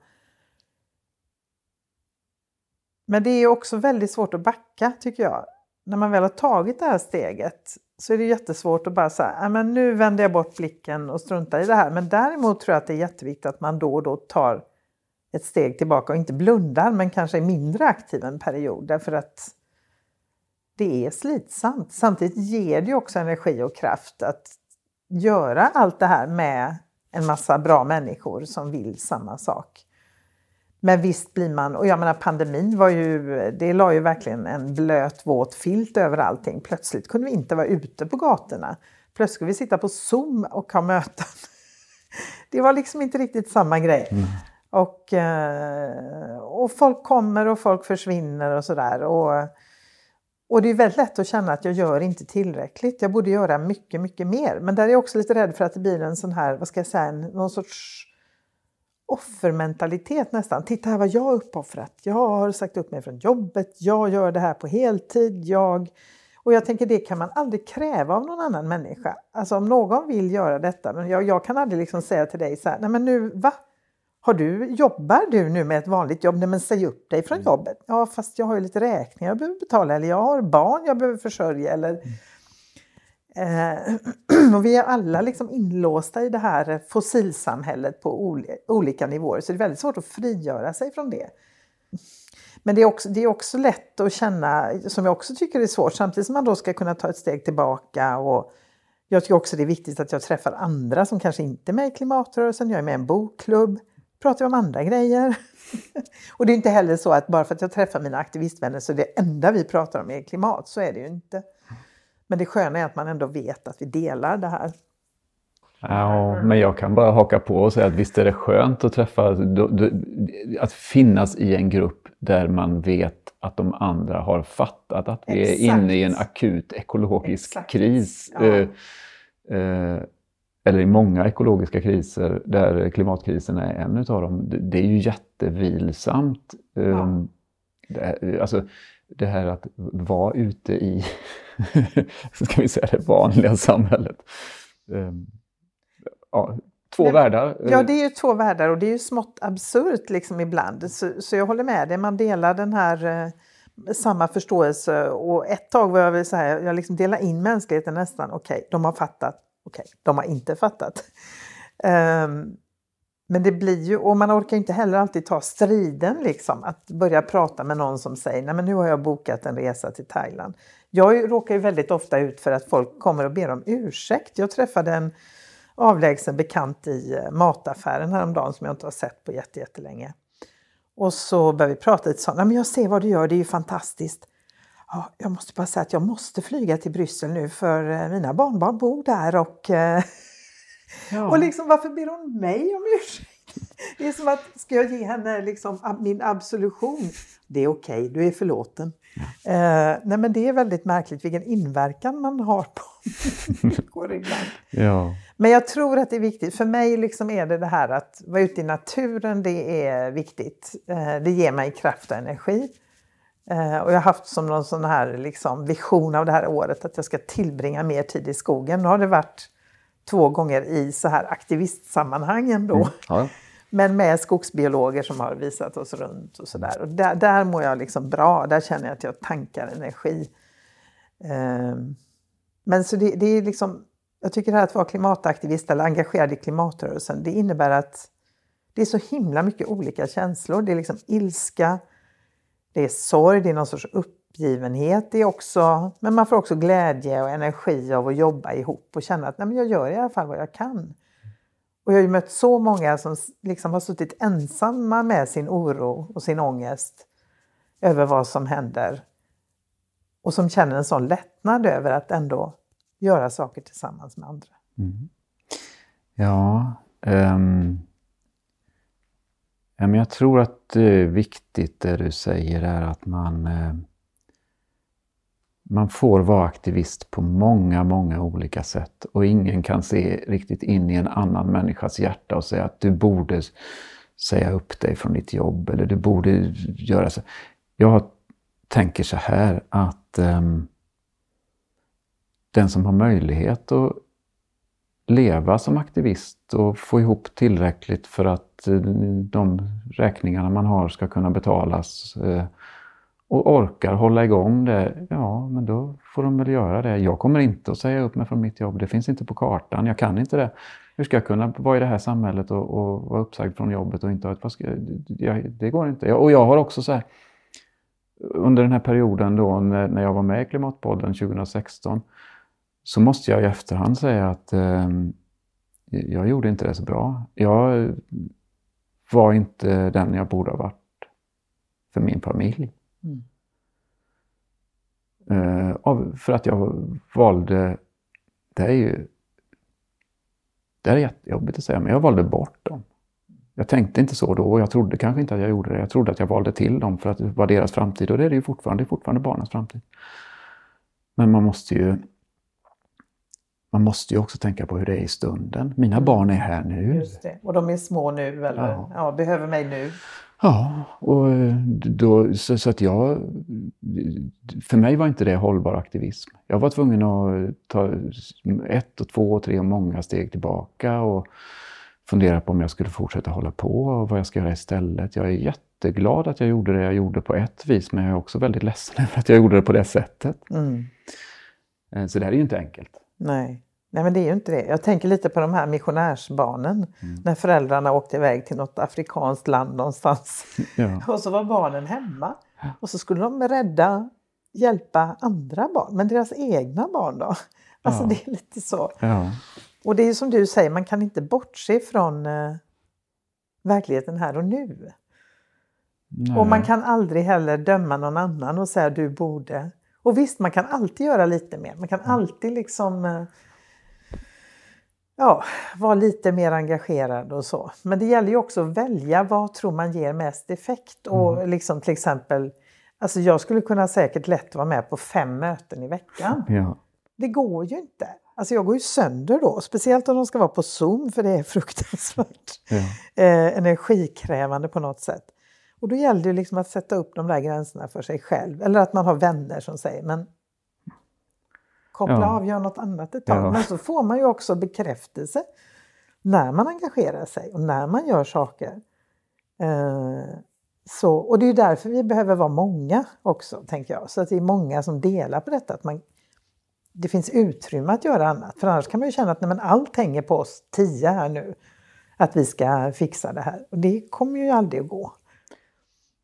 Speaker 2: Men det är också väldigt svårt att backa tycker jag. När man väl har tagit det här steget så är det jättesvårt att bara säga äh, men nu vänder jag bort blicken och struntar i det här. Men däremot tror jag att det är jätteviktigt att man då och då tar ett steg tillbaka och inte blundar men kanske är mindre aktiv en period. Därför att det är slitsamt. Samtidigt ger det också energi och kraft att göra allt det här med en massa bra människor som vill samma sak. Men visst blir man, och jag menar pandemin var ju, det la ju verkligen en blöt våt filt över allting. Plötsligt kunde vi inte vara ute på gatorna. Plötsligt skulle vi sitta på Zoom och ha möten. Det var liksom inte riktigt samma grej. Mm. Och, eh, och folk kommer och folk försvinner och sådär. Och det är väldigt lätt att känna att jag gör inte tillräckligt. Jag borde göra mycket, mycket mer. Men där är jag också lite rädd för att det blir en sån här, vad ska jag säga, någon sorts offermentalitet nästan. Titta här vad jag har uppoffrat. Jag har sagt upp mig från jobbet. Jag gör det här på heltid. Jag... Och jag tänker det kan man aldrig kräva av någon annan människa. Alltså om någon vill göra detta, men jag, jag kan aldrig liksom säga till dig så här, nej men nu, va? Har du, jobbar du nu med ett vanligt jobb? Nej, men säg upp dig från mm. jobbet. Ja, fast jag har ju lite räkningar jag behöver betala eller jag har barn jag behöver försörja. Eller, mm eh, och vi är alla liksom inlåsta i det här fossilsamhället på olika nivåer så det är väldigt svårt att frigöra sig från det. Men det är, också, det är också lätt att känna, som jag också tycker är svårt, samtidigt som man då ska kunna ta ett steg tillbaka och jag tycker också det är viktigt att jag träffar andra som kanske inte är med i klimatrörelsen. Jag är med i en bokklubb pratar om andra grejer. och det är inte heller så att bara för att jag träffar mina aktivistvänner så är det enda vi pratar om är klimat. Så är det ju inte. Men det sköna är att man ändå vet att vi delar det här.
Speaker 1: Ja, men jag kan bara haka på och säga att visst är det skönt att träffa, att finnas i en grupp där man vet att de andra har fattat att vi Exakt. är inne i en akut ekologisk Exakt. kris. Ja. Uh, uh, eller i många ekologiska kriser, där klimatkrisen är en utav dem, det är ju jättevilsamt. Ja. Um, det, alltså, det här att vara ute i, ska vi säga det vanliga samhället. Um, ja, två Men, världar.
Speaker 2: Ja, det är ju två världar och det är ju smått absurt liksom ibland. Så, så jag håller med dig, man delar den här eh, samma förståelse och ett tag var jag väl så här, jag liksom delar in mänskligheten nästan, okej, okay, de har fattat, Okej, okay, de har inte fattat. Um, men det blir ju, och man orkar inte heller alltid ta striden liksom, att börja prata med någon som säger nej men nu har jag bokat en resa till Thailand. Jag råkar ju väldigt ofta ut för att folk kommer och ber om ursäkt. Jag träffade en avlägsen bekant i eh, mataffären häromdagen som jag inte har sett på jättelänge. Och så började vi prata lite så, nej men jag ser vad du gör, det är ju fantastiskt ja, jag måste bara säga att jag måste flyga till Bryssel nu för eh, mina barnbarn bor där och, eh, ja. och liksom varför ber hon mig om ursäkt? Det är som att, ska jag ge henne liksom min absolution? Det är okej, okay, du är förlåten. Ja. Eh, nej men det är väldigt märkligt vilken inverkan man har på människor ibland.
Speaker 1: Ja.
Speaker 2: Men jag tror att det är viktigt. För mig liksom är det det här att vara ute i naturen, det är viktigt. Eh, det ger mig kraft och energi. Eh, och jag har haft som någon sån här liksom vision av det här året att jag ska tillbringa mer tid i skogen. Nu har det varit två gånger i så här aktivistsammanhang ändå. Mm, ja. Men med skogsbiologer som har visat oss runt och sådär. Och där, där mår jag liksom bra, där känner jag att jag tankar energi. Um, men så det, det, är liksom, jag tycker det här att vara klimataktivist eller engagerad i klimatrörelsen, det innebär att det är så himla mycket olika känslor. Det är liksom ilska, det är sorg, det är någon sorts uppgivenhet. Är också, men man får också glädje och energi av att jobba ihop och känna att Nej, men jag gör i alla fall vad jag kan. Och jag har ju mött så många som liksom har suttit ensamma med sin oro och sin ångest över vad som händer. Och som känner en sån lättnad över att ändå göra saker tillsammans med andra.
Speaker 1: Mm. Ja, um, ja men jag tror att det är viktigt det du säger är att man uh, man får vara aktivist på många, många olika sätt och ingen kan se riktigt in i en annan människas hjärta och säga att du borde säga upp dig från ditt jobb eller du borde göra så. Jag tänker så här att um, den som har möjlighet att leva som aktivist och få ihop tillräckligt för att uh, de räkningarna man har ska kunna betalas uh, och orkar hålla igång det, ja men då får de väl göra det. Jag kommer inte att säga upp mig från mitt jobb, det finns inte på kartan, jag kan inte det. Hur ska jag kunna vara i det här samhället och, och vara uppsagd från jobbet och inte ha ett... Ska, jag, det går inte. Och jag har också så här, under den här perioden då när, när jag var med i Klimatpodden 2016 så måste jag i efterhand säga att eh, jag gjorde inte det så bra. Jag var inte den jag borde ha varit för min familj. Uh, av, för att jag valde, det är ju det är jättejobbigt att säga, men jag valde bort dem. Jag tänkte inte så då och jag trodde kanske inte att jag gjorde det. Jag trodde att jag valde till dem för att det var deras framtid och det är det ju fortfarande. Det är fortfarande barnens framtid. Men man måste ju man måste ju också tänka på hur det är i stunden. Mina barn är här nu.
Speaker 2: Just det. Och de är små nu eller ja. ja behöver mig nu.
Speaker 1: Ja, och eh, då, så, så, att jag... För mig var inte det hållbar aktivism. Jag var tvungen att ta ett, och två, och tre och många steg tillbaka och fundera på om jag skulle fortsätta hålla på och vad jag ska göra istället. Jag är jätteglad att jag gjorde det jag gjorde på ett vis, men jag är också väldigt ledsen över att jag gjorde det på det sättet. Mm. Eh, så det här är ju inte enkelt.
Speaker 2: Nej. Nej men det är ju inte det. Jag tänker lite på de här missionärsbarnen. Mm. När föräldrarna åkte iväg till något afrikanskt land någonstans. Ja. och så var barnen hemma. Och så skulle de rädda, hjälpa andra barn. Men deras egna barn då? Alltså ja. det är lite så. Ja. Och det är som du säger, man kan inte bortse från eh, verkligheten här och nu. Nej. Och man kan aldrig heller döma någon annan och säga du borde. Och visst, man kan alltid göra lite mer. Man kan mm. alltid liksom eh, ja, vara lite mer engagerad och så. Men det gäller ju också att välja vad tror man ger mest effekt. Mm. Och liksom till exempel, alltså jag skulle kunna säkert lätt vara med på fem möten i veckan. Ja. Det går ju inte. Alltså jag går ju sönder då, speciellt om de ska vara på Zoom för det är fruktansvärt ja. eh, energikrävande på något sätt. Och då gäller det liksom att sätta upp de där gränserna för sig själv. Eller att man har vänner som säger men koppla ja. av, gör något annat ett tag. Ja. Men så får man ju också bekräftelse när man engagerar sig och när man gör saker. Eh, så, och det är därför vi behöver vara många också, tänker jag. Så att det är många som delar på detta. Att man, det finns utrymme att göra annat. För annars kan man ju känna att nej, men allt hänger på oss tio här nu. Att vi ska fixa det här. Och det kommer ju aldrig att gå.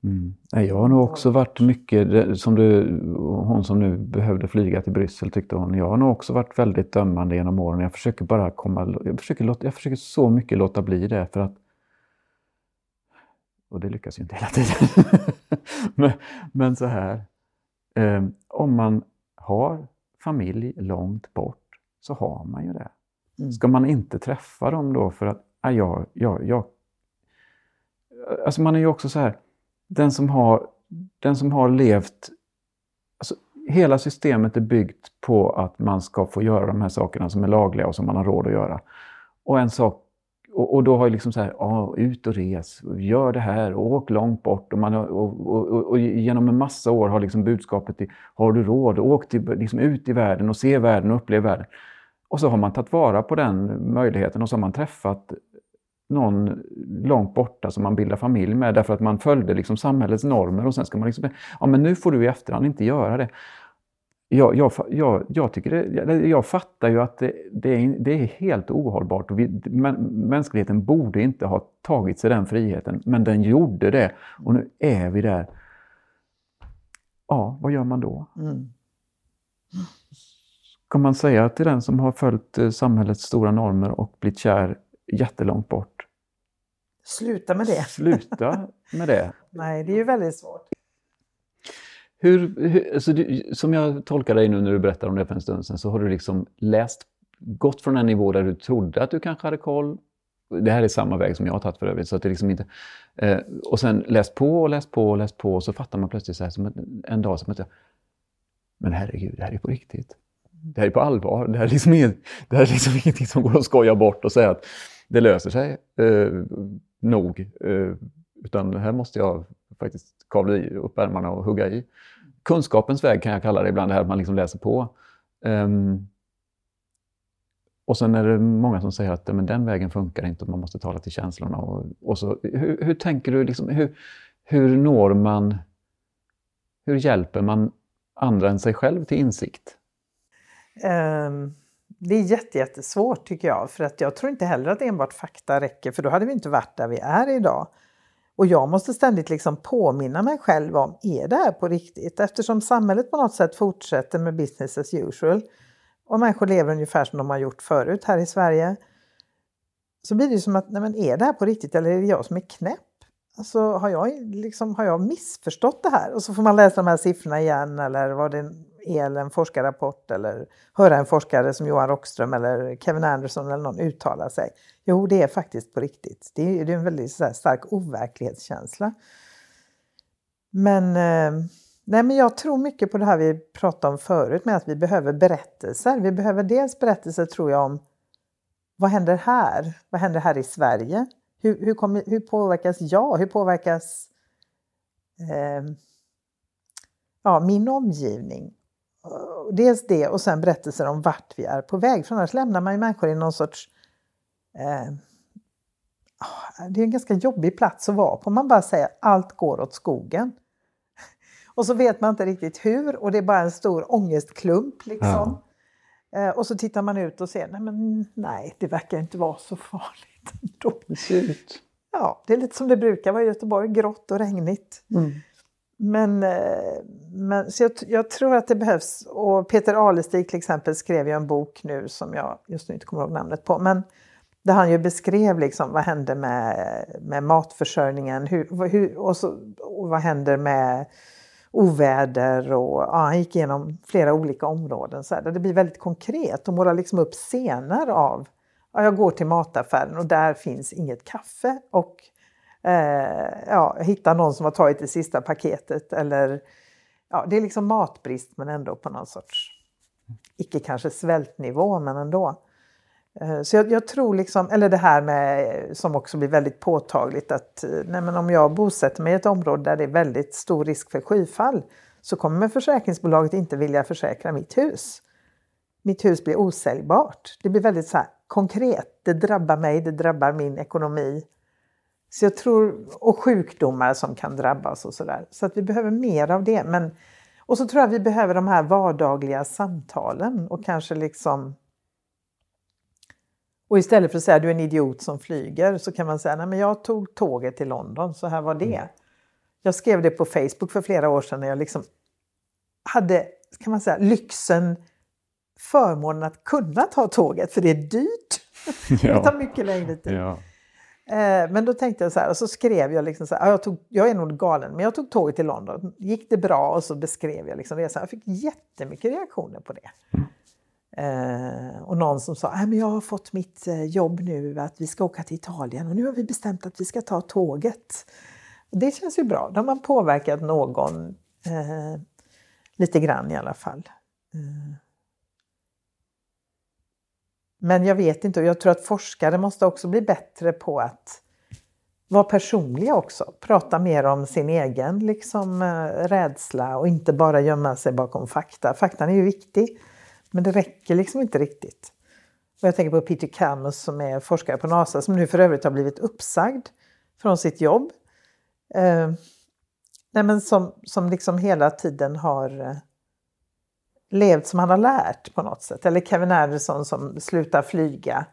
Speaker 1: Mm. Jag har nog också varit mycket, som du, hon som nu behövde flyga till Bryssel tyckte hon, jag har nog också varit väldigt dömande genom åren. Jag försöker bara komma, jag försöker, jag försöker så mycket låta bli det för att och det lyckas ju inte hela tiden. men, men, så här, eh, om man har familj långt bort så har man ju det. Mm. Ska man inte träffa dem då för att, ah, ja, ja, ja, alltså man är ju också så här, den som har, den som har levt... Alltså, hela systemet är byggt på att man ska få göra de här sakerna som är lagliga och som man har råd att göra. Och en sak och, och då har jag liksom så här, ja, ut och res, gör det här, åk långt bort. Och, man har, och, och, och, genom en massa år har liksom budskapet till, har du råd, åk till, liksom ut i världen och se världen och upplev världen. Och så har man tagit vara på den möjligheten och så har man träffat någon långt borta som man bildar familj med därför att man följde liksom samhällets normer och sen ska man liksom, ja men nu får du i efterhand inte göra det. Jag, jag, jag, jag, tycker det, jag fattar ju att det, det, är, det är helt ohållbart. Och vi, mänskligheten borde inte ha tagit sig den friheten, men den gjorde det. Och nu är vi där. Ja, vad gör man då? Mm. Ska man säga till den som har följt eh, samhällets stora normer och blivit kär jättelångt bort.
Speaker 2: Sluta med det.
Speaker 1: Sluta med det.
Speaker 2: Nej, det är ju väldigt svårt.
Speaker 1: hur, hur alltså du, som jag tolkar dig nu när du berättar om det för en stund sedan så har du liksom läst, gått från en nivå där du trodde att du kanske hade koll. Det här är samma väg som jag har tagit för övrigt. Så att det liksom inte, eh, och sen läst på och läst på och läst på och så fattar man plötsligt så här som en, en dag som att jag, men herregud, det här är på riktigt. Det här är på allvar. Det här är liksom, det här är liksom ingenting som går att skoja bort och säga att det löser sig eh, nog. Eh, utan här måste jag faktiskt kavla i upp ärmarna och hugga i. Kunskapens väg kan jag kalla det ibland, det här att man liksom läser på. Um, och sen är det många som säger att men den vägen funkar inte man måste tala till känslorna. Och, och så, hur, hur, tänker du, liksom, hur, hur når man, hur hjälper man andra än sig själv till insikt?
Speaker 2: Um, det är jättesvårt tycker jag, för att jag tror inte heller att enbart fakta räcker, för då hade vi inte varit där vi är idag. Och jag måste ständigt liksom påminna mig själv om, är det här på riktigt? Eftersom samhället på något sätt fortsätter med business as usual och människor lever ungefär som de har gjort förut här i Sverige. Så blir det som att, nej men är det här på riktigt eller är det jag som är knäpp? Alltså har jag, liksom, har jag missförstått det här? Och så får man läsa de här siffrorna igen eller vad det är, eller en forskarrapport eller höra en forskare som Johan Rockström eller Kevin Anderson eller någon uttala sig. Jo, det är faktiskt på riktigt. Det är, det är en väldigt så stark overklighetskänsla. Men, eh, nej, men jag tror mycket på det här vi pratade om förut med att vi behöver berättelser. Vi behöver dels berättelser tror jag om vad händer här? Vad händer här i Sverige? Hur, hur, kommer, hur påverkas jag? Hur påverkas eh, ja, min omgivning? Dels det och sen berättelser om vart vi är på väg. För annars lämnar man ju människor i någon sorts... Eh, det är en ganska jobbig plats att vara på. Man bara säger allt går åt skogen. Och så vet man inte riktigt hur och det är bara en stor ångestklump. Liksom. Ja. Eh, och så tittar man ut och ser, nej men nej, det verkar inte vara så farligt ändå.
Speaker 1: Det ser ut.
Speaker 2: Ja, det är lite som det brukar vara i Göteborg, grått och regnigt. Mm. Men, eh, men så jag, jag, tror att det behövs, och Peter Alestig till exempel skrev ju en bok nu som jag just nu inte kommer ihåg namnet på, men där han ju beskrev liksom vad hände med, med matförsörjningen hur, hur, och, så, och vad händer med oväder och ja, han gick igenom flera olika områden. Så här, det blir väldigt konkret och målar liksom upp scener av ja, jag går till mataffären och där finns inget kaffe och eh, ja, hittar någon som har tagit det sista paketet eller ja, det är liksom matbrist men ändå på någon sorts, icke kanske svältnivå men ändå. Eh, så jag, jag, tror liksom, eller det här med som också blir väldigt påtagligt att eh, nej men om jag bosätter mig i ett område där det är väldigt stor risk för skyfall så kommer försäkringsbolaget inte vilja försäkra mitt hus. Mitt hus blir osäljbart. Det blir väldigt så konkret. Det drabbar mig, det drabbar min ekonomi. Så jag tror, och sjukdomar som kan drabbas och sådär. Så att vi behöver mer av det. Men, och så tror jag vi behöver de här vardagliga samtalen och kanske liksom och istället för att säga du är en idiot som flyger så kan man säga nej men jag tog tåget till London, så här var det. Mm. Jag skrev det på Facebook för flera år sedan när jag liksom hade, kan man säga, lyxen, förmånen att kunna ta tåget för det är dyrt. Ja. det tar mycket längre tid. Ja. Eh, men då tänkte jag så här, och så skrev jag liksom så här, jag, tog, jag är nog galen, men jag tog tåget till London. Gick det bra? Och så beskrev jag liksom resan. Jag fick jättemycket reaktioner på det. Mm. Eh, och någon som sa, men jag har fått mitt eh, jobb nu att vi ska åka till Italien och nu har vi bestämt att vi ska ta tåget. Och det känns ju bra, då har man påverkat någon eh, lite grann i alla fall. Eh. Men jag vet inte, och jag tror att forskare måste också bli bättre på att vara personliga också. Prata mer om sin egen liksom, eh, rädsla och inte bara gömma sig bakom fakta. Faktan är ju viktig. Men det räcker liksom inte riktigt. Och jag tänker på Peter Camus som är forskare på NASA som nu för övrigt har blivit uppsagd från sitt jobb. Eh, nej men som, som liksom hela tiden har eh, levt som han har lärt på något sätt. Eller Kevin Anderson som slutar flyga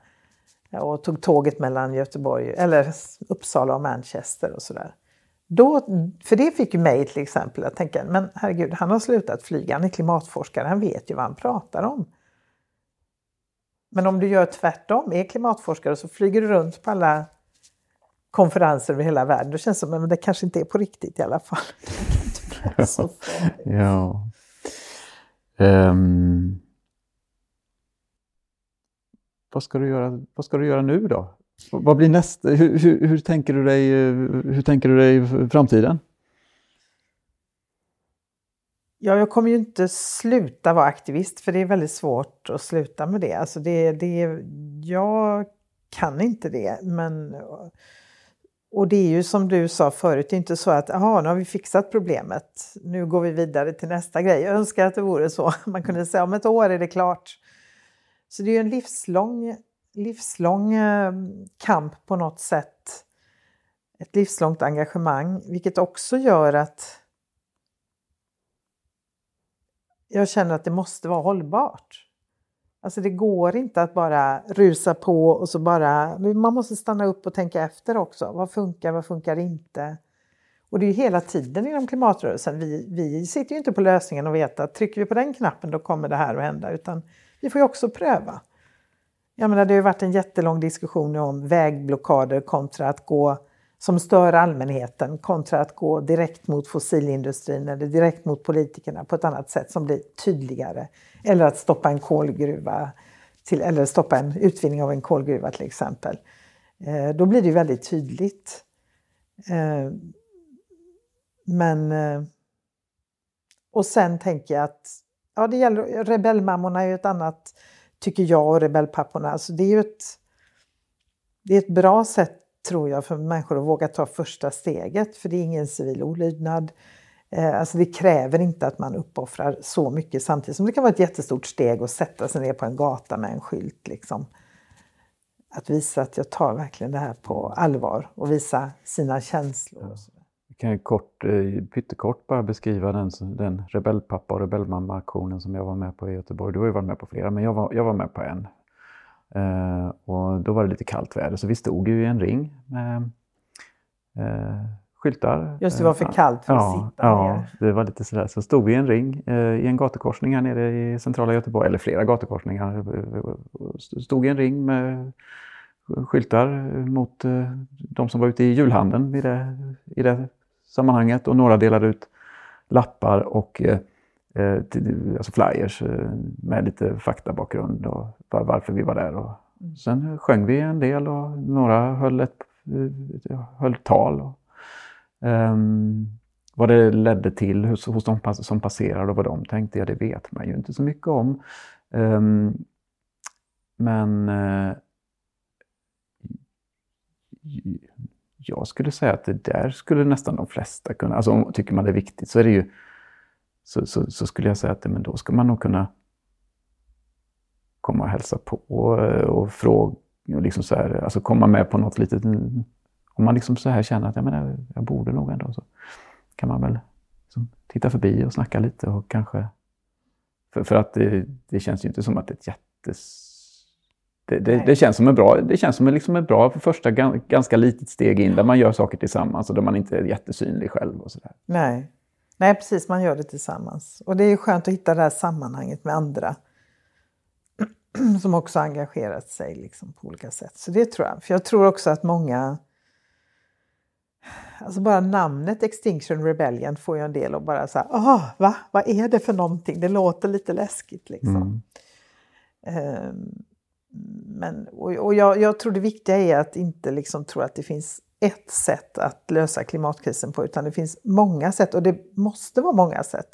Speaker 2: och tog tåget mellan Göteborg, eller Uppsala och Manchester och sådär. Då, för det fick ju mig till exempel att tänka, men herregud, han har slutat flyga, han är klimatforskare, han vet ju vad han pratar om. Men om du gör tvärtom, är klimatforskare och så flyger du runt på alla konferenser över hela världen, då känns det som att det kanske inte är på riktigt i alla fall. Så
Speaker 1: ja. Um, vad, ska du göra, vad ska du göra nu då? Vad blir nästa? Hur, hur, hur, tänker du dig, hur tänker du dig framtiden?
Speaker 2: Ja, jag kommer ju inte sluta vara aktivist för det är väldigt svårt att sluta med det. Alltså det, det jag kan inte det. Men, och det är ju som du sa förut, det är inte så att aha, nu har vi fixat problemet, nu går vi vidare till nästa grej. Jag önskar att det vore så. Man kunde säga om ett år är det klart. Så det är ju en livslång, livslång eh, kamp på något sätt. Ett livslångt engagemang, vilket också gör att jag känner att det måste vara hållbart. Alltså det går inte att bara rusa på och så bara... Man måste stanna upp och tänka efter också. Vad funkar, vad funkar inte? Och det är ju hela tiden inom klimatrörelsen. Vi, vi sitter ju inte på lösningen och vet att trycker vi på den knappen då kommer det här att hända. Utan vi får ju också pröva. Jag menar, det har ju varit en jättelång diskussion om vägblockader kontra att gå som stör allmänheten kontra att gå direkt mot fossilindustrin eller direkt mot politikerna på ett annat sätt som blir tydligare. Eller att stoppa en kolgruva till, eller stoppa en utvinning av en kolgruva till exempel. Eh, då blir det väldigt tydligt. Eh, men... Eh, och sen tänker jag att ja, det gäller, rebellmammorna är ju ett annat, tycker jag, och rebellpapporna. Alltså det är ju ett, det är ett bra sätt tror jag, för människor att våga ta första steget. För det är ingen civil olydnad. Eh, alltså det kräver inte att man uppoffrar så mycket samtidigt som det kan vara ett jättestort steg att sätta sig ner på en gata med en skylt. Liksom. Att visa att jag tar verkligen det här på allvar och visa sina känslor.
Speaker 1: Jag kan kort, eh, pyttekort bara beskriva den, den rebellpappa och rebellmamma-aktionen som jag var med på i Göteborg. Du har ju varit med på flera, men jag var, jag var med på en. Uh, och då var det lite kallt väder så vi stod ju i en ring med uh, skyltar.
Speaker 2: Just det, var för kallt för
Speaker 1: ja,
Speaker 2: att sitta
Speaker 1: Ja,
Speaker 2: ner.
Speaker 1: det var lite sådär. Så stod vi i en ring i en gatukorsning här nere i centrala Göteborg, eller flera gatukorsningar. Stod i en ring med skyltar mot de som var ute i julhandeln i det, i det sammanhanget och några delade ut lappar och eh, alltså flyers eh, med lite faktabakgrund och varför vi var där. Och mm. sen sjöng vi en del och några höll, ett, eh, höll tal. Och, um, vad det ledde till hos, hos de som passerade och vad de tänkte, ja det vet man ju inte så mycket om. Um, men uh, jag skulle säga att det där skulle nästan de flesta kunna, alltså tycker man det är viktigt så är det ju så, så, så, skulle jag säga att men då ska man nog kunna komma och hälsa på och, och fråga, och liksom så här, alltså komma med på något litet... Om man liksom så här känner att ja, men jag, jag borde nog ändå, så kan man väl liksom titta förbi och snacka lite och kanske... För, för att det, det känns ju inte som att det är ett jättes... Det, det, det, känns som en bra, det känns som en, liksom ett bra för första ganska litet steg in där man gör saker tillsammans och där man inte är jättesynlig själv. och så där.
Speaker 2: Nej. Nej, precis, man gör det tillsammans. Och det är skönt att hitta det här sammanhanget med andra som också engagerat sig liksom på olika sätt. Så det tror jag. För jag tror också att många... Alltså bara namnet Extinction Rebellion får ju en del att bara säga, ah, va? Vad är det för någonting? Det låter lite läskigt liksom. Mm. Um, men, och, och jag, jag, tror det viktiga är att inte liksom tro att det finns ett sätt att lösa klimatkrisen på utan det finns många sätt och det måste vara många sätt.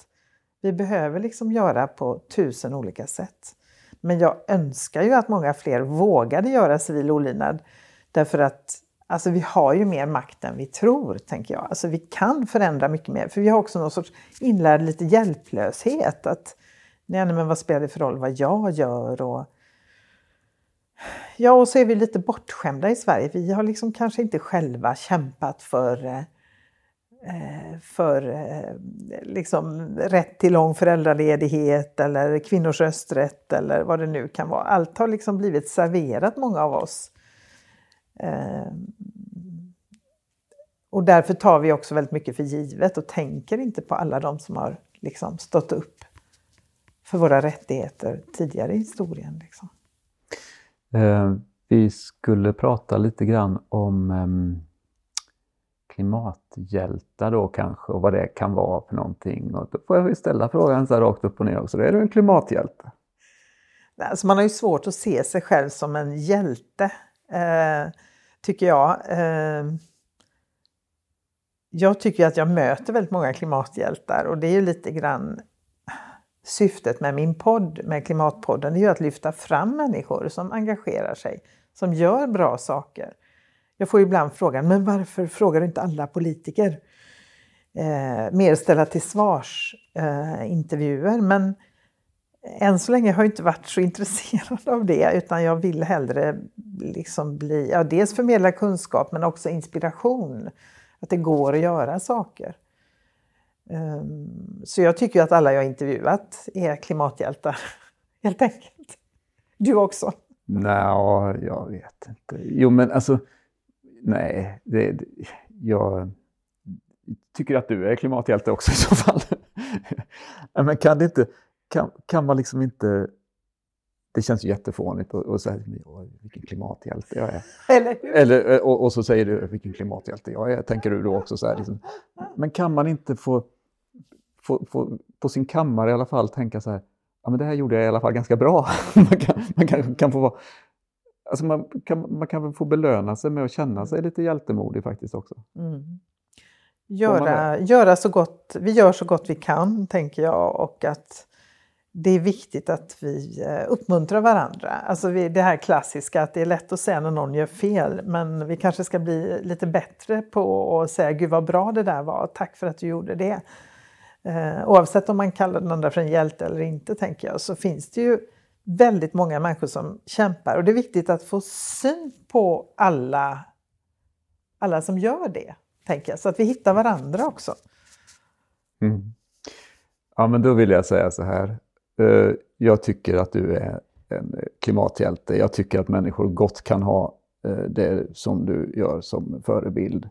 Speaker 2: Vi behöver liksom göra på tusen olika sätt. Men jag önskar ju att många fler vågade göra civil olydnad därför att alltså, vi har ju mer makt än vi tror, tänker jag. Alltså, vi kan förändra mycket mer, för vi har också någon sorts inlärd lite hjälplöshet. Att, nej, men vad spelar det för roll vad jag gör? Och, Ja, och så är vi lite bortskämda i Sverige. Vi har liksom kanske inte själva kämpat för, eh, eh, för eh, liksom rätt till lång föräldraledighet eller kvinnors rösträtt eller vad det nu kan vara. Allt har liksom blivit serverat många av oss. Eh, och därför tar vi också väldigt mycket för givet och tänker inte på alla de som har liksom stått upp för våra rättigheter tidigare i historien. Liksom.
Speaker 1: Eh, vi skulle prata lite grann om eh, klimathjältar då kanske och vad det kan vara för någonting. Och då får jag ställa frågan så här rakt upp och ner också. Är du en klimathjälte?
Speaker 2: Alltså man har ju svårt att se sig själv som en hjälte, eh, tycker jag. Eh, jag tycker att jag möter väldigt många klimathjältar och det är ju lite grann syftet med min podd, med Klimatpodden, det är ju att lyfta fram människor som engagerar sig, som gör bra saker. Jag får ibland frågan, men varför frågar du inte alla politiker? Eh, mer ställa till svars eh, intervjuer, men än så länge har jag inte varit så intresserad av det utan jag vill hellre liksom bli, ja, dels förmedla kunskap men också inspiration. Att det går att göra saker. Um, så jag tycker att alla jag intervjuat är klimathjältar, helt enkelt. Du också?
Speaker 1: Nej, jag vet inte. Jo men alltså, nej, det, det, jag tycker att du är klimathjälte också i så fall. men kan det inte kan, kan man liksom inte... Det känns ju jättefånigt att säga vilken klimathjälte jag är.
Speaker 2: Eller
Speaker 1: Eller, och, och, så säger du vilken klimathjälte jag är, tänker du då också så här. Liksom. Men kan man inte få, få, få, på sin kammare i alla fall tänka så här, ja men det här gjorde jag i alla fall ganska bra. man kan, man kan, kan få vara... Alltså man kan, man kan väl få belöna sig med att känna sig lite hjältemodig faktiskt också. Mm.
Speaker 2: Göra, göra så gott, vi gör så gott vi kan, tänker jag, och att det är viktigt att vi eh, uppmuntrar varandra. Alltså det här klassiska att det är lätt att säga när någon gör fel men vi kanske ska bli lite bättre på att säga Gud vad bra det där var, tack för att du gjorde det. Eh, oavsett om man kallar den andra för en hjälte eller inte tänker jag så finns det ju väldigt många människor som kämpar och det är viktigt att få syn på alla, alla som gör det, tänker jag, så att vi hittar varandra också.
Speaker 1: Mm. Ja men då vill jag säga så här, Eh, jag tycker att du är en klimathjälte. Jag tycker att människor gott kan ha eh, det som du gör som förebild.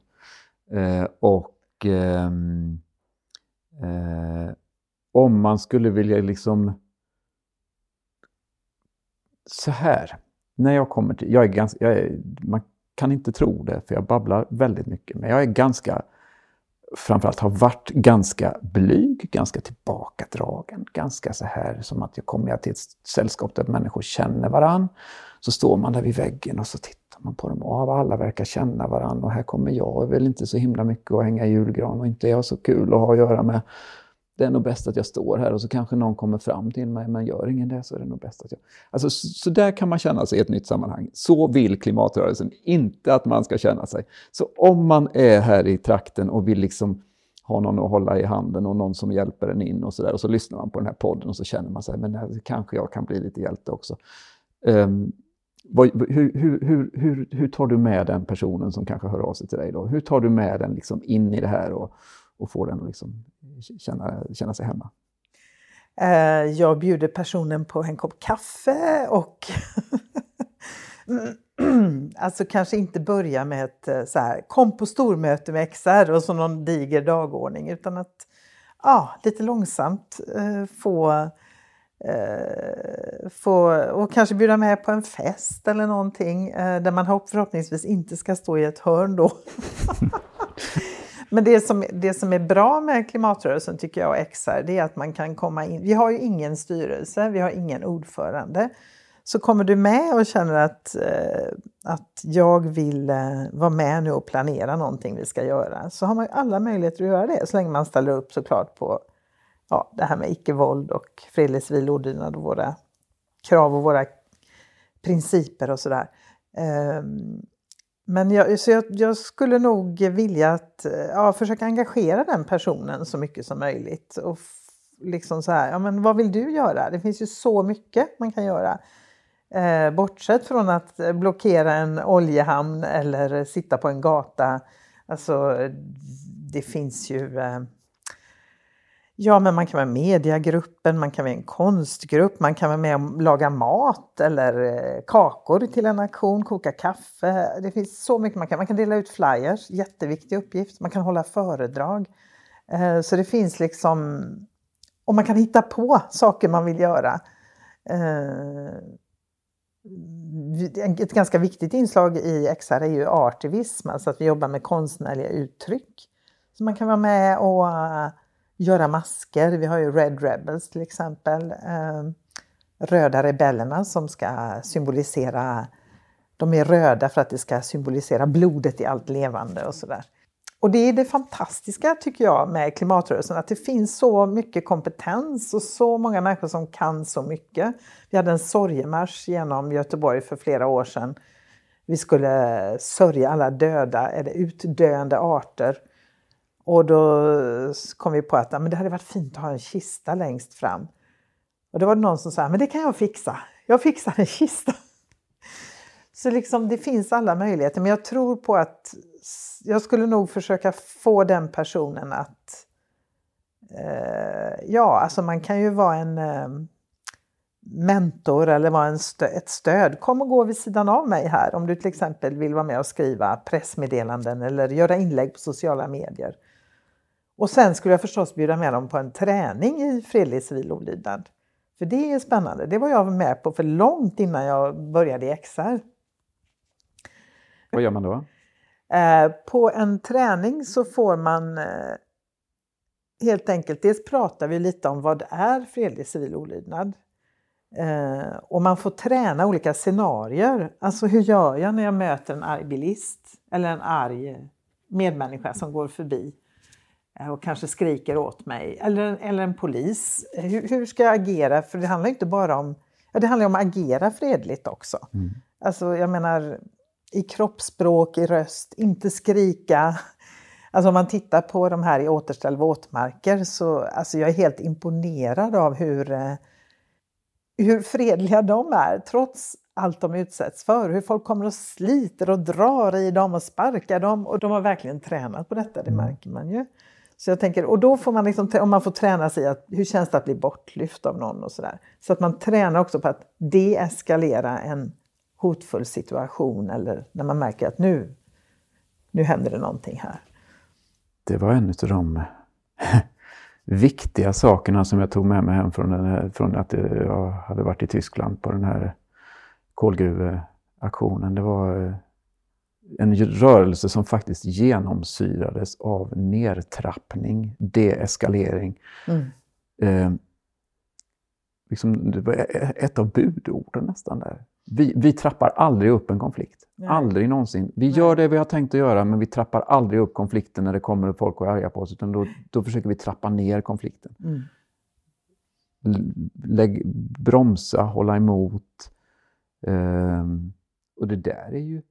Speaker 1: Eh, och ehm, Eh, om man skulle vilja liksom... Så här, när jag kommer till... Jag är ganska, jag är, man kan inte tro det, för jag babblar väldigt mycket, men jag är ganska framförallt har varit ganska blyg, ganska tillbakadragen, ganska så här som att jag kommer till ett sällskap där människor känner varann. Så står man där vid väggen och så tittar man på dem av alla verkar känna varandra och här kommer jag och väl inte så himla mycket att hänga i julgran och inte är jag så kul att ha att göra med det är nog bäst att jag står här och så kanske någon kommer fram till mig, men gör ingen det så är det nog bäst att jag... Alltså, så, så där kan man känna sig i ett nytt sammanhang. Så vill klimatrörelsen inte att man ska känna sig. Så om man är här i trakten och vill liksom ha någon att hålla i handen och någon som hjälper en in och så där och så lyssnar man på den här podden och så känner man sig, men här, kanske jag kan bli lite hjälte också. Um, vad, hur, hur, hur, hur, tar du med den personen som kanske hör av sig till dig då? Hur tar du med den liksom in i det här och, och får den att liksom känna, känna sig hemma?
Speaker 2: Eh, jag bjuder personen på en kopp kaffe och alltså kanske inte börja med ett eh, så här, kom på stormöte med XR och så någon diger dagordning utan att ja, lite långsamt eh, få, eh, få och kanske bjuda med på en fest eller någonting eh, där man förhoppningsvis inte ska stå i ett hörn då. Men det som, det som är bra med klimatrörelsen tycker jag och XR, det är att man kan komma in. Vi har ju ingen styrelse, vi har ingen ordförande. Så kommer du med och känner att, eh, att jag vill eh, vara med nu och planera någonting vi ska göra så har man ju alla möjligheter att göra det så länge man ställer upp såklart på ja, det här med icke-våld och fredlig civil olydnad och våra krav och våra principer och sådär. Ehm, men jag, så jag, jag, skulle nog vilja att, ja, försöka engagera den personen så mycket som möjligt. Och liksom så här, ja men vad vill du göra? Det finns ju så mycket man kan göra. Eh, bortsett från att blockera en oljehamn eller sitta på en gata. Alltså, det finns ju eh, Ja, men man kan vara med i mediagruppen, man kan vara med i en konstgrupp, man kan vara med och laga mat eller eh, kakor till en aktion, koka kaffe. Det finns så mycket man kan. Man kan dela ut flyers, jätteviktig uppgift. Man kan hålla föredrag. Eh, så det finns liksom... Och man kan hitta på saker man vill göra. Eh, ett ganska viktigt inslag i XR är ju artivism, alltså att vi jobbar med konstnärliga uttryck. Så man kan vara med och göra masker. Vi har ju Red Rebels till exempel. Eh, röda rebellerna som ska symbolisera, de är röda för att det ska symbolisera blodet i allt levande och sådär. Och det är det fantastiska tycker jag med klimatrörelsen, att det finns så mycket kompetens och så många människor som kan så mycket. Vi hade en sorgemarsch genom Göteborg för flera år sedan. Vi skulle sörja alla döda eller utdöende arter. Och då kom vi på att men det hade varit fint att ha en kista längst fram. Och då var det någon som sa, men det kan jag fixa. Jag fixar en kista. Så liksom det finns alla möjligheter, men jag tror på att jag skulle nog försöka få den personen att... Eh, ja, alltså man kan ju vara en eh, mentor eller vara en stö ett stöd. Kom och gå vid sidan av mig här om du till exempel vill vara med och skriva pressmeddelanden eller göra inlägg på sociala medier. Och sen skulle jag förstås bjuda med dem på en träning i fredlig civil olydnad. För det är spännande. Det var jag med på för långt innan jag började i XR.
Speaker 1: Vad gör man då?
Speaker 2: Eh, på en träning så får man eh, helt enkelt, dels pratar vi lite om vad är fredlig civil olydnad. Eh, och man får träna olika scenarier. Alltså hur gör jag när jag möter en arg bilist eller en arg medmänniska som går förbi och kanske skriker åt mig. Eller, eller en polis. Hur, hur ska jag agera? För det handlar inte bara om, ja, det handlar om att agera fredligt också. Mm. Alltså jag menar, i kroppsspråk, i röst, inte skrika. Alltså om man tittar på de här i Återställ våtmarker så alltså jag är helt imponerad av hur, eh, hur fredliga de är trots allt de utsätts för. Hur folk kommer och sliter och drar i dem och sparkar dem. Och de har verkligen tränat på detta, det mm. märker man ju. Så jag tänker, och då får man liksom, om man får träna sig i att hur känns det att bli bortlyft av någon och sådär. Så att man tränar också på att deeskalera en hotfull situation eller när man märker att nu, nu händer det någonting här.
Speaker 1: Det var en av de viktiga sakerna som jag tog med mig hem från, här, från att jag hade varit i Tyskland på den här kolgruveaktionen. Det var eh, en rörelse som faktiskt genomsyrades av nedtrappning, deeskalering. Mm. Eh, liksom, det var ett av budorden nästan där. Vi, vi trappar aldrig upp en konflikt. Nej. Aldrig någonsin. Vi Nej. gör det vi har tänkt att göra, men vi trappar aldrig upp konflikten när det kommer folk och är arga på oss, utan då, då försöker vi trappa ner konflikten. Mm. Lägg, bromsa, hålla emot. Um, och det där är ju...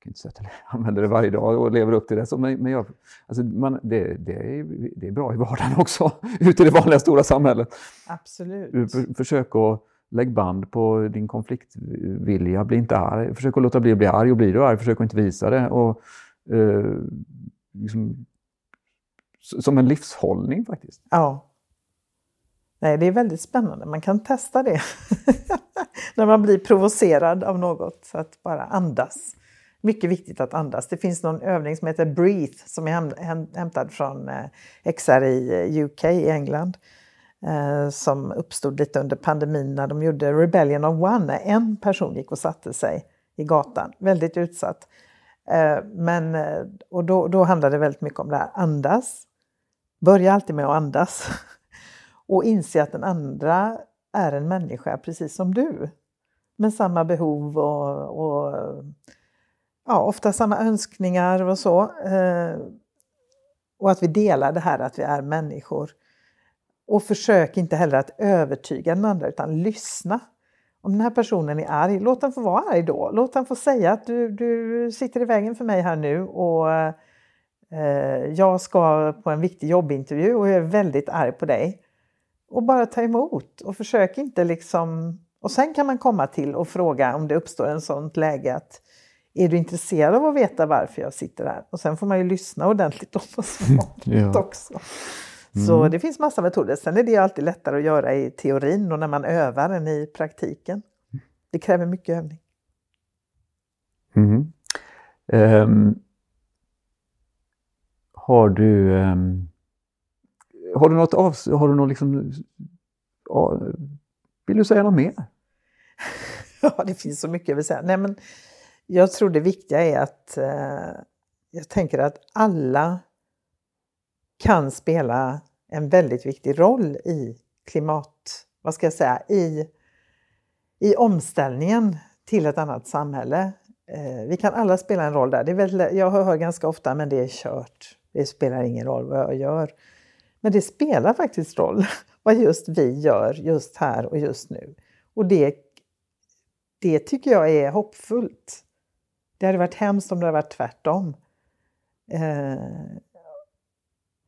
Speaker 1: Jag kan inte säga att jag använder det varje dag och lever upp till det, så, men, men jag, alltså man, det, det, är, det är bra i vardagen också, ute i det vanliga stora samhället.
Speaker 2: Absolut.
Speaker 1: För, försök att Lägg band på din konfliktvilja, bli inte arg. Försök att låta bli att bli arg och blir du arg, försök att inte visa det. Och, eh, liksom, som en livshållning faktiskt.
Speaker 2: Ja. Nej, det är väldigt spännande. Man kan testa det när man blir provocerad av något. Så att bara andas. Mycket viktigt att andas. Det finns någon övning som heter Breathe som är hämtad från eh, XR i eh, UK i England eh, som uppstod lite under pandemin när de gjorde Rebellion of One. när En person gick och satte sig i gatan, väldigt utsatt. Men, och då, då handlade det väldigt mycket om det här, andas. Börja alltid med att andas. och inse att den andra är en människa precis som du. Med samma behov och, och ja, ofta samma önskningar och så. Eh, och att vi delar det här att vi är människor. Och försök inte heller att övertyga den andra utan lyssna. Om den här personen är arg, låt den få vara arg då. Låt den få säga att du, du sitter i vägen för mig här nu och eh, jag ska på en viktig jobbintervju och jag är väldigt arg på dig. Och bara ta emot och försök inte liksom... Och sen kan man komma till och fråga om det uppstår en sånt läge att är du intresserad av att veta varför jag sitter här? Och sen får man ju lyssna ordentligt på svaret ja. också. Så mm. det finns massa metoder. Sen är det alltid lättare att göra i teorin och när man övar än i praktiken. Det kräver mycket övning.
Speaker 1: Mm. Um, har du um, har du något av, har du något liksom, uh, vill du säga något mer?
Speaker 2: Ja, det finns så mycket jag vill säga. Nej, men jag tror det viktiga är att eh, jag tänker att alla kan spela en väldigt viktig roll i klimat, vad ska jag säga, i, i omställningen till ett annat samhälle. Eh, vi kan alla spela en roll där. Det är väl, jag hör ganska ofta, men det är kört. Det spelar ingen roll vad jag gör. Men det spelar faktiskt roll vad just vi gör just här och just nu. Och det, det tycker jag är hoppfullt. Det hade varit hemskt om det hade varit tvärtom. Eh,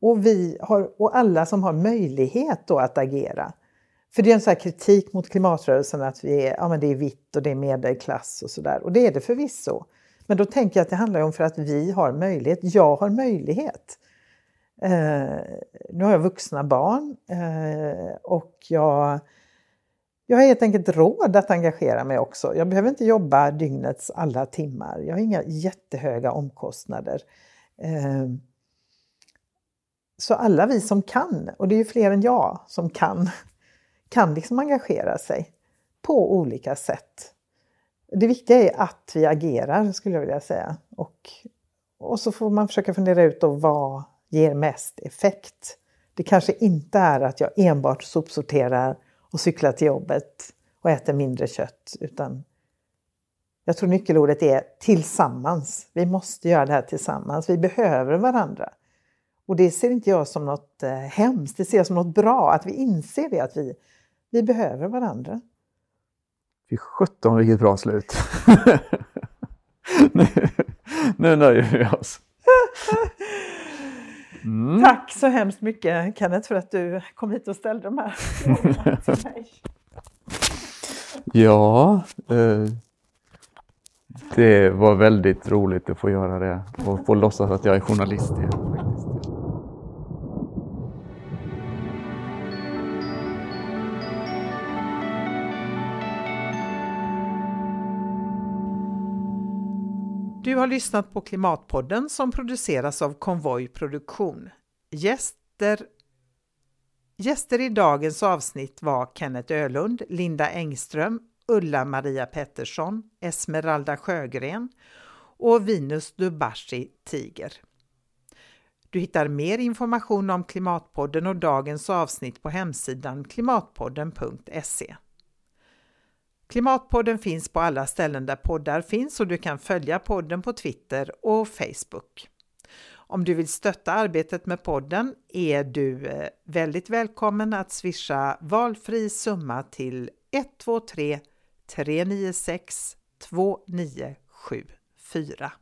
Speaker 2: och, vi har, och alla som har möjlighet då att agera. För det är en sån kritik mot klimatrörelsen att vi är, ja, men det är vitt och det är medelklass och sådär. Och det är det förvisso. Men då tänker jag att det handlar om för att vi har möjlighet. Jag har möjlighet. Eh, nu har jag vuxna barn eh, och jag, jag har helt enkelt råd att engagera mig också. Jag behöver inte jobba dygnets alla timmar. Jag har inga jättehöga omkostnader. Ehm, så alla vi som kan, och det är ju fler än jag som kan, kan liksom engagera sig på olika sätt. Det viktiga är att vi agerar skulle jag vilja säga. Och, och så får man försöka fundera ut då vad ger mest effekt. Det kanske inte är att jag enbart sopsorterar och cyklar till jobbet och äter mindre kött utan jag tror nyckelordet är tillsammans. Vi måste göra det här tillsammans. Vi behöver varandra. Och det ser inte jag som något eh, hemskt, det ser jag som något bra, att vi inser det, att vi, vi behöver varandra.
Speaker 1: Fy sjutton vilket bra slut! nu, nu nöjer vi oss.
Speaker 2: Mm. Tack så hemskt mycket Kenneth för att du kom hit och ställde de här frågorna till mig.
Speaker 1: Ja, eh, det var väldigt roligt att få göra det och få låtsas att jag är journalist igen.
Speaker 2: Du har lyssnat på Klimatpodden som produceras av Konvoj Produktion. Gäster, gäster i dagens avsnitt var Kenneth Ölund, Linda Engström, Ulla-Maria Pettersson, Esmeralda Sjögren och Vinus Dubashi Tiger. Du hittar mer information om Klimatpodden och dagens avsnitt på hemsidan klimatpodden.se. Klimatpodden finns på alla ställen där poddar finns och du kan följa podden på Twitter och Facebook. Om du vill stötta arbetet med podden är du eh, väldigt välkommen att swisha valfri summa till 123 396 2974.